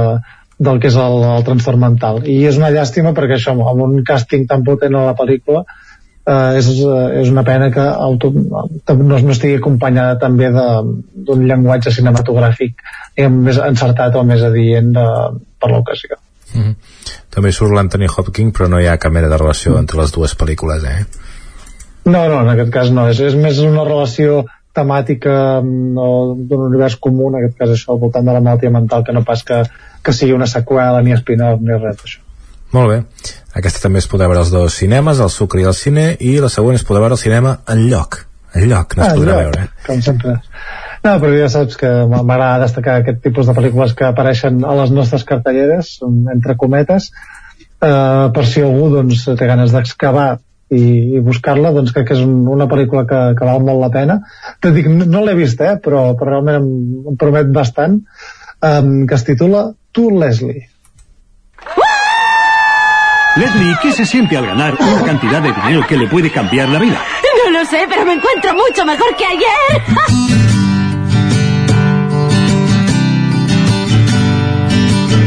del que és el, el trastorn mental i és una llàstima perquè això amb un càsting tan potent a la pel·lícula eh, és, és una pena que auto, no, no estigui acompanyada també d'un llenguatge cinematogràfic diguem, més encertat o més adient de, per l'ocasió. Mm -hmm. També surt l'Anthony Hopkins, però no hi ha cap mena de relació mm. entre les dues pel·lícules, eh? No, no, en aquest cas no. És, és més una relació temàtica no, d'un univers comú, en aquest cas això, al voltant de la malaltia mental, que no pas que, que sigui una seqüela, ni spin-off, ni res d'això. Molt bé. Aquesta també es podrà veure als dos cinemes, al Sucre i al Cine, i la següent es podrà veure al cinema en lloc. En lloc no es ah, podrà lloc, veure. Com sempre. No, però ja saps que m'agrada destacar aquest tipus de pel·lícules que apareixen a les nostres cartelleres, entre cometes, eh, per si algú doncs, té ganes d'excavar i, i buscar-la, doncs crec que és un, una pel·lícula que, que val molt la pena. Te dic, no, no l'he vist, eh, però, però realment em, em promet bastant, eh, que es titula Tu, Leslie. Leslie, ¿qué se siente al ganar una cantidad de dinero que le puede cambiar la vida? No lo sé, pero me encuentro mucho mejor que ayer.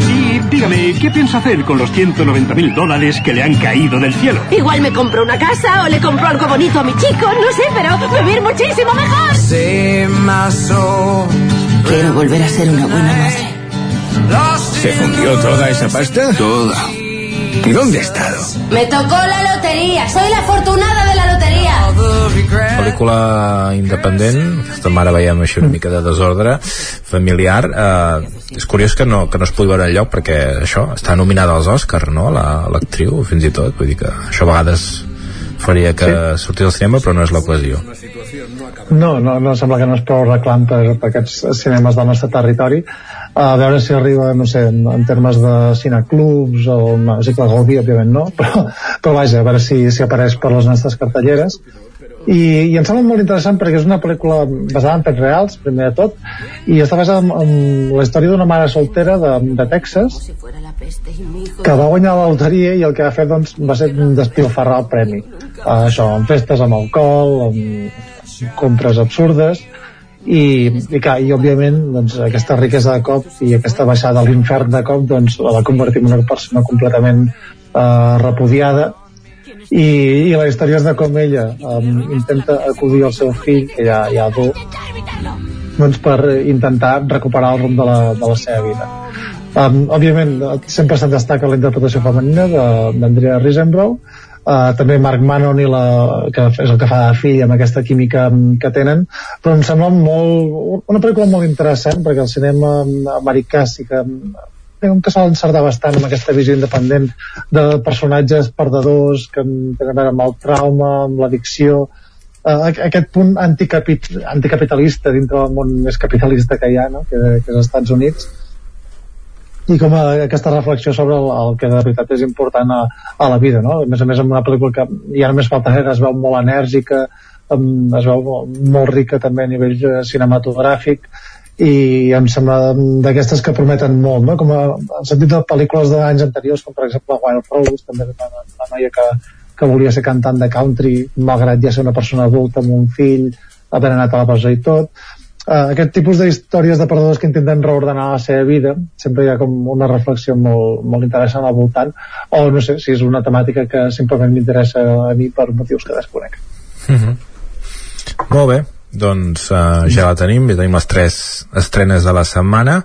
y dígame, ¿qué piensa hacer con los 190 mil dólares que le han caído del cielo? Igual me compro una casa o le compro algo bonito a mi chico, no sé, pero vivir muchísimo mejor. Quiero volver a ser una buena madre. ¿Se fundió toda esa pasta? Toda. ¿Y dónde he estado? Me tocó la lotería. Soy la afortunada de la loteria. Pel·lícula independent, aquesta mare veiem així una mica de desordre familiar. Eh, és curiós que no, que no es pugui veure enlloc perquè això està nominada als Oscars, no? L'actriu, la, fins i tot. Vull dir que això a vegades faria que sí. sortís al cinema, però no és l'ocasió. No, no, no sembla que no és prou reclam per, per aquests cinemes del nostre territori a veure si arriba, no sé, en, en termes de cineclubs o no, sí que la Gaudí, òbviament no, però, però vaja, a veure si, si apareix per les nostres cartelleres i, i em sembla molt interessant perquè és una pel·lícula basada en fets reals, primer de tot, i està basada en, en la història d'una mare soltera de, de Texas que va guanyar la loteria i el que va fer doncs, va ser despilfarrar el premi. Uh, això, amb festes, amb alcohol, amb compres absurdes, i, i, clar, i òbviament doncs, aquesta riquesa de cop i aquesta baixada a l'infern de cop doncs, la va convertir en una persona completament eh, repudiada. I, i la història és de com ella um, intenta acudir al seu fill que ja, ja adult doncs per intentar recuperar el rumb de la, de la seva vida um, òbviament sempre se'n destaca la interpretació femenina d'Andrea Risenbrough. Uh, també Marc Manon i la, que és el que fa de fill amb aquesta química que tenen. Però em sembla molt, una pel·lícula molt interessant perquè el cinema americà sí que que s'ha d'encertar bastant amb aquesta visió independent de personatges perdedors que tenen a veure amb el trauma, amb l'addicció. Uh, aquest punt anticapit anticapitalista dintre del món més capitalista que hi ha, no? que, que és als Estats Units i com a, aquesta reflexió sobre el, el que de veritat és important a, a la vida no? a més a més en una pel·lícula que ja només falta que es veu molt enèrgica es veu molt rica també a nivell eh, cinematogràfic i em sembla d'aquestes que prometen molt no? com a, en sentit de pel·lícules d'anys anteriors com per exemple Wild Rose també la, la noia que, que volia ser cantant de country malgrat ja ser una persona adulta amb un fill haver anat a la presó i tot uh, aquest tipus d'històries de perdedors que intenten reordenar la seva vida sempre hi ha com una reflexió molt, molt interessant al voltant o no sé si és una temàtica que simplement m'interessa a mi per motius que desconec mm -hmm. molt bé doncs uh, ja la tenim ja tenim les tres estrenes de la setmana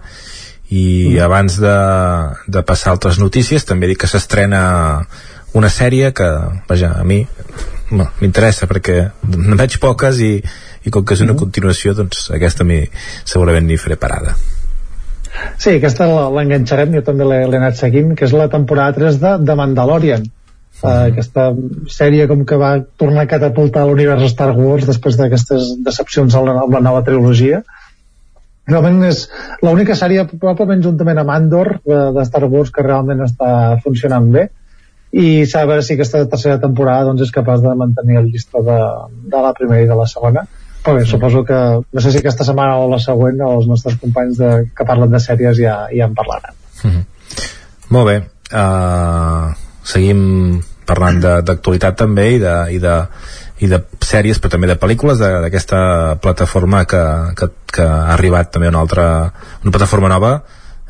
i mm. abans de, de passar altres notícies també dic que s'estrena una sèrie que, vaja, a mi m'interessa perquè en veig poques i, i com que és una mm. continuació doncs aquesta mi segurament n'hi faré parada. Sí, aquesta l'enganxarem, jo també l'he anat seguint, que és la temporada 3 de, de Mandalorian. Uh, aquesta sèrie com que va tornar a catapultar l'univers Star Wars després d'aquestes decepcions amb la, amb la nova trilogia. Realment és l'única sèrie probablement juntament amb Andor de, de Star Wars que realment està funcionant bé. I s'ha de veure si aquesta tercera temporada doncs, és capaç de mantenir el llistó de, de la primera i de la segona però bé, suposo que no sé si aquesta setmana o la següent els nostres companys de, que parlen de sèries ja, ja en parlaran mm -hmm. Molt bé uh, seguim parlant d'actualitat també i de, i de, i de sèries però també de pel·lícules d'aquesta plataforma que, que, que ha arribat també una altra una plataforma nova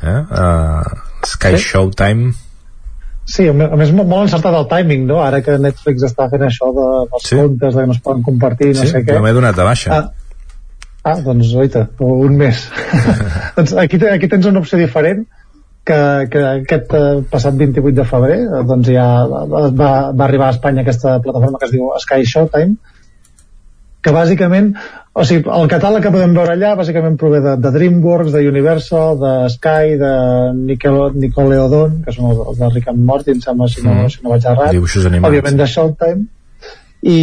eh? uh, Sky sí? Showtime Sí, a més molt encertat el timing, no? Ara que Netflix està fent això de, dels sí. comptes, de que no es poden compartir, no sí, sé què. Sí, m'he donat de baixa. Ah, ah doncs, oita, un mes. doncs aquí, aquí tens una opció diferent, que, que aquest uh, passat 28 de febrer uh, doncs ja va, va arribar a Espanya aquesta plataforma que es diu Sky Showtime que bàsicament o sigui, el catàleg que podem veure allà bàsicament prové de, de DreamWorks, de Universal de Sky, de Nickelodeon que són els de Rick and Morty em sembla si no, mm. si no vaig errat òbviament de Showtime i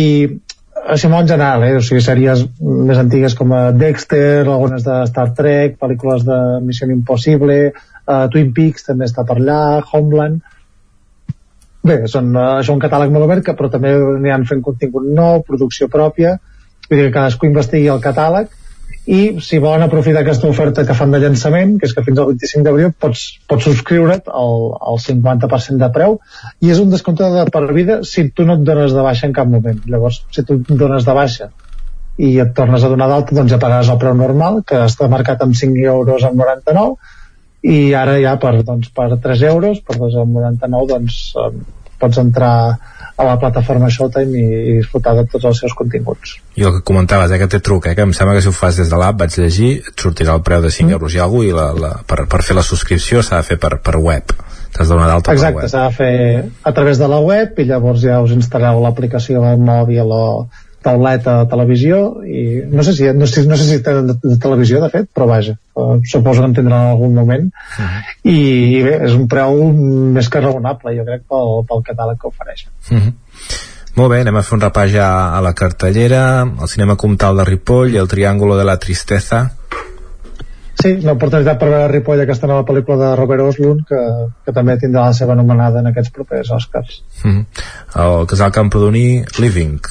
molt en general, eh? o sigui, sèries més antigues com Dexter, algunes de Star Trek, pel·lícules de Missió Impossible, uh, Twin Peaks també està per allà, Homeland bé, són, uh, això un catàleg molt obert que, però també n'hi han fent contingut nou, producció pròpia vull dir que cadascú investigui el catàleg i si volen aprofitar aquesta oferta que fan de llançament, que és que fins al 25 d'abril pots, pots subscriure't al, al 50% de preu i és un descompte de per vida si tu no et dones de baixa en cap moment. Llavors si tu et dones de baixa i et tornes a donar d'alta doncs ja pagaràs el preu normal que està marcat amb 5 euros amb 99 i ara ja per, doncs, per 3 euros per 2,99 doncs eh, pots entrar a la plataforma Showtime i, i disfrutar de tots els seus continguts. I el que comentaves, eh, que té truc eh, que em sembla que si ho fas des de l'app vaig llegir et sortirà el preu de 5 mm. euros i alguna i la, la, per, per fer la subscripció s'ha de fer per, per web. T'has de donar d'alta Exacte, s'ha de fer a través de la web i llavors ja us instal·leu l'aplicació al mòbil o tauleta de televisió i no sé si, no sé, no sé si de, de televisió de fet, però vaja uh, suposo que en tindran en algun moment uh -huh. I, i bé, és un preu més que raonable jo crec pel, pel catàleg que ofereixen uh -huh. Molt bé, anem a fer un repàs ja a la cartellera el cinema Comtal de Ripoll i el Triángulo de la Tristeza Sí, l'oportunitat per veure a Ripoll aquesta nova pel·lícula de Robert Oslund que, que també tindrà la seva anomenada en aquests propers Oscars mm -hmm. el casal Camprodoní Living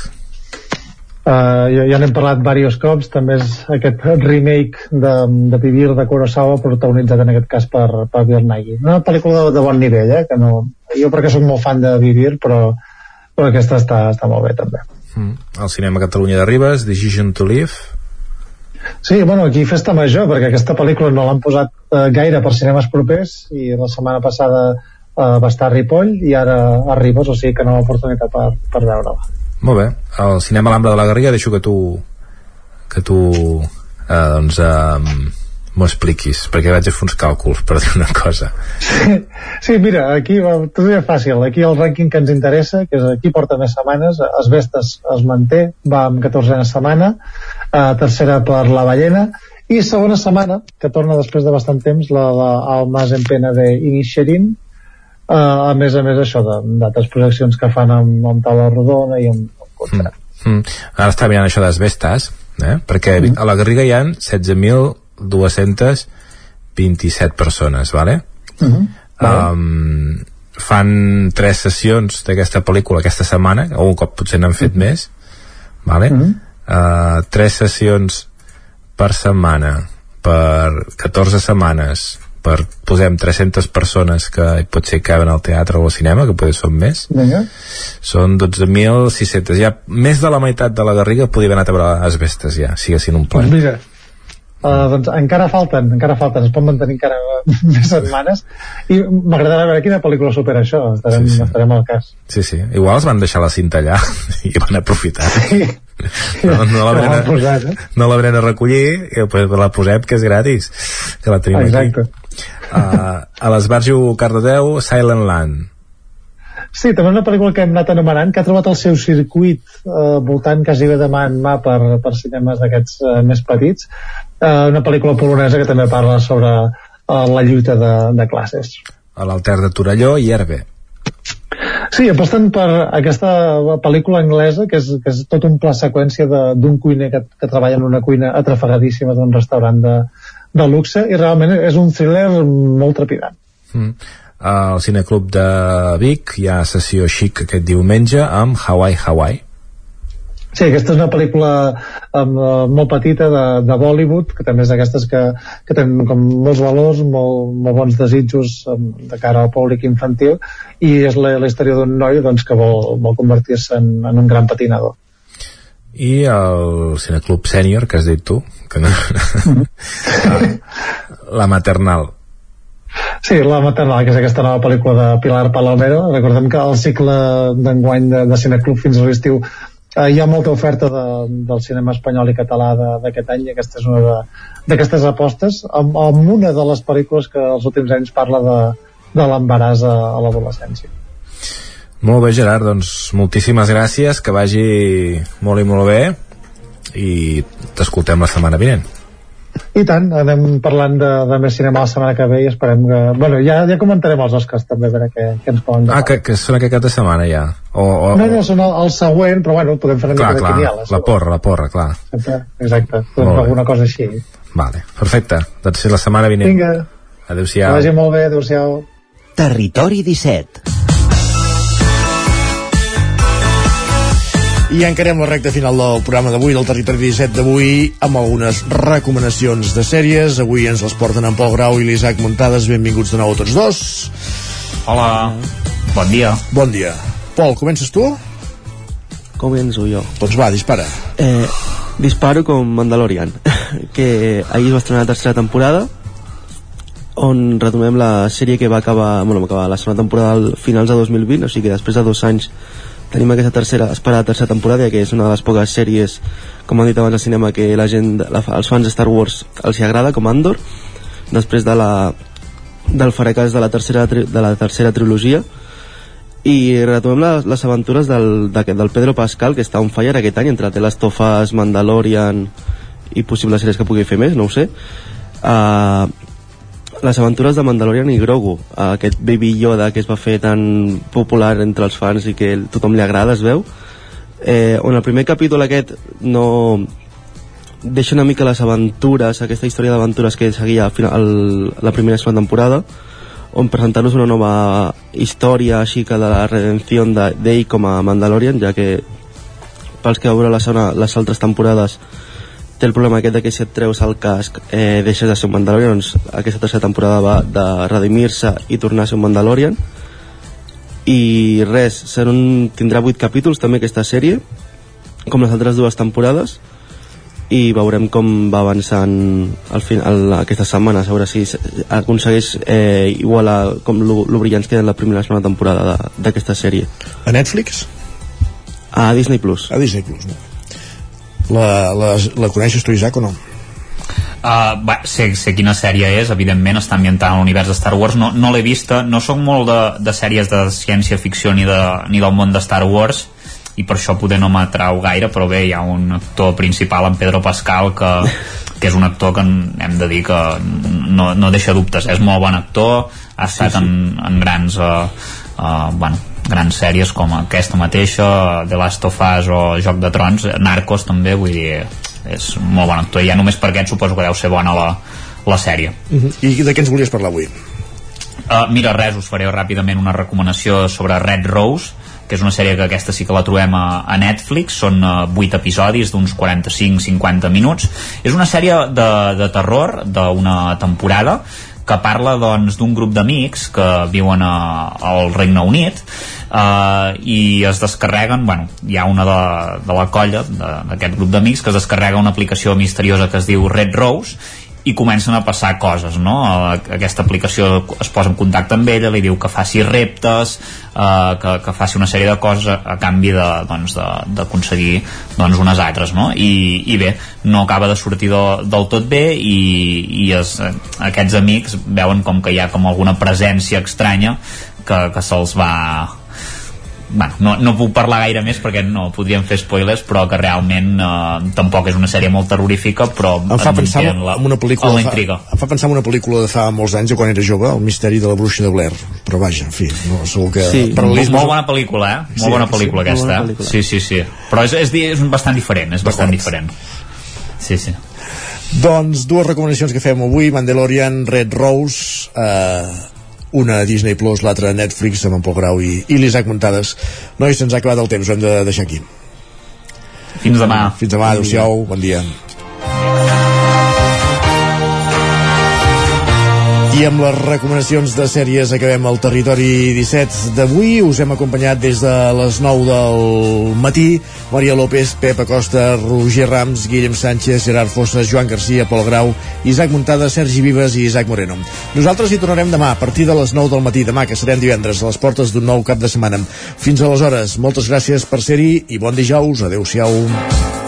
Uh, ja, ja n'hem parlat diversos cops, també és aquest remake de, de Vivir de Kurosawa protagonitzat en aquest cas per, per Nighy. Una pel·lícula de, de bon nivell, eh? que no, jo perquè soc molt fan de Vivir, però, però aquesta està, està molt bé també. Mm. El cinema Catalunya de Ribes, Decision to Live. Sí, bueno, aquí festa major, perquè aquesta pel·lícula no l'han posat uh, gaire per cinemes propers i la setmana passada uh, va estar a Ripoll i ara a Ribes, o sigui que no ha oportunitat per, per veure-la. Molt bé. El cinema L'Ambra de la Garriga deixo que tu que tu eh, doncs eh, m'ho expliquis, perquè vaig a fer uns càlculs per dir una cosa. Sí, sí mira, aquí tot és fàcil. Aquí el rànquing que ens interessa, que és aquí porta més setmanes, Vestes es manté, va amb 14a setmana, eh, tercera per la Ballena, i segona setmana, que torna després de bastant temps, la, la, el Mas en Pena de uh, a més a més això d'altres projeccions que fan amb, amb taula rodona i amb, amb contra mm. Mm. ara està mirant això d'asbestes eh? perquè mm. a la Garriga hi ha 16.227 persones vale? Mm -hmm. um, fan tres sessions d'aquesta pel·lícula aquesta setmana o un cop potser n'han fet mm -hmm. més vale? Mm -hmm. uh, tres sessions per setmana per 14 setmanes per, posem 300 persones que potser caben al teatre o al cinema, que potser són més. Vinga. són 12.600 ja més de la meitat de la Garriga podria haver anat a veure les ja, siguessin un pla pues mira, Uh, doncs encara falten, encara falten, es pot mantenir encara més setmanes i m'agradarà veure quina pel·lícula supera això, estarem, sí, sí. estarem al cas. Sí, sí, igual es van deixar la cinta allà i van aprofitar. Sí. No, no l'haurem posat, eh? no l'haurem a recollir i pues la posem que és gratis que la tenim Exacte. aquí uh, a l'Esbarjo Cardedeu Silent Land Sí, també una pel·lícula que hem anat anomenant, que ha trobat el seu circuit eh, voltant quasi bé de mà en mà per, per cinemes d'aquests eh, més petits. Eh, una pel·lícula polonesa que també parla sobre eh, la lluita de, de classes. A l'Alter de Torelló i Herbe. Sí, aposten per aquesta pel·lícula anglesa, que és, que és tot un pla seqüència d'un cuiner que, que treballa en una cuina atrafegadíssima d'un restaurant de, de luxe, i realment és un thriller molt trepidant. Mm al Cineclub de Vic hi ha sessió xic aquest diumenge amb Hawaii Hawaii Sí, aquesta és una pel·lícula um, molt petita de, de Bollywood, que també és d'aquestes que, que tenen com molts valors, molt, molt bons desitjos um, de cara al públic infantil, i és la, la història d'un noi doncs, que vol, vol convertir-se en, en un gran patinador. I el Cineclub Sènior, que has dit tu, que no... Mm -hmm. la maternal, Sí, La Maternal, que és aquesta nova pel·lícula de Pilar Palomero. Recordem que el cicle d'enguany de, de Cineclub fins a l'estiu eh, hi ha molta oferta de, del cinema espanyol i català d'aquest any i aquesta és una d'aquestes apostes amb, amb una de les pel·lícules que els últims anys parla de, de l'embaràs a, a l'adolescència. Molt bé, Gerard, doncs moltíssimes gràcies, que vagi molt i molt bé i t'escoltem la setmana vinent. I tant, anem parlant de, de més cinema la setmana que ve i esperem que... Bueno, ja, ja comentarem els Oscars també, a veure què, què ens poden Ah, que, que són aquest cap de setmana ja. O, o, no, no, són el, el següent, però bueno, podem fer una clar, mica clar, de quiniela. La porra, la porra, clar. Exacte, exacte. podem fer alguna cosa així. Vale, perfecte. Doncs la setmana vinent. Vinga. Adéu-siau. Que vagi molt bé, adéu-siau. Territori 17 I encarem la recta final del programa d'avui, del Territori 17 d'avui, amb algunes recomanacions de sèries. Avui ens les porten en Pol Grau i l'Isaac Muntades. Benvinguts de nou a tots dos. Hola, bon dia. Bon dia. Pol, comences tu? Començo jo. Doncs va, dispara. Eh, disparo com Mandalorian, que ahir es va estrenar la tercera temporada, on retomem la sèrie que va acabar, bueno, va acabar la segona temporada al finals de 2020, o sigui que després de dos anys tenim aquesta tercera, esperada tercera temporada que és una de les poques sèries com han dit abans al cinema que la gent, la, els fans de Star Wars els hi agrada com Andor. Després de la del fracàs de la tercera, de la tercera trilogia. I retomem la, les aventures del, de, del Pedro Pascal que està on fire aquest any entre The Last of Mandalorian i possibles sèries que pugui fer més, no ho sé. Uh, les aventures de Mandalorian i Grogu aquest Baby Yoda que es va fer tan popular entre els fans i que tothom li agrada, es veu eh, on el primer capítol aquest no deixa una mica les aventures aquesta història d'aventures que seguia el, la primera segona temporada on presentar-nos una nova història així que de la redenció d'ell com a Mandalorian ja que pels que veure les, les altres temporades té el problema aquest de que si et treus el casc eh, deixes de ser un Mandalorian doncs aquesta tercera temporada va de redimir-se i tornar a ser un Mandalorian i res un, tindrà 8 capítols també aquesta sèrie com les altres dues temporades i veurem com va avançant al final, aquesta setmana a veure si aconsegueix eh, igualar com lo, lo brillants que en la primera i segona temporada d'aquesta sèrie a Netflix? a Disney Plus a Disney Plus, no? La, la, la coneixes tu, Isaac, o no? Uh, va, sé, sé quina sèrie és, evidentment està ambientada en l'univers de Star Wars no, no l'he vista, no sóc molt de, de sèries de ciència-ficció ni, de, ni del món de Star Wars i per això poder no m'atrau gaire però bé, hi ha un actor principal en Pedro Pascal que, que és un actor que hem de dir que no, no deixa dubtes, és molt bon actor ha estat sí, sí. En, en grans uh, uh, bueno, grans sèries com aquesta mateixa, The Last of Us o Joc de Trons, Narcos també, vull dir, és molt bon actor. Ja només per aquest suposo que deu ser bona la, la sèrie. Uh. -huh. I de què ens volies parlar avui? Uh, mira, res, us faré ràpidament una recomanació sobre Red Rose, que és una sèrie que aquesta sí que la trobem a, a Netflix, són uh, 8 episodis d'uns 45-50 minuts. És una sèrie de, de terror d'una temporada que parla doncs d'un grup d'amics que viuen a, al Regne Unit uh, i es descarreguen, bueno, hi ha una de, de la colla d'aquest grup d'amics que es descarrega una aplicació misteriosa que es diu Red Rose i comencen a passar coses, no? Aquesta aplicació es posa en contacte amb ella, li diu que faci reptes, eh, que, que faci una sèrie de coses a, a canvi d'aconseguir de, doncs, doncs, unes altres, no? I, I bé, no acaba de sortir de, del tot bé i, i es, aquests amics veuen com que hi ha com alguna presència estranya que, que se'ls va bueno, no, no puc parlar gaire més perquè no podríem fer spoilers però que realment eh, tampoc és una sèrie molt terrorífica però em fa pensar en, la, en una pel·lícula fa, em fa pensar en una pel·lícula de fa molts anys quan era jove, El misteri de la bruixa de Blair. Però vaja, en fi, no, segur que sí. molt, molt bona pel·lícula, eh? molt sí, bona pel·lícula sí, aquesta, bona pel·lícula. sí, sí, sí. Però és, és, és bastant diferent és bastant diferent. Sí, sí. Doncs dues recomanacions que fem avui. Mandalorian, Red Rose eh, una a Disney Plus, l'altra a Netflix amb en Pol Grau i, i l'Isaac Montades nois, se'ns ha acabat el temps, ho hem de deixar aquí. Fins demà. Fins demà, adeu-siau, bon dia I amb les recomanacions de sèries acabem el territori 17 d'avui. Us hem acompanyat des de les 9 del matí. Maria López, Pep Acosta, Roger Rams, Guillem Sánchez, Gerard Fossa, Joan Garcia, Pol Grau, Isaac Muntada, Sergi Vives i Isaac Moreno. Nosaltres hi tornarem demà a partir de les 9 del matí, demà que serem divendres a les portes d'un nou cap de setmana. Fins aleshores, moltes gràcies per ser-hi i bon dijous. Adéu-siau.